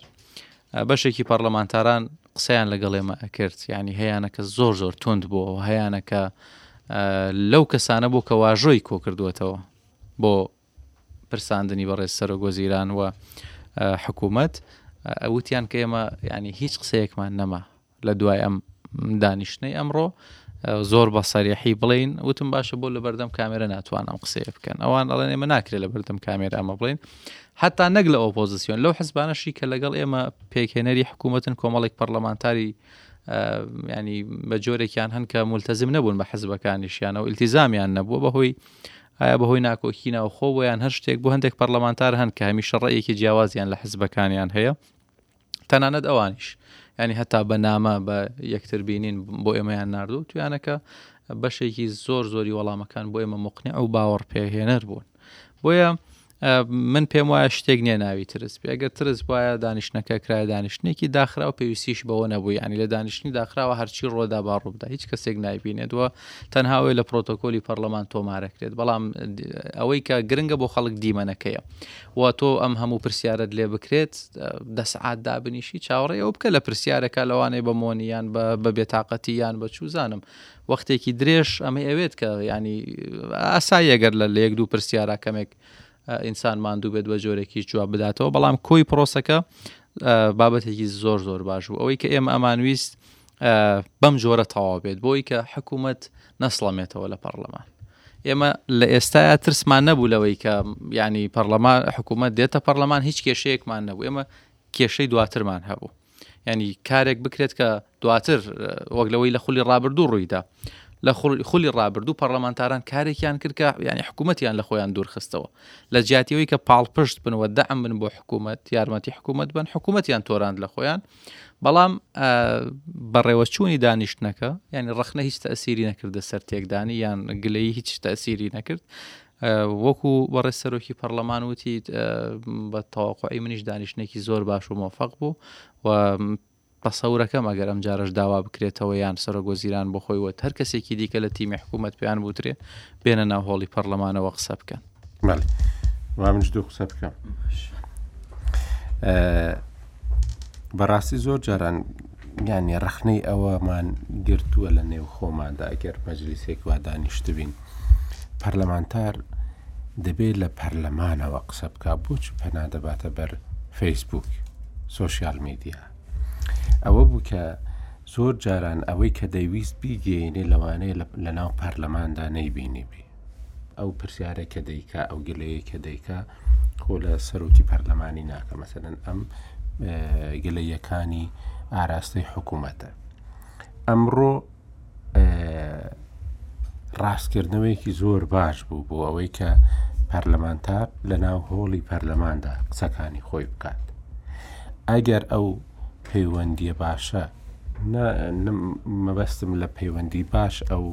بەشێکی پەرلەمانتاران قسەیان لەگەڵ ئێمە ئەکرد ینی هەیانەکە زۆر زۆر تند بووەوە هەیانەکە لەو کەسانە بۆ کە واژۆی کۆکردوێتەوە بۆ پرساندنی بەڕێز سەرۆک وەزیران و حکوومەت وتیان کە ئێمە ینی هیچ قسەیەکمان نەما لە دوای ئەم دانیشتنەی ئەمڕۆ زۆر بە سەریحی بڵین وتم باشە بۆ لە بەردەم کامێرە ناتوانم قسەیە بکەن ئەوان ئەڵێن ئێمە ناکرێت لە بەردەم کامێرە ئەمە بڵین حتا نەک لە ئۆپۆزیسیۆن لەو حزبانەشی کە لەگەڵ ئێمە پێکێنەری حکوومەتن کۆمەڵێک پەرلەمانتاری ینی بە جۆرێکیان هەن کە ملتەزم نەبوون بە حزبەکانیشیانەوە ئیلتیزامیان نەبووە بەهۆی ئایا بەهۆی ناکۆکی ناوخۆ بۆ یان هەر شتێک بۆ هەندێک پەرلەمانتار هەن کە هەمیشە ڕێیەکی جیاوازیان لە حزبەکانیان هەیە تەنانەت ئەوانیش ینی هەتا بە نامە بە یەکتر بینین بۆ ئێمەیان نردوو تویانەکە بەشێکی زۆر زۆری وەڵامەکان بۆ ئێمە مقنع و باوەڕ پێهێنەر بوون بۆیە من پێم وایە شتێک نیە ناوی ترس پێ ئەگەر ترس وایە دانیشتەکە کرای دانیشتێکی داخرا و پێویستیش بەوە نەبوو ینی لە دانیشتنی داخراوە هەرچی ڕۆدا با ڕووبدا هیچ کەسێک نایبینێتەوە تەنهاوەی لە پرۆتۆکۆلی پەرلەمان تۆمارەکرێت بەڵام ئەوەی کە گرنگە بۆ خەڵک دیمەنەکەیە و تۆ ئەم هەموو پرسیارت لێ بکرێت دەسعات دابنیشی چاوەڕێ ئەو بکە لە پرسیارەکە لەوانەیە بە مۆنیان بە بێتاقەتی یان بە چوزانم وەختێکی درێژ ئەمەی ئەوێت کە یانی ئاساییە گەر لە یەک دوو پرسیارا کەمێک ئینسان ماندوو بێت بە جۆرێکی جواب بداتەوە بەڵام کۆی پرۆسەکە بابەتێکی زۆر زۆر باش بوو ئەوەی کە ئێمە ئەمانویست بەم جۆرە تەواو بێت بۆی کە حکوومەت نەسڵەمێتەوە لە پەرلەمان ئێمە لە ئێستا ترسمان نەبوو لەوەی کە ینی پەرلەمان حکوومەت دێتە پەرلەمان هیچ کێشەیەکمان نەبوو ئێمە کێشەی دواترمان هەبوو ینی کارێک بکرێت کە دواتر وەک لەوەی لە خولی ڕابردوو ڕوویدا لە خولی ڕابردوو پەرلەمانتاران کارێکیان کرد کە ینی حکوومەتیان لە خۆیان دوورخستەوە لە جیاتیەوەی کە پاڵپشت بنەوە دەعم من بۆ حکوومەت یارمەتی حکوومەت بن حکوومەتیان تۆراند لە خۆیان بەڵام بەڕێوەچوونی دانیشتنەکە ینی ڕخنە هیچ تەسیری نەکردە سەر تێکدانی یان گلەی هیچ تەسیری نەکرد وەکو بەڕێز سەرۆکی پەڕلەمان وتیت بە تەواقوعی منیش دانیشتنێکی زۆر باش و مۆفەق بوو و تەسەورەکەم ئەگەر ئەم جارەش داوا بکرێتەوە یان سەرۆک وەزیران بۆ خۆی وەت هەر کەسێکی دیکە لە تیمی حکوومەت پێیان بوترێ بێنە ناو هۆڵی پەڕلەمانەوە قسە بکەن مەل وا منش دوو قسە بکەم بەڕاستی زۆر جاران یانی ڕەخنەی ئەوەمان گرتووە لە نێو خۆماندا ئەگەر مەجلیسێک وا دانیشتبین پەرلەمانتار دەبێت لە پەرلەمانەوە قسە بک بۆچ پەنا دەباتە بەر فەیسبوک سوۆسیال میدیا ئەوە بوو کە زۆر جاران ئەوەی کە دەیویست بیگەینێ لەوانەیە لە ناو پەرلەماندا نەیبینی بی ئەو پرسیارە کە دەیکا ئەو گلەیە کە دەیکا خۆ لە سەرۆکی پەرلەمانی ناکە مەسەن ئەم گلەیەکانی ئاراستەی حکوومەتە ئەمڕۆ ڕاستکردنەوەیەکی زۆر باش بوو بۆ ئەوەی کە پەرلەمانتار لە ناو هۆڵی پەرلەماندا قسەکانی خۆی بکات ئەگەر ئەو پەیوەندیە باشە. نا مەبەستم لە پەیوەندی باش ئەو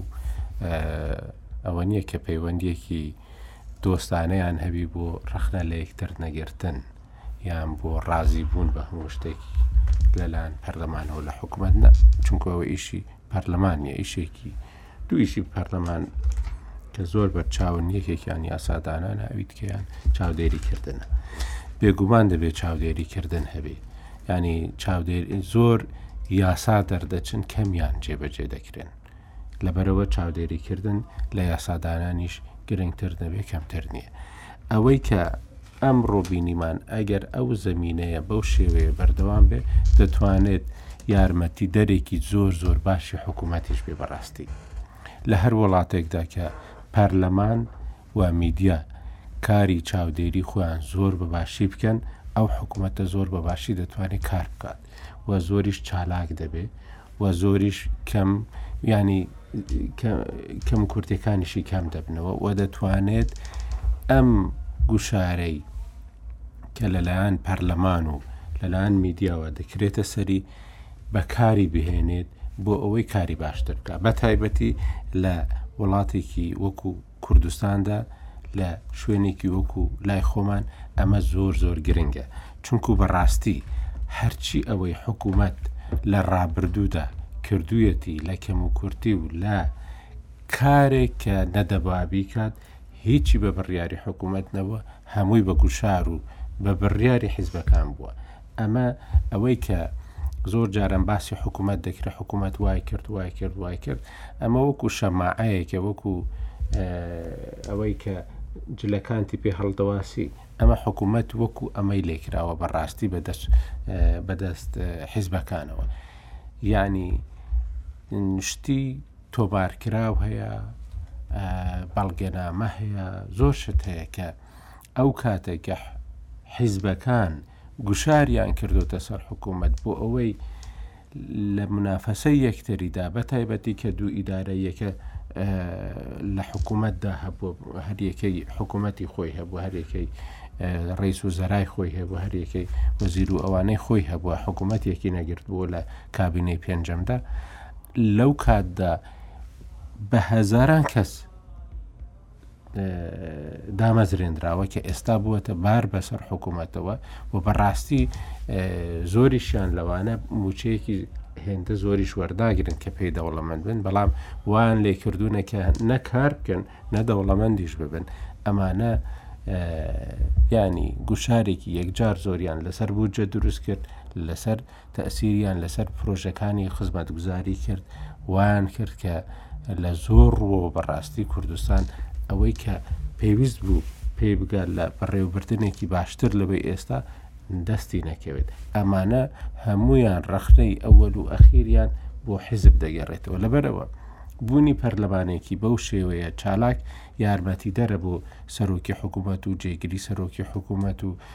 ئەوە نییە کە پەیوەندیەکی دۆستانەیان هەبی بۆ ڕخنە لە یەکتر نەگرتن یان بۆ ڕازی بوون بە هەموو شتێکی لەلاەن پەرلەمانەوە لە حکومت نە چونکەەوە ئیشی پەرلەمانە ئیشێکی دوو ئیشی پەرلەمان کە زۆر بەرچاون یەکێکیان یاسادانانە ئەوی تکەیان چاودێری کردنە بێگومان دەبێت چاودێری کردن هەبێ ینی چاودێر زۆر یاسا دەردەچن کەمیان جێبەجێ دەکرێن لەبەرەوە چاودێری کردن لە یاسادانانیش گرنگتر دەبێت کەمتر نییە ئەوەی کە ئەمڕۆ بینیمان ئەگەر ئەو زەمینەیە بەو شێوەیە بەردەوام بێت دەتوانێت یارمەتی دەرێکی زۆر زۆر باشی حکوومەتیش بێ بەڕاستی لە هەر وڵاتێکدا کە پەرلەمان و میدیا کاری چاودێری خۆیان زۆر بە باشی بکەن ئەو حکوومەتە زۆر بە باشی دەتوانێت کار بکات و زۆریش چالاک دەبێت و زۆریش کەم ینی کەم کورتەکانیشی کەم دەبنەوە و دەتوانێت ئەم گوشارەی کە لەلایەن پەرلەمان و لەلایەن میدیاوە دەکرێتە سەری بەکاری بهێنێت بۆ ئەوەی کاری باشتر بکە بە تایبەتی لە وڵاتێکی وەکو کوردستاندا لە شوێنێکی وەکو لای خۆمان ئەمە زۆر زۆر گرنگە چونکو بەڕاستی هەرچی ئەوەی حکوومەت لە ڕابردوودا کردویەتی لە کەم و کورتی و لە کارێک کە نەدەبابی کات هیچی بە بڕیاری حکوومەت نەبووە هەمووی بە گوشار و بە بڕیاری حیزبەکان بووە ئەمە ئەوەی کە زۆر جارم باسی حکوومەت دەکرێت حکوومەت وای کرد وای کرد وای کرد ئەمە وەکو شەماعەیەکە وەکو ئەوەی کە جلەکانتی پێ هەڵدەواسی ئەمە حکوومەت وەکو ئەمەی لێکراوە بەڕاستی بەدەست بەدەست حیزبەکانەوە ینی شتی تۆمارکراو هەیە بەڵگەنامە هەیە زۆر شت هەیە کە ئەو کاتە کە حیزبەکان گوشاریان کردۆتە سەر حکوومەت بۆ ئەوەی لە منافەسە یەکتریدا بە تایبەتی کە دوو ئیدارە یەکە لە حکوومەتدا هەبوو هەریەکەی حکوومەتی خۆی هەبوو هەرێکەی ڕیس و زەرای خۆی هەبوو هەریەکەی وەزیر و ئەوانەی خۆی هەبووە حکوومەتێکی نەگرت بوو لە کابینەی پێنجەمدا لەو کاتدا بە هەزاران کەس دامەزرێنراوە کە ئێستا بووەتە بار بەسەر حکوومەتەوە و بەڕاستی زۆریشیان لەوانە موچەیەکی هێندە زۆریش وەرداگرن کە پێی دەوڵەمەند بن بەڵام وان لێ کردوونەکە نەکار بکەن نە دەوڵەمەندیش ببن ئەمانە ینی گوشارێکی یەکجار زۆریان لەسەر بودجە دروست کرد لەسەر تەئسیریان لەسەر پرۆژەکانی خزمەتگوزاری کرد وایان کرد کە لە زۆر ڕووەوە بەڕاستی کوردستان ئەوەی کە پێویست بوو پێی بگات لە بەڕێوبردنێکی باشتر لەوەی ئێستا دەستی نەکەوێت ئەمانە هەمویان ڕەخنەی ئەوەل و ئەخیریان بۆ حیزب دەگەڕێتەوە لەبەرەوە بوونی پەرلەمانێکی بەو شێوەیە چالاک یارمەتی دەرە بۆ سەرۆکی حکوومەت و جێگری سەرۆکی حکوومەت و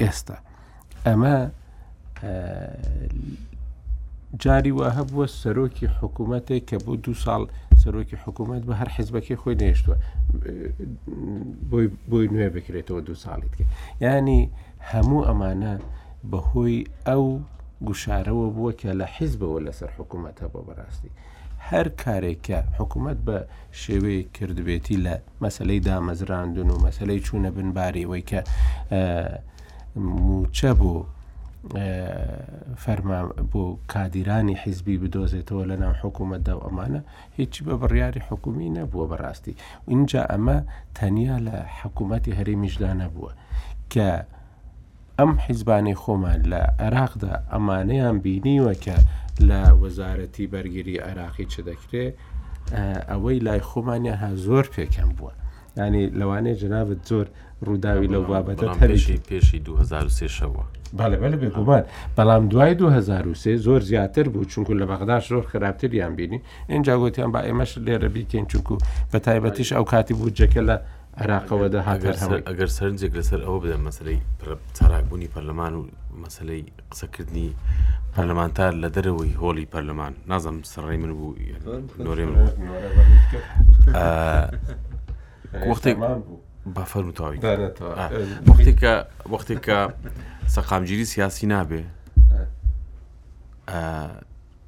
ئێستا ئەمە جاری وا هەبووە سەرۆکی حکوومەتێک کە بۆ دو ساڵ سەرۆکی حکوومەت بە هەر حزبەکەی خۆی نێشتووە بۆی نوێ بکرێتەوە دو ساڵیت کرد ینی هەموو ئەمانە بەهۆی ئەو گوشارەوە بووە کە لە حیزبەوە لەسەر حکوومەتە بۆ بەڕاستی هەر کارێکە حکوومەت بە شێوەیە کردبێتی لە مەسەلەی دامەزراندن و مەسەلەی چوونە بن باری ئەوەی کە موچە بۆ فەرما بۆ کادیرانی حیزبی بدۆزێتەوە لە ناو حکوومەتدا و ئەمانە هیچی بە بڕیاری حکومی نەبووە بەڕاستی اینجا ئەمە تەنیا لە حکوومەتتی هەرێمیشدا نەبووە کە ئەم حیزبانەی خۆمان لە عێراقدا ئەمانەیان بینیوە کە لە وەزارەتی بەرگری عێراقی چ دەکرێ ئەوەی لای خۆمانیان ها زۆر پێکەم بووە ینی لەوانەیە جنابەت زۆر ڕووداوی لەو بابەتە هەرشی پێشی 2023ەوە بەڵێ بەە بێگومان بەڵام دوای 2023 زۆر زیاتر بوو چونکو لە بەغداش زۆر خراپتریان بینی ئەجا گوتیان با ئێمەش لێرە بیکەین چونکو بە تایبەتیش ئەو کاتی بوو جەکە لە عێراقەوە دەهات هەرهەوەی. ئەگەر سەرنجێک لەسەر ئەوە بدەن مەسلەی چاراکبوونی پەرلەمان و مەسلەی قسەکردنی پەرلەمانتار لە دەرەوەی هۆڵی پەرلەمان نازم سڕی من بوو نۆرێ من بوو وەختێک بەفەر متواوی وەختێکە وەختێکە سەقامگیری سیاسی نابێ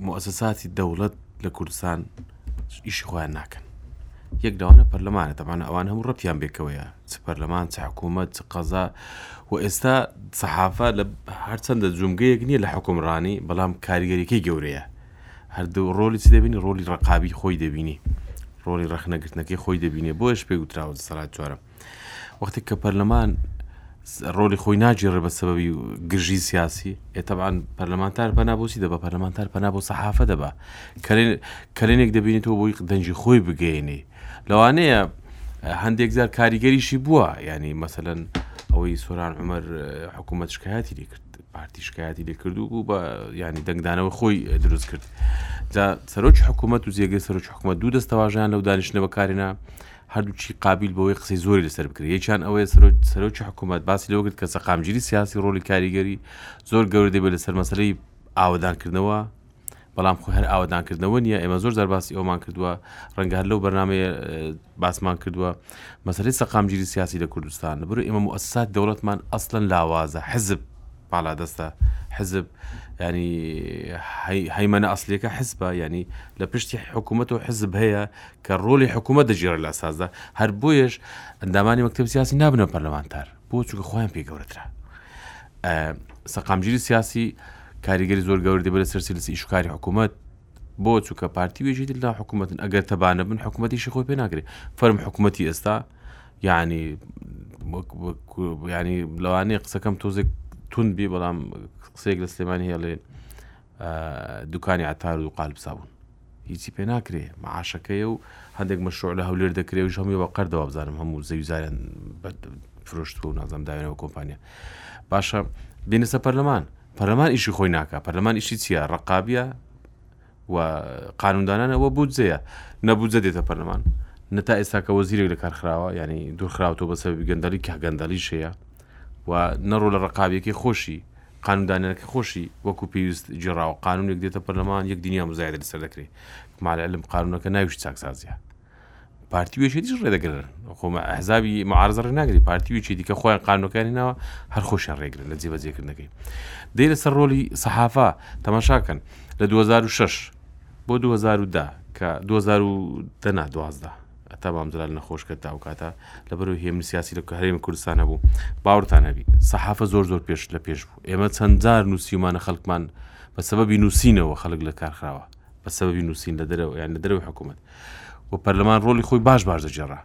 موسساتی دەوڵەت لە کوردستان ئیشی خۆیان ناکەن یەک داوانە پەرلەمانە دەبانە ئەوان هەموو ڕەتیان بێکەوەیە چ پەرلەمان چ حکوومەت چ قەزا و ئێستا سەحافە لە هەرچەندە جومگەیەک نییە لە حکومڕانی بەڵام کاریگەریەکەی گەورەیە هەردوو ڕۆلی چ دەبینی ڕۆلی ڕقابی خۆی دەبینی ڕۆلی ڕخنەگرتنەکەی خۆی دەبینێ بۆیش پێ گوتراوە دەسەڵات چوارم وەختێک کە پەرلەمان ڕۆلی خۆی ناگیێڕێ بە سەبەبی گرژی سیاسی ئێتەبان پەرلەمانتار پەنا بۆچی دەبە پەرلەمانتار پەنا بۆ سەحافە دەبە کەلێنێک دەبینێتەوە بۆی دەنجی خۆی بگەێنی لەوانەیە هەندێک جار کاریگەریشی بووە ینی مەسەەن ئەوەی سۆران عمر حکوومەت شکایەتی لێ کرد پارتی شکایەتی لێ کردو بوو بە ینی دەنگدانەوە خۆی دروست کرد جا سەرۆکی حکوومەت و جێگەی سەرۆک حکوومەت دوو دەستەواژیان لەو دانیشتە بەکارێنە هەردووکی قابیل بەوەیە قسەی زۆری لەسەر بکرێت، یەکیان ئەوەیە سەرۆکی حکوومەت باسی لەوە کرد کە سەقامگیری سیاسی ڕۆڵی کاریگەری زۆر گەورەی دەبێت لەسەر مەسەلەی ئاوەدانکردنەوە، بەڵام خۆی هەر ئاوەدانکردنەوە نییە، ئێمە زۆر جار باسی ئەوەمان کردووە، ڕەنگە هەر لەو بەرنامەیە باسمان کردووە، مەسەلەی سەقامگیری سیاسی لە کوردستان، لەبەرئەوەی ئێمە موئەسسات دەوڵەتمان ئەسلەن لاوازە، حزب باڵادەستە، حزب ینی هەیمەنە ئەسلەکە حزبە، ینی لە پشتی حکوومەت و حزب هەیە کە ڕۆلی حکوومەت دەگێڕێت لە ئەساسدا، هەر بۆیەش ئەندامانی مەکتەبی سیاسی نابن بە پەرلەمانتار، بۆ چونکە خۆیان پێ گەورەترە. سەقامگیری سیاسی کاریگەری زۆر گەورە دەبێت لەسەر سیلسی ئیش و کاری حکوومەت، بۆ چونکە پارتی و یەکێتی لەناو حکوومەتن، ئەگەر تەبا نەبن حکوومەتیشی خۆی پێ ناگرێت. فەرم حکوومەتی ئێستا یانی وەک وەک یانی لەوانەیە قسەکەم تۆزێک توند بێ، بەڵام قسەیەک لە سلێمانی هێڵێ، دوکانی عەتار و قالب سابون هیچی پێ ناکرێ معاشەکەی و هەندێک مەشروع لە هەولێر دەکرێ و هەمووی بە قەردەوە بزانم هەموو زەوی زارن فرۆشتوە و نازم داوێنەوە کۆمپانیا باشە بینەسە پەرلەمان پەرلەمان ئیشی خۆی ناکە پەرلەمان ئیشی چییە ڕقابە و قانوندانانەوە بودجەیە نەبوجە دێتە پەرلەمان نتا ئێستاکە وەزیرێک لە کارخراوە ینی دوورخراوەوە بەسەر گەندەلی کە گەندەلی شەیە و نەڕۆ لە ڕقابیەکەی خۆشی قانون دانەرەکە خۆشی وەکو پێویست گێڕاوە، قانونێک دێتە پەرلەمان یەک دنیا مزایدە لەسەر دەکرێ، مع العلم قانونەکە ناویشی چاکسازیە. پارتی و یەکێتیش ڕێدەگرن، خۆ مە ئەحزابی معارەزە ڕێناگری، پارتی و یەکێتی کە خۆیان قانونەکەیان هێناوە هەر خۆشیان ڕێگرن لە جێبەجێکردنەکەی. دەی لەسەر ڕۆلی سەحافە تەماشا کەن، لە دوو هەزار و شەش بۆ دوو هەزار و دە کە دوو هەزار و دە نا دوازدە، عەتا مام جەلال نەخۆش کرد تا ئەو کاتە لەبەرو هێمن سیاسی لە هەرێمی کوردستان هەبوو باوەڕتان هەبی سەحافە زۆر زۆر پێش لە پێش بوو ئێمە چەند جار نووسیمانە خەڵکمان بە سەبەبی نووسینەوە خەڵک لە کارخراوە بە سەبەبی نووسین لە دەرەوە یان لە دەرەوەی حکوومەت و پەرلەمان ڕۆلی خۆی باش باش دەجێڕا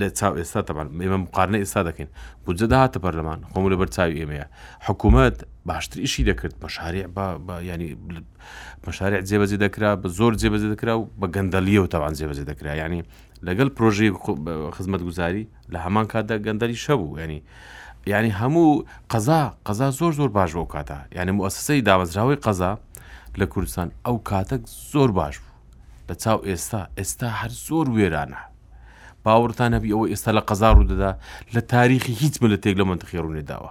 لە چاو ئێستا تەبان ئێمە مقارنە ئێستا دەکەین بودجە داهاتە پەرلەمان خۆم لە بەر چاوی ئێمەیە حکوومەت باشتر ئیشی دەکرد بە شارع بە ینی بە شارع جێبەجێ دەکرا بە زۆر جێبەجێ دەکرا و بە گەندەلیەوە تاوان جێبەجێ دەکرا ینی لەگەل پرۆژی خزمەت گوزاری لە هەمان کاتدا گەندەلی شەبوو ینی ینی هەموو قەزا قەزا زۆر زۆر باش بۆ کاتە ینی موسسەی دامەزراوەی قەزا لە کوردستان ئەو کاتەک زۆر باش بوو لە چاو ئێستا ئێستا هەر زۆر وێرانە باوەڕتان هەبی ئەوە ئێستا لە قەزا ڕوودەدا لە تاریخی هیچ ملەتێک لە منتخی ڕوونێداوە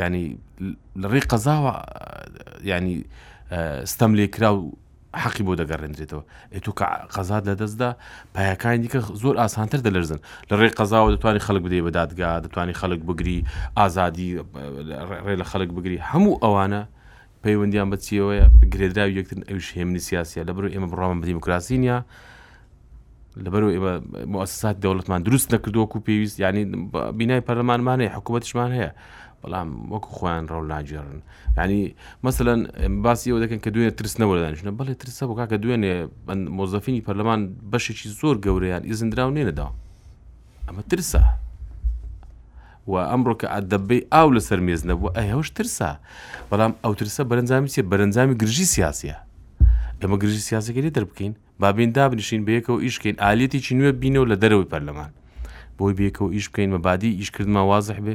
ینی لە ڕێی قەزاوە ینی ستەم لێ کرا و حەقی بۆ دەگەڕێنرێتەوە ئەتو کە قەزات لە دەستدا پایەکانی دیکە زۆر ئاسانتر دەلەرزن لە ڕێی قەزاوە دەتوانانی خەڵک بدەی بە دادگا دەتوانانی خەڵک بگری ئازادی ڕێ لە خەڵک بگری هەموو ئەوانە پەیوەندیان بە چیەوەیە گرێدراوی یەکترن ئەوش هێمنی سیاسە لەبەر ئێمە بڕامە بە دیموکراسی نیە لەبەرو ئێمە مؤسسات دەوڵەتمان دروست نەکردووەکو پێویست ینی بینای پەرلەمانمانەیە حکوومەتشمان هەیە بەڵام وەکو خۆیان ڕەو ناگێڕن ینی مەسەەن باسی ئەوە دەکەن کە دوێن ترسنەوە لەدانشنە بەڵێ ترسە بۆ کاکە دوێنێ مۆزەفینی پەرلەمان بەشێکی زۆر گەورەیان ئیزندراو نێنەداوە ئەمە ترسە و ئەمڕۆ کە ئەدەبەی ئاو لەسەر مێز نەبوو ئە هەوش ترسە بەڵام ئەو ترسە بەرەنجامی چێ بەرەنجامی گرژی سیاسە ئەمە گرژی سیاسەکەی دەربکەین بابین دابنیشین بەیەکەوە ئیشکەین ئالەتێکی نوێ بینەوە لە دەرەوەی پەرلەمان بۆی بێکەوە ئیش بکەین مەبادی ئیشکردمان وازح بێ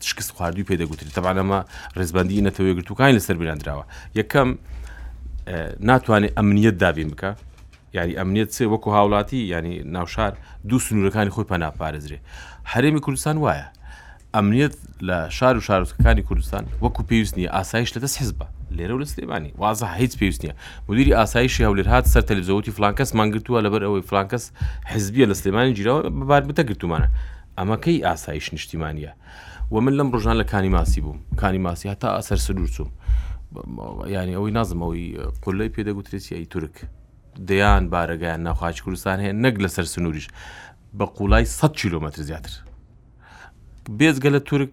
شکست خواردوی پێ دەگوتری تەبان ئەمە ڕێزبندی نەتەوە یەکگرتوەکانی لەسەر بیناندراوە یەکەم ناتوانێت ئەمنیەت دابین بکە یاری ئەمنیەت سێ وەکو هاوڵاتی ینی ناوشار دوو سنوورەکانی خۆی پەناپارێزرێ هەرێمی کوردستان وایە ئەمنیەت لە شار و شارۆچکەکانی کوردستان وەکو پێویست نیە ئاسایش لە دەست حزبە لێرە لە سلێمانی وازە هیچ پێویست نیە مدیری ئاسایشی هەولێر هاات سەر تەلویزیۆتی فلانکەس مانگرتووە لەبەر ئەوەی فلانکەس حزبیە لە سلێمانی جیرەوە بەباربتە گرتومانە ئەمە کەی ئاسایش نیشتیمانیە و من لەم ڕژان لە کانی ماسی بووم کانی ماسی هەتا ئەسەر سلوور چوم ینی ئەوەی نازمەوەی قلەی پێدەگوترێتیایی تورک دەیان بارەگەیان ناوخاچ کوردستان هەیە نەک لەسەر سنووریش بە قوڵای 100 کیلومتر زیاتر بێزگە لە تورک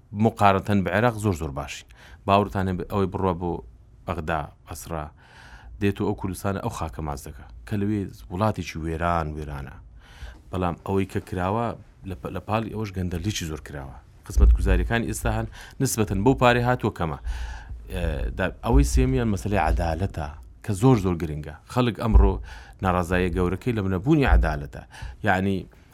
مقارنەن بە عێراق زۆر زۆر باشین باوەڕتان هەبێت ئەوەی بڕە بۆ بەغدا ئەسرا دێت و ئەو کوردستانە ئەو خاکە ماز دەکە کە لەوێ وڵاتێکی وێران وێرانە بەڵام ئەوەی کە کراوە لە پاڵی ئەوش گەندەلیی زۆر کراوە خزمەت گوزاریەکان ئێستا هەن نسبەتەن بەو پارێ هاتووە کەمە ئەوەی سێمیان مەسلەی عدالەتە کە زۆر زۆر گرنگە خەڵک ئەمڕۆ ناڕازایە گەورەکەی لە منەبوونی عدالەتە یعنی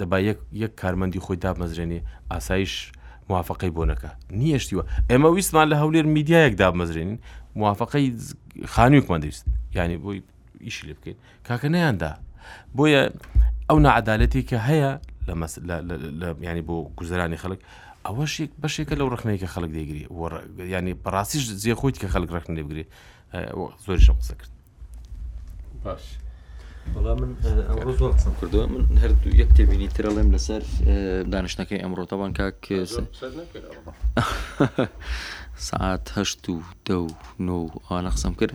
دەبا یەک یەک کارمەندی خۆی دابمەزرێنێ ئاسایش موافقەی بۆ نەکا نیشتیوە ئێمە ویستمان لە هەولێر میدیایەک دابمەزرێنین موافقەی خانوویکمان دەویست یعنی بۆی ئیشی لێ بکەین کاکە نیاندا بۆیە ئەو نەعادالەتی کە هەیە لە ینی بۆ گوزرانی خەڵک ئەوەشێک بەشێکە لەو ڕخنەیە کە خەڵک دەگری ینی بەڕاستیش زیێ خۆیت کە خەڵک ڕخن دەگرێت زۆریشم قسە کرد باش وڵام من ئەمڕۆ زۆر قسەم کردووە من هەردوو یەک تێبینی ترەڵێم لەسەر دانیشتەکەی ئەمڕۆ تەوان کاک سعات هەشت و دە و نۆ ئەوانە قسەم کرد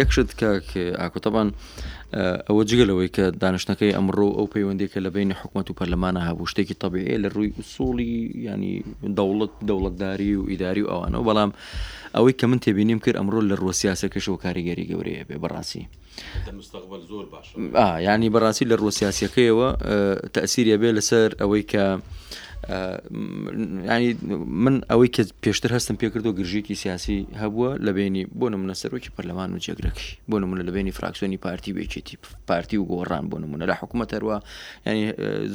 یەکشت کاک ئاکۆتەبان ئەوە جگە لەوەی کە دانیشتەکەی ئەمڕۆ ئەو پەیوەندێکە لە بینی حکوومەت و پەرلەمانە هەبوو شتێکی طببیعە لە ڕووی سوڵی ینی دەوڵەت دەوڵەتداری و ئیداری و ئەوانەوە بەڵام ئەوەی کە من تێبینیم کرد ئەمڕۆ لە ڕووە سیاسەکەشەوە کاریگەری گەورەی ئەبێ بەڕاستی لە مستەقبەل زۆر باشە ئا یعنی بەڕاستی لە ڕووە سیاسەکەیەوە تەسیری ئەبێ لەسەر ئەوەی کە ینی من ئەوەی کە پێشتر هەستم پێکرد و گرژێکی سیاسی هەبووە لە بینی بۆ نمونە سەرۆکی پەرلەمان و جێگرەکەی بۆ نمونە لە بینی فراکسیۆنی پارتی بێکێتی پارتی و گۆڕان بۆ نمونە لە حکوومەت هەروە ینی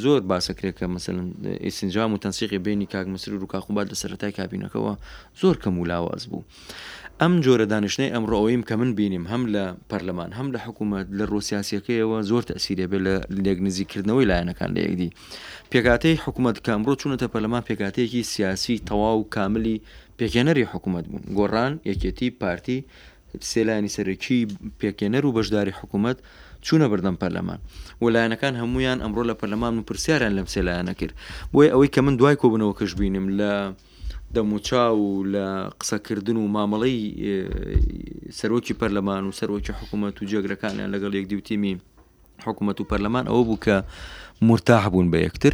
زۆر باسەکرێکە مەسن ئیسنجام و تەنسیقی بینی کاک مسرور و کاخوبات لە سەرەتای کابینەکەەوە زۆر کەم و لاواز بوو. ئەم جۆرە دانیشتنەی ئەمڕۆ ئەوەیم کە من بینیم هەم لە پەرلەمان هەم لە حکوومەت لە ڕووە سیاسییەکەیەوە زۆر تەئسیرێ بێ لە لێکنزیک کردنەوەی لایەنەکان لە یەکدی. پێکهاتەی حکوومەت کە ئەمڕۆ چوونەتە پەرلەمان پێکهاتەیەکی سیاسی تەواو و کاملی پێکهێنەری حکوومەت بوون. گۆڕان، یەکێتی، پارتی، سێ لایەنی سەرەکی پێکهێنەر و بەشداری حکوومەت چوونە بەردەم پەرلەمان و لایەنەکان هەموویان ئەمڕۆ لە پەرلەمان بوون پرسیاریان لەم سێ لایەنە کرد. بۆیە ئەوەی کە من دوای کۆبوونەوەکەش بینیم لە. دەموچاو و لە قسەکردن و مامەڵەی سەرۆکی پەرلەمان و سەرۆکی حکوومەت و جێگرەکانیان لەگەڵ یەک دیوتیمی حکوومەت و پەرلەمان ئەوە بوو کە مرتاح بوون بە یەکتر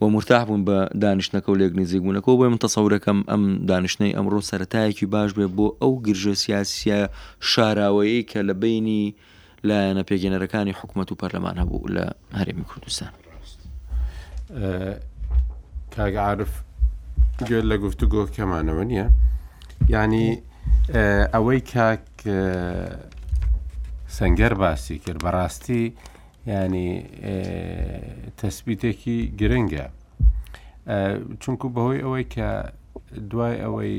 و مرتاح بوون بە دانیشتەکە و لێک نزیک بوونەکەەوە بۆی من تەسەورەکەم ئەم دانیشتەی ئەمڕۆ سەتایەکی باش بێ بۆ ئەو گرژە سیاسیە شاراوەیە کە لە بینی لایەنە پێگەێنەرەکانی حکومەت و پەرلەمان هەبوو لە هەرێمی کوردستان کاگەعاعرف گوێ لە گفتو گۆ کەمانەوە نییە ینی ئەوەی کاک سەنگەر باسی کرد بەڕاستی ینی تەسبیتێکی گرنگە چونکو بەهۆی ئەوەی کە دوای ئەوەی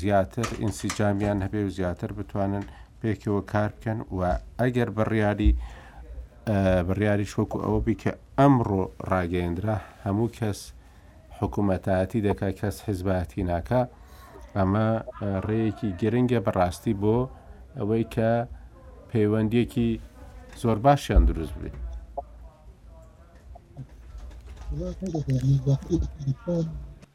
زیاتر ئینسیجامیان هەبێ و زیاتر بتوانن پێکەوە کار بکەن و ئەگەر بڕیاری بڕیاری شۆکو ئەوە بی کە ئەمڕۆ ڕاگەیەندرا هەموو کەس حکوومەتایەتی دەکات کەس حزبایەتی ناکە ئەمە ڕێیەکی گرنگە بەڕاستی بۆ ئەوەی کە پەیوەندیەکی زۆر باشیان دروست بێت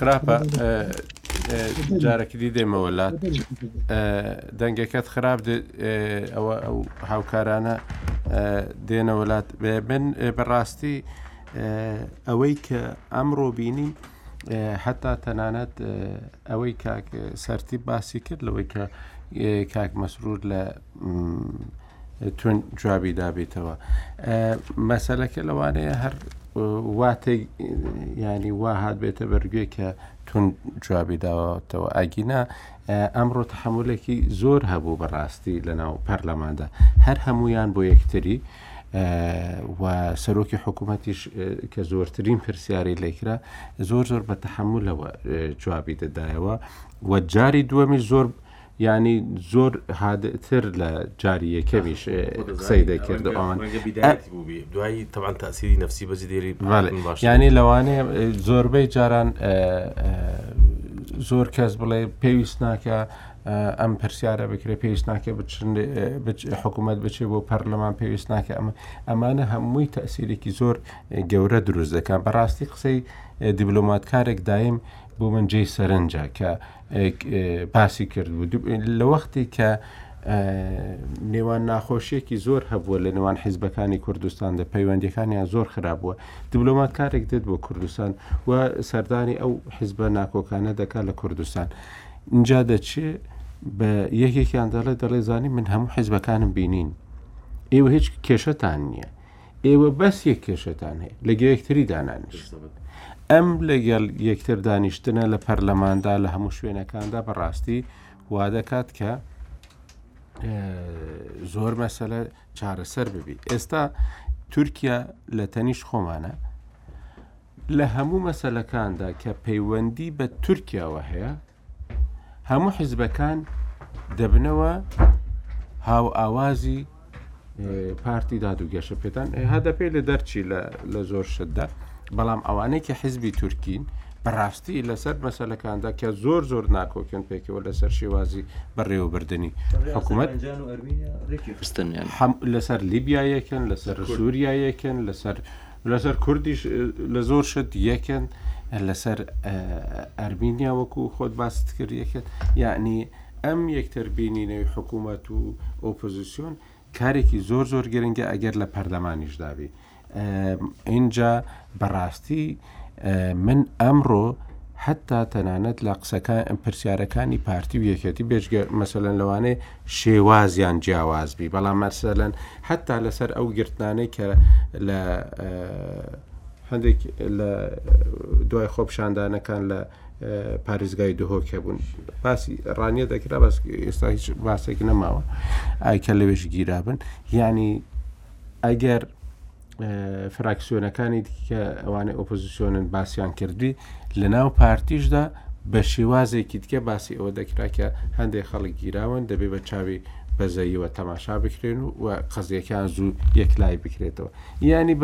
خراپە جارەکی دی دێمەوە لات دەنگەکەت خراپ ئەوە ئەو هاوکارانە دێنەوەلات بن بەڕاستی ئەوەی کە ئەمڕۆ بینیم حتا تەنانەت ئەوەی کاک سەرتی باسی کرد لەوەی کە کاک مەسرور لە توند جوابی دابیتەوە مەسەلەکە لەوانەیە هەر واتێ ینی وا هاات بێتە بەرگوێ کە تون جوابی داوەتەوە ئەگینا ئەمڕۆ تحملێکی زۆر هەبوو بەڕاستی لە ناو پەرلەماندا هەر هەمویان بۆ یەکتری و سەرۆکی حکوومەتیش کە زۆرترین پرسیاری لێکرا زۆر زۆر بە تحملەوە جوابی دەدایەوە و جاری دووەمی زۆر یانی زۆر هادئتر لە جاری یەکەمیش قسەی دەکرد و ئەوان دوایی تەوان تاسیری نفسی بەجی دێری یانی لەوانێ زۆربەی جاران زۆر کەس بڵێ پێویست ناکە ئەم پرسیارە بکرێت پێویست ناکە حکوومەت بچێت بۆ پەرلەمان پێویست ناکە ئەمە ئەمانە هەمووی تەسیرێکی زۆر گەورە دروست دەکەن بەڕاستی قسەی دیبلۆماتکارێک دایم بۆ من جێی سەرنجە کە باسی کرد بوو لە وەختی کە نێوان ناخۆشیەکی زۆر هەبووە لە نێوان حیزبەکانی کوردستان دە پەیوەندەکانیان زۆر خراپ بووە دبلۆمات کارێک دێت بۆ کوردستان و سەردانی ئەو حیزبە ناکۆکانە دەکات لە کوردستان اینجا دەچێ بە یەکێکیان دەڵێ دەڵێ زانی من هەموو حیزبەکانم بینین ئێوە هیچ کێشەتان نییە ئێوە بەس یەک کێشەتان هەیە لەگەڵ یەکتری دانانیشتن. ئەم لەگەڵ یەکتر دانیشتنە لە پەرلەماندا لە هەموو شوێنەکاندا بەڕاستی وا دەکات کە زۆر مەسەلە چارەسەر ببیت ئێستا تورکیا لە تەنیش خۆمانە لە هەموو مەسەلەکاندا کە پەیوەندی بە تورکیاوە هەیە هەموو حیزبەکان دەبنەوە هاو ئاوازی پارتی داد و گەشە پێتان هەدە پێ لە دەرچی لە زۆر شتدا بەڵام ئەوانەی کە حیزبی تورکین بەڕاستی لەسەر مەسلەکاندا کە زۆر زۆر ناکۆکیێن پێکەوە لەسەر شێوازی بەڕێوەبردننی حکوومەت لەسەر لیبیا یەکەن لەسەر سووریا یەکەن لەسەر لەسەر کوردیش لە زۆر شت یەکن لەسەر ئەرمینیا وەکو خۆت باست کرد یەکێت یعنی ئەم یەکتربینینەوەی حکوومەت و ئۆپۆزیسیۆن کارێکی زۆر زۆر گرنگە ئەگەر لە پەردەمانیش دابی اینجا بەڕاستی من ئەمڕۆ حتا تەنانەت لە قسەکان ئەم پرسیارەکانی پارتی و یەکێتی بێژگە مەسەلەن لەوانەیە شێوازیان جیاواز بی بەڵام مەرسەلەن حەتا لەسەر ئەو گرتنانەی کە لە هەندێک لە دوای خۆپشاندانەکان لە پارێزگای دهۆک هەبوون باسی ڕانیە دەکرا بەس ئێستا هیچ باسێک نەماوە ئایکە لەوێش گیرابن یعنی ئەگەر فراکسیۆنەکانی دیکە ئەوانەی ئۆپۆزیسیۆنن باسییان کردی لە ناو پارتیشدا بە شێوازێکی دیکە باسی ئەوە دەکرا کە هەندێک خەڵک گیراون دەبێ بە چاوی بەزەییەوە تەماشا بکرێن و و قەزیەکان زوو یەکلای بکرێتەوە ینی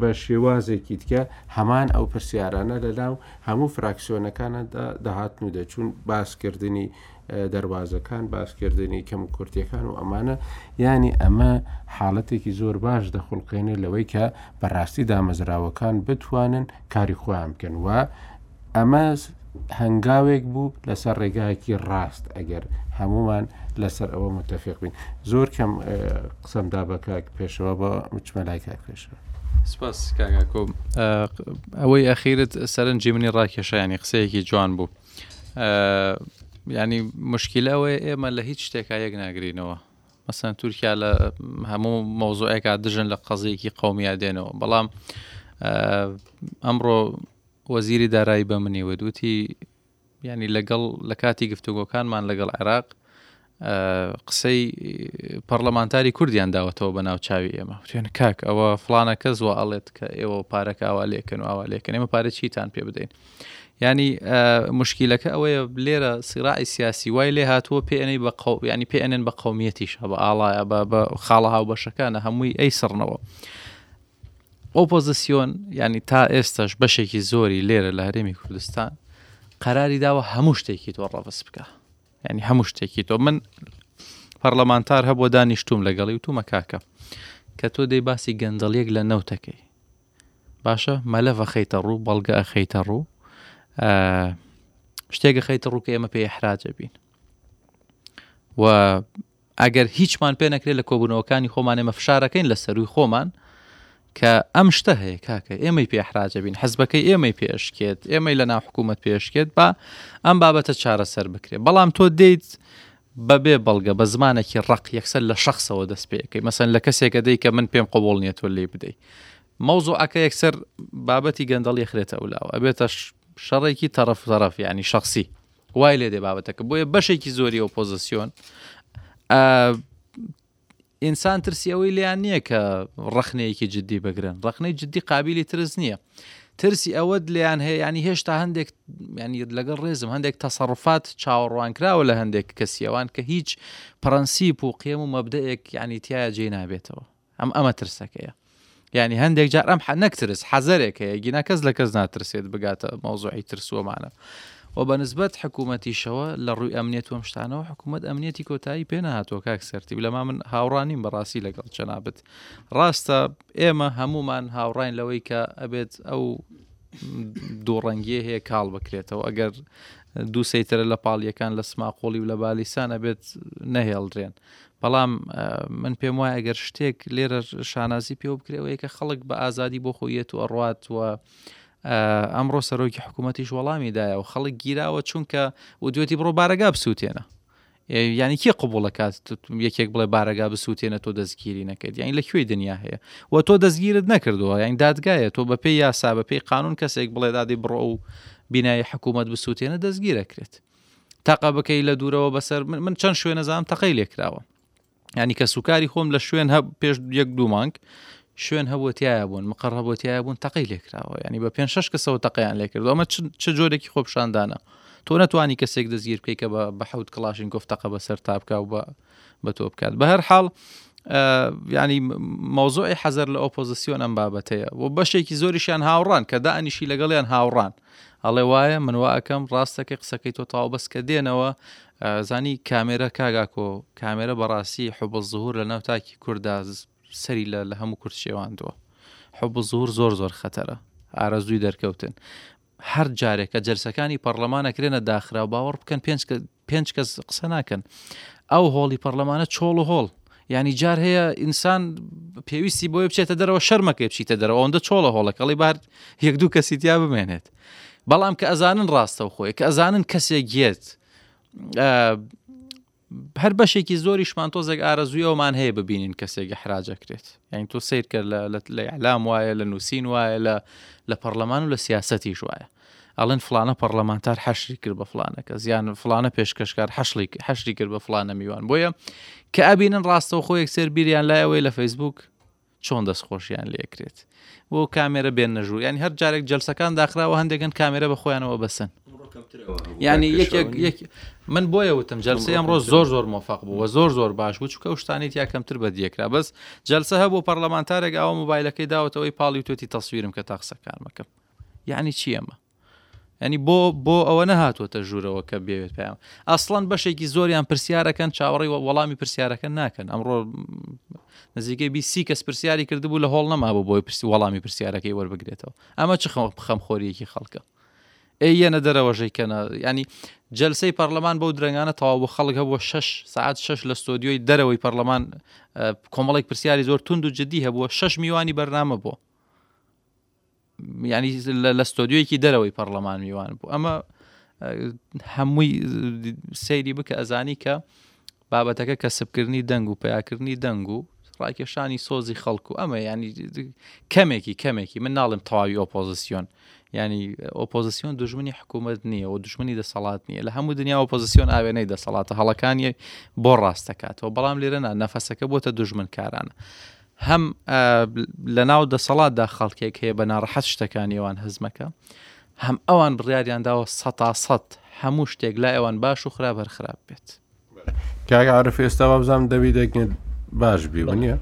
بە شێوازێکی دیکە هەمان ئەو پرسیارانە لە ناو هەموو فراکسیۆنەکانە دەهاتن و دەچوون باسکردنی دەروازەکان باسکردنی کەم و کورتەکان و ئەمانە ینی ئەمە حاڵەتێکی زۆر باش دەخڵقێنێ لەوەی کە بەڕاستی دامەزراوەکان بتوانن کاری خۆیان بکەن و ئەمە هەنگاوێک بوو لەسەر ڕێگایەکی ڕاست ئەگەر هەمومان لەسەر ئەوە متتەفق بین زۆر کەم قسەم دا بە کاک پێشەوە بە مچمە لای کاک پێشەوە سپاس کاکۆ ئەوەی ئەخیرت سەرنجی منی ڕاکێشایانی قسەیەکی جوان بوو یانی مشکیلە ئەوەیە ئێمە لە هیچ شتێکا یەک ناگرینەوە مەسەن تورکیا لە هەموو مۆزۆەکە دژن لە قەزیەکی قومیە دێنەوە بەڵام ئەمڕۆ وەزیری دارایی بە منی ودوتی ینی لەگەڵ لە کاتی گفتوگۆکانمان لەگەڵ عێراق قسەی پەڕلەمانتاری کوردیان داوەتەوە بە ناو چاوی ئێمە وتویان کاک ئەوە فڵانە کەس وا ئەڵێت کە ئێوە پارەکە ئاوا لێکن و ئاوا لێکن ئێمە پارە چیتان پێ بدەین ینی مشکیلەکە ئەوەیە لێرە سیراعی سیاسی وای لێ هاتووە پێێنەی بە قو ینی پێێنن بە قومیەتیشە بە ئاڵایە بە بە خاڵە هاو بەشەکانە هەمووی ئەی سڕنەوە. ئۆپۆزیسیۆن ینی تا ئێستش بەشێکی زۆری لێرە لە هەرێمی کوردستان قەراری داوە هەموو شتێکی تۆ ڕەفز بکە یانی هەموو شتێکی تۆ من پەرلەمانتار هەبووە دانیشتوم لەگەڵی و تومە کاکە کە تۆ دەی باسی گەندەڵیەک لە نەوتەکەی باشە مەلەفە خەیتە ڕوو بەڵگە ئەخەیتە ڕوو شتێکە خەیتە ڕوو کە ئێمە پێ حراجە بین و ئەگەر هیچمان پێ نەکرێت لە کۆبوونەوەکانی خۆمان ئێمە فشارەکەین لە سەرووی خۆمان کە ئەم شتە هەیە کاکە ئێمەی پێ حراجە بین حزبەکەی ئێمەی پێشکێت ئێمەی لە ناو حکوومەت پێشکێت با ئەم بابەتە چارەسەر بکرێت بەڵام تۆ دەیت بەبێ بەڵگە بە زمانێکی ڕق یەکسەر لە شخصەوە دەست پێەکەی مەسەن لە کەسێکە دەی کە من پێم قوبول نیە تۆ لی بدەیت مەوزوعەکە یەکسەر بابەتی گەندەڵی خرێتە ئەولاوە ئەبێتە شەڕێکی تەرەف تەرەف ینی شخصی وای لێ دێ بابەتەکە بۆیە بەشێکی زۆری ئۆپۆزیسیۆن ئینسان ترسی ئەوەی لیان نییە کە ڕخنەیەکی جددی بگرن ڕخنەی جددی قابلی ترس نییە ترسی ئەوەت لیان هەیە ینی هێشتا هەندێک ینی لەگەڵ ڕێزم هەندێک تەسەڕفات چاوەڕوان کراوە لە هەندێک کەسیەوان کە هیچ پرەنسیپ و قێم و مەبدەیەک ینی تایە جێ نابێتەوە ئەم ئەمە ترسەکەیە یعنی هەندێک جار ئەم نەک ترس حەزەرێک هەیە گینا کەس لە کەس ناترسێت بگاتە مەوزوعی ترسوەمانە و بە نسبەت حکوومەتیشەوە لە ڕووی ئەمنیێت وم شتانەوە حکوومەت ئەمنیەتی کۆتایی پێ نهاتۆ کاک سەری لەما من هاوڕانیم بەڕاستی لەگەڵ چەنابێت ڕاستە ئێمە هەمومان هاوڕین لەوەی کە ئەبێت ئەو دوو ڕەنگیە هەیە کاڵ بکرێتەوە ئەگەر دوو سەیترە لە پاڵیەکان لە سماقۆڵی و لە بالیسان ئەبێت نەهێڵدرێن بەڵام من پێم وایە ئەگەر شتێک لێرە شانازی پێوە بکرێەوەی کە خەڵک بە ئازادی بۆ خۆیەت و ئەڕات و ئەمڕۆ سەرۆکی حکوومەتیش وەڵامی دایە و خەڵک گیراوە چونکە و دوێتی بڕۆ بارەگا بسووتێنە ینی کێ قوبڵە کات یەکێک بڵێ بارەگا بسووتێنە تۆ دەستگیری نەکرد یانی لە کوێی دنیا هەیە و تۆ دەستگیرت نەکردووە یان دادگایە تۆ بەپی یاسا بەپی قانون کەسێک بڵێ دادی بڕۆ و بینایی حکوومەت بسووتێنە دەستگیرەکرێت تەقە بکەی لە دوورەوە بەسەر من چەند شوێنە زانم تەقەی لێکراوە ینی کە سوکاری خۆم لە شوێن هە پێش یەک دوو مانگ شوێن هەبووتیایە بوون مقڕ هەبووتیایە بوون تەقەی لێکراوە ینی بە پێ شش کەسەوە تەقیان لێکرد ئەمە چ جۆرێکی خۆپشاندانە تۆ نەتوانی کەسێک دەستگیر بکەی کە بە حوت کلاشین گفتەقە بەسەر تاپکا و بە بە تۆ بکات بە هەر حاڵ ینی مەوزۆی حەزەر لە ئۆپۆزیسیۆن ئەم بابەتەیە و بەشێکی زۆریشیان هاوڕان کە دانیشی لەگەڵیان هاوڕان ئەڵێ وایە من وا ئەکەم ڕاستە کە قسەکەی تۆ تەواو بەس کە دێنەوە زانی کامێرە کاک ئاکۆ کامێرە بەڕاستی حب الظهور لە ناو تاکی کورددا سەری لە لە هەموو کورد شێواندووە حب الظهور زۆر زۆر خەتەرە ئارەزووی دەرکەوتن هەر جارێکە جلسەکانی پەرلەمانەکرێنە داخرا باوەڕ بکەن پێنج پێنج کەس قسە ناکەن ئەو هۆڵی پەرلەمانە چۆڵ و هۆڵ ینی جار هەیە ئینسان پێویستی بۆی بچێتە دەرەوە شەرمەکە بچیتە دەرەوە ئەوەندە چۆڵە هۆڵەکەڵی بار یەک دوو کەسی تیا بمێنێت بەڵام کە ئەزانن ڕاستە و خۆی کە ئەزانن کەسێک گێت هەر بەشێکی زۆریشمان تۆزێک ئارەزویەوەمان هەیە ببینین کەسێکی حراجەکرێت یعنی تۆ سیرکە لە لەلام وایە لە نووسین وایە لە لە پەرلەمان و لە سیاستی ژواایە ئەڵێن فڵانە پەڕڵەمانتار حەشری کرد بە فڵانە کەس یان فڵانە پێشکەشکار حەشڵی حەشری کرد بە فڵانە میوان بۆیە کە ئەبینن ڕاستەوە خۆ یەک سێر بیریان لای ئەوەی لە فەیسبوک چۆن دەست خۆشیان لێکرێت بۆ کامێرە بێن نەژوو ینی هەر جارێک جلسەکان داخراوە هەندێکن کامێرە بە خۆیانەوە بەسن ینی یەکێک من بۆیە وتم جلسە ئەمڕۆ زۆر زۆر مۆفق بووە زۆر زۆر باش بوو چکە شتانیت یا کەمتر بە دیەکرا بەس جلسە هەبوو پەرلەمانتارێک ئەوە موبایلەکەی داوەتەوەی پاڵی توێتی تەسویرم کە تاقسەکان مەکەم یعنی چی ئەمە ینی بۆ بۆ ئەوە نەهاتوەتە ژوورەوە کە بێت پێیان ئەسڵەن بەشێکی زۆریان پرسیارەکەن چاوەڕی وەڵامی پرسیارەکە ناکەن ئەمڕۆ نزیکەی بیسی کەس پرسیاری کردبوو لە هۆڵ نەمابوو بۆی پرسی وەڵامی پرسیارەکەی وەربگرێتەوە ئەمە چ خەوە بخەم خۆریەکی خەڵکە ئەیەنە دەرەوەژەی کەنا ینی جلسەی پەرلەمان بەو درنگانە تەواو بۆ خەڵک هەبووە 6 سعات 6 لە ستۆدیۆی دەرەوەی پەرلەمان کۆمەڵێک پرسیاری زۆر تونند و جددی هەبووە 6 میوانی بەرنامە بۆ یانی لە ستۆدیۆیەکی دەرەوەی پەرلەمان میوان بوو ئەمە هەمووی سەیری بکە ئەزانی کە بابەتەکە کەسبکردنی دەنگ و پیاکردنی دەنگ و ڕاکێشانی سۆزی خەڵکو ئەمە ینی کەمێکی کەمێکی من ناڵم تەواوی ئۆپۆزیسیۆن ینی ئۆپۆزیسیۆن دژمنی حکوومەت نییە و دژمنی دەسەڵات نییە لە هەموو دنیا ئۆپۆزیسیۆن ئاوێنەی دەسەڵاتە هەڵەکانی بۆ ڕاستەکاتەوە بەڵام لێرەنا نەفەسەکە بۆتە دژمنکارانە هەم لە ناو دەسەڵاتدا خەڵکێک هەیە بە ناڕەحەت شتەکانی ئەوان هەزمەکە هەم ئەوان بڕیاریان داوە سەتا سەد هەموو شتێک لای ئەوان باش و خراپ هەر خراپ بێت کاک عارف ئێستا وابزانم دەبی دەگنێت باش بی نیە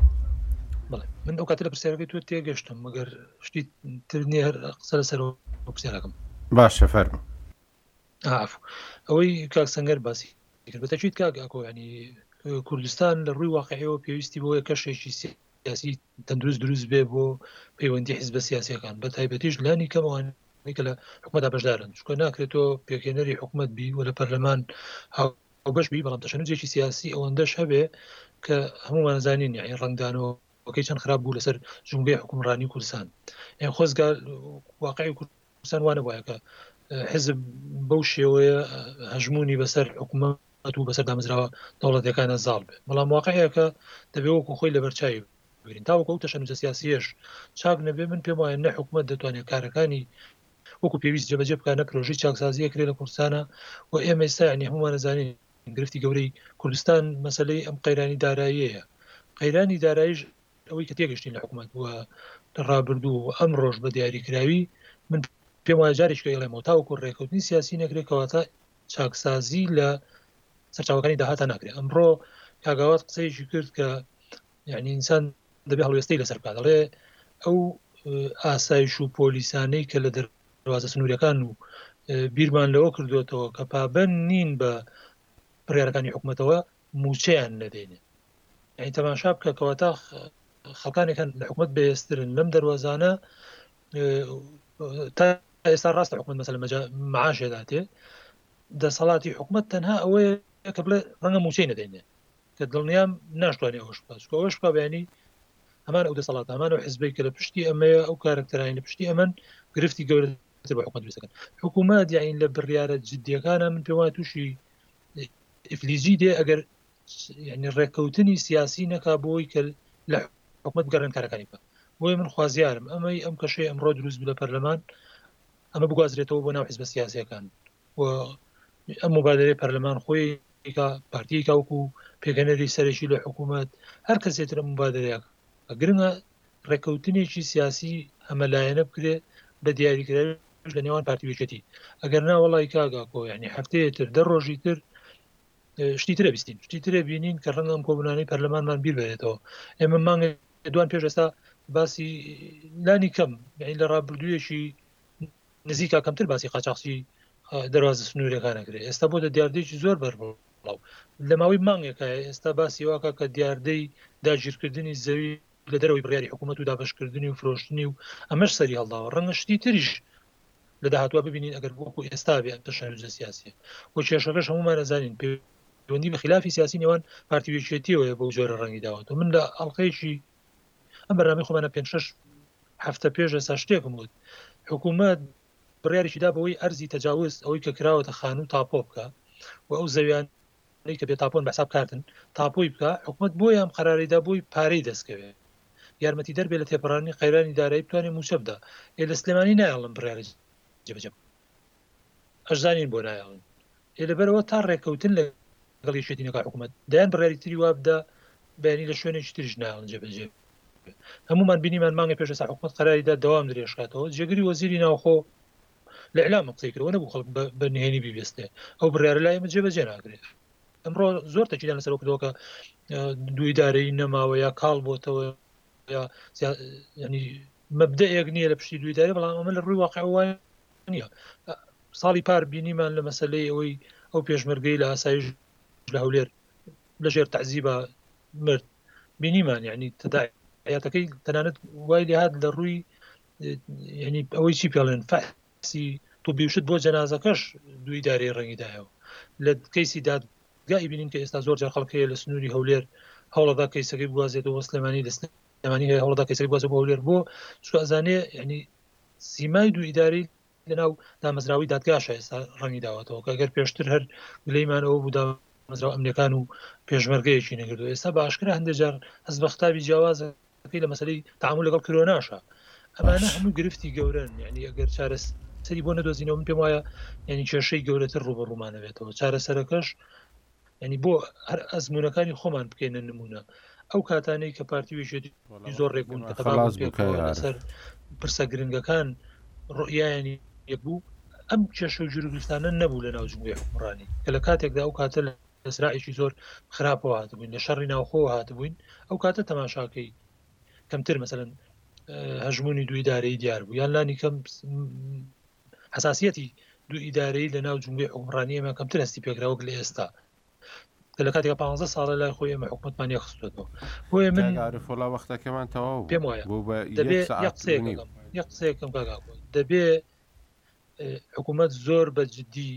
من ئەو کاتە لە پرسیارەکەی تۆ تێگەشتم مەگەر شتی تر نیە هەر قسە لەسەر پرسیارەکەم باشە فەرمو ئافو ئەوەی کاک سەنگەر باسی بەتەچیت کاک ئاکۆ ینی کوردستان لە ڕووی واقعەوە پێویستی بۆیە کەشێکی سیاسی تەندروست دروست بێ بۆ پەیوەندی حزبە سیاسەکان بە تایبەتیش لانی کەمەوان کە لە حکومەدا بەشدارن چکە ناکرێتۆ پێکێنەری حکومت بی و لە پەرلەمان بەش بی بەڵام تەشەنوجێکی سیاسی ئەوەندەش هەبێ کە هەمومان زانین یعنی ڕنگدانەوە کەی چەند خراپ بوو لەسەر جومگەی حکومڕانی کوردستان یان خۆزگا واقعی کوردستان وانە بواە کە حزب بەو شێوەیە هەژمونی بەسەر حکومە و بەسەر دامەزراوە دەوڵەتەکانە زاڵ بێ بەڵام واقعەکە دەبێ وەکو خۆی لە بەرچاوی بگرین تاوەکو ئەو تەشەنوزە سیاسیش چاک نەبێ من پێم وایە نە حکومت دەتوانێت کارەکانی وەکو پێویست جەبەجێ بکە نە پرۆژی چاکسازیە کرێ لە کوردستانە و ئێمە ئێستا ینی هەمومانەزانین گرفتی گەورەی کوردستان مەسەلەی ئەم قەیرانی داراییەیە قەیرانی دارایش ئەوەی کە تێگەشتین لە حکوومەت وە لە ڕابردوو و ئەم ڕۆژ بە دیاریکراوی من پێم وایە جارێککە ئێڵێمەوە تاوەکو ڕێکوتنی سیاسی نەکرێکەوەتە چاکسازی لە سەرچاوەکانی داهاتا ناکرێت ئەمڕۆ کاگاوات قسەیەکی کرد کە یعنی ئینسان دەبێ هەڵوێستەی لەسەر بکات دەڵێ ئەو ئاسایش و پۆلیسانەی کە لە دەروازە سنوورەکان و بیرمان لەوە کردوێتەوە کە پابەن نین بە بڕارەکانی حکوومەتەوە موچەیان نەدێنێ ئەین تەماشا بکە کەواتا خەکانێکن لە حکوومەت بەێسترن لەم دەروازانە تا ئێستا ڕاستە حکومت مەسەل مەجا معاشێداتێ دەسەڵاتی حکومت تەنها ئەوەیە کە بڵێ ڕەنگە موچەی نەدەینێ کە دڵنیام ناشتوانێت ئەوەش بکات چکۆ ئەوەش بکە بەیانی هەمان ئەو دەسەڵات هەمان و حزبی کە لە پشتی ئەمەیە ئەو کارکتەرانی لە پشتی ئەمن گرفتی گەورە بە حکومت بسەکەن حکوومەت دیین لە بڕیاە جددیەکانە من پێ وایە تووشی ئفلیجی دێ ئەگەر ینی ڕێککەوتنی سیاسی نەکا بۆی کە لە حکومت گەڕێن کارەکانی بکە بۆی من خوازیارم ئەمەی ئەم کەشەی ئەمڕۆ دروست لە پەرلەمان ئەمە بگوازرێتەوە بۆ ناو حزبە سیاسیەکان و ئەم مبادرەی پەرلەمان خۆی پارتی کاوکو و پێگەنەری سەرێکی لە حکوومەت هەر کەسێتر ئەم مبادرەیەک گرنگە ڕێککەوتنێکی سیاسی هەمەلایەنە بکرێ بە دیاریکرا لە نێوان پارتیوێکێتی ئەگەر ناوەڵی کاگاکۆ یعنی هەفتەیە تر دە ڕۆژی تر شتی ترە بیستین شتی ترێ بینین کە ڕەنگەم کۆبنانی پەرلەمانمان بیربێتەوە ئێمە مانگ دوان پێش ئێستا باسی لانی کەم لە ڕابردوویەکی نزیکا کەمتر باسی قاچاقچی دەواازە سنوورەکانەکرێت ئێستا بۆ دە دیاردێکی زۆر بەربڵ لە ماوەی مانگێکە ئێستا باسی واکە کە دیاردەی داگیرکردنی زەوی لە دەرەوەی بڕیاری حکوومەت و دابشکردنی و فرۆشتنی و ئەمەش سەری هەڵداوە ڕەنگە شتی تریش لە داهاتوە ببینین ئەگەر وەکو ئێستا بێ تەشەنوزە سیاسیە و کێشەکەش هەمومان ئەزانین پێ بەندی بە خلافی سیاسی نێوان پارتیوێکێتیەوە بۆ جۆرە ڕەنگی داوەت و من لە ئەڵلقەیەکی ئەم بەرامی خۆمانە پێ شش هەفتە پێش ئێستا شتێکم وت حکوومەت بڕیاریشیدا بەوەی ئەرزی تەجاوز ئەوەی کە کراوەتە خانوو تاپۆ بکە و ئەو زەویان ئەوانەی کە بێ تاپۆن بە حساب کارتن تاپۆی بکا حکومەت بۆی ئەم قەرارەی دا بۆی پارەی دەستکەوێ یارمەتیدەر بێ لە تێپەرانی قەیرانی دارایی بتوانێ موچە بدا ئێ لە سلێمانی نایەڵن بڕیارە جێبەجێ بکا ئەشزانین بۆ نایەڵن ئێ لەبەرەوە تا ڕێکەوتن لە گەڵ یەکێتی نەکا حکومەت دەیان بڕیاری تری وا بدا بەیانی لە شوێنێکی تریش نایەڵن جێبەجێ هەمومان بینیمان مانگێ پێش ئێستا حکومەت قەراری دا دەوام درێژکاتەوە جێگری وەزیری ناوخۆ لە اعلامە قسەی کرد ئەوە نەبوو خەڵک بە نهێنی بیبێستێ ئەو بڕیارە لای ئێمە جێبەجێ ناکرێت ئەمڕۆ زۆر تەکیدان لەسەر کردەوە کە دووی دارەی نەماوە یا کاڵ بۆتەوە ینی مەبدەیەک نییە لە پشتی دووی داری بەڵام ئەمە لە ڕووی واقع وایە نییە ساڵی پار بینیمان لە مەسلەی ئەوەی ئەو پێشمەرگەی لە ئاسایش لە هەولێر لەژێر تەعزیبە مرد بینیمان یعنی تداعاتەکەی تەنانەت وای لێهات لە ڕووی یعنی ئەوەی چی پێڵێن فەسی توبیشت بۆ جەنازەکەش دوی دارێ ڕەنگیدایەوە لە کەیسی داد گای بینین کە ئێستا زۆر جار خەڵکەیە لە سنووری هەولێر هەوڵەدا کەیسەکەی بوازێتەوە سلێمانی لە سلێمانی هەیە هەوڵدا کەیسەکەی بوازە بۆ هەولێر بۆ چوازانێ ینی سیمای دوو ئیداری لەناو دامەزراوی دادگاشە ئێستا ڕەنگی داوەتەوە کە گەر پێشتر هەر گلەیمانەوە بوودا مەزرا ئەمنەکان و پێشمەرگەیەکی نەگردو ئێستا باشکرا هەندێک جار هەز بە خراوی جیاواز قسەکەی لە مەسەلەی تعامل لەگەڵ کرۆناشە ئەمانە هەموو گرفتی گەورەن یعنی ئەگەر چارەس سەری بۆ نەدۆزینەوە من پێم وایە ینی کێشەی گەورەتر ڕوبە ڕوومانەوێتەوە چارەسەرەکەش ینی بۆ هەر ئەزمونونەکانی خۆمان بکەینە نمونە ئەو کاتانەی کە پارتی وێژێتی زۆر ڕێک بوون لەسەر پرسە گرنگەکان ڕۆیانی یەک بوو ئەم کێشە و جروگرفتانە نەبوو لە ناو جموی حکوڕانی کە لە کاتێکدا ئەو کاتە لەسرائێکی زۆر خراپەوە هاتبووین لە شەڕی ناوخۆوە هاتبووین ئەو کاتە تەماشاکەی کەمتر مەسەن هەژمونی دوی دارەی دیار بوو یان لانی کەم حساسەتی دوو ئیدارەی لە ناو جموی حکومڕانی ئێمە کەمتر هەستی پێکرا وەک لە ئێستا لە کاتێک 15 ساڵە لای خۆی ئێمە حکوومەتمان یەخستێتەوە بۆیە من گارفۆڵا وەختەکەمان تەواو پێم وایە بۆ بە قسەکەم دەبێ حکوومەت زۆر بە جددی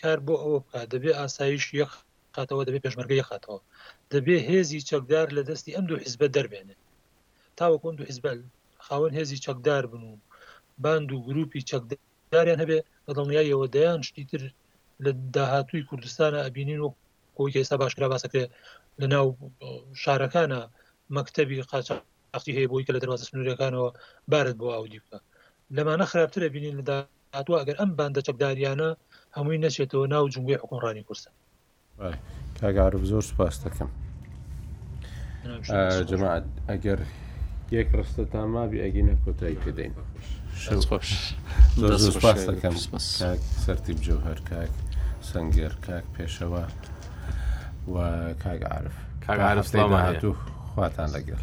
کار بۆ ئەوە بکات دەبێ ئاسایش یەکخاتەوە دەبێ پێشمەرگە یەکخاتەوە دەبێ هێزی چەکدار لە دەستی ئەم دوو حیزبە دەربێنێ تاوەکو ئەم دوو حیزبە خاوەن هێزی چەکدار بن و باند و گروپی چەکدار داریان هەبێ بە دڵنیاییەوە دەیان شتی تر لە داهاتووی کوردستانە ئەبینین وەک کۆی ئێستا باشکرا باسەکرێ لە ناو شارەکانە مەکتتەبی قاچاقی هەیە بۆی کە لە دەواازە سنوورەکانەوە بارد بۆ ئاودی بکە لەمانە خراپترە بینین لە هاتووە ئەگەر ئەم باندە چەکداریانە هەمووی نەچێتەوە ناو جومگەی حکومڕانی کوردستان. بەڵێ کاک عارف زۆر سوپاستەکەم جەماعەت ئەگەر یەک ڕستە تا مابی ئەگینە کۆتایی پێدەین سپاسەکەم سەرتی بجەوهر کاک سنگێر کاک پێشەوە و کاک عرف کاک عرف سلام علیکم خواتان لەگەر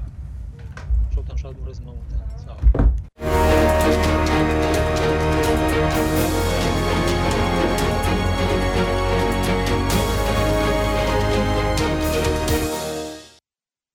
شڵتان شاد ڕێز مامۆتان ساو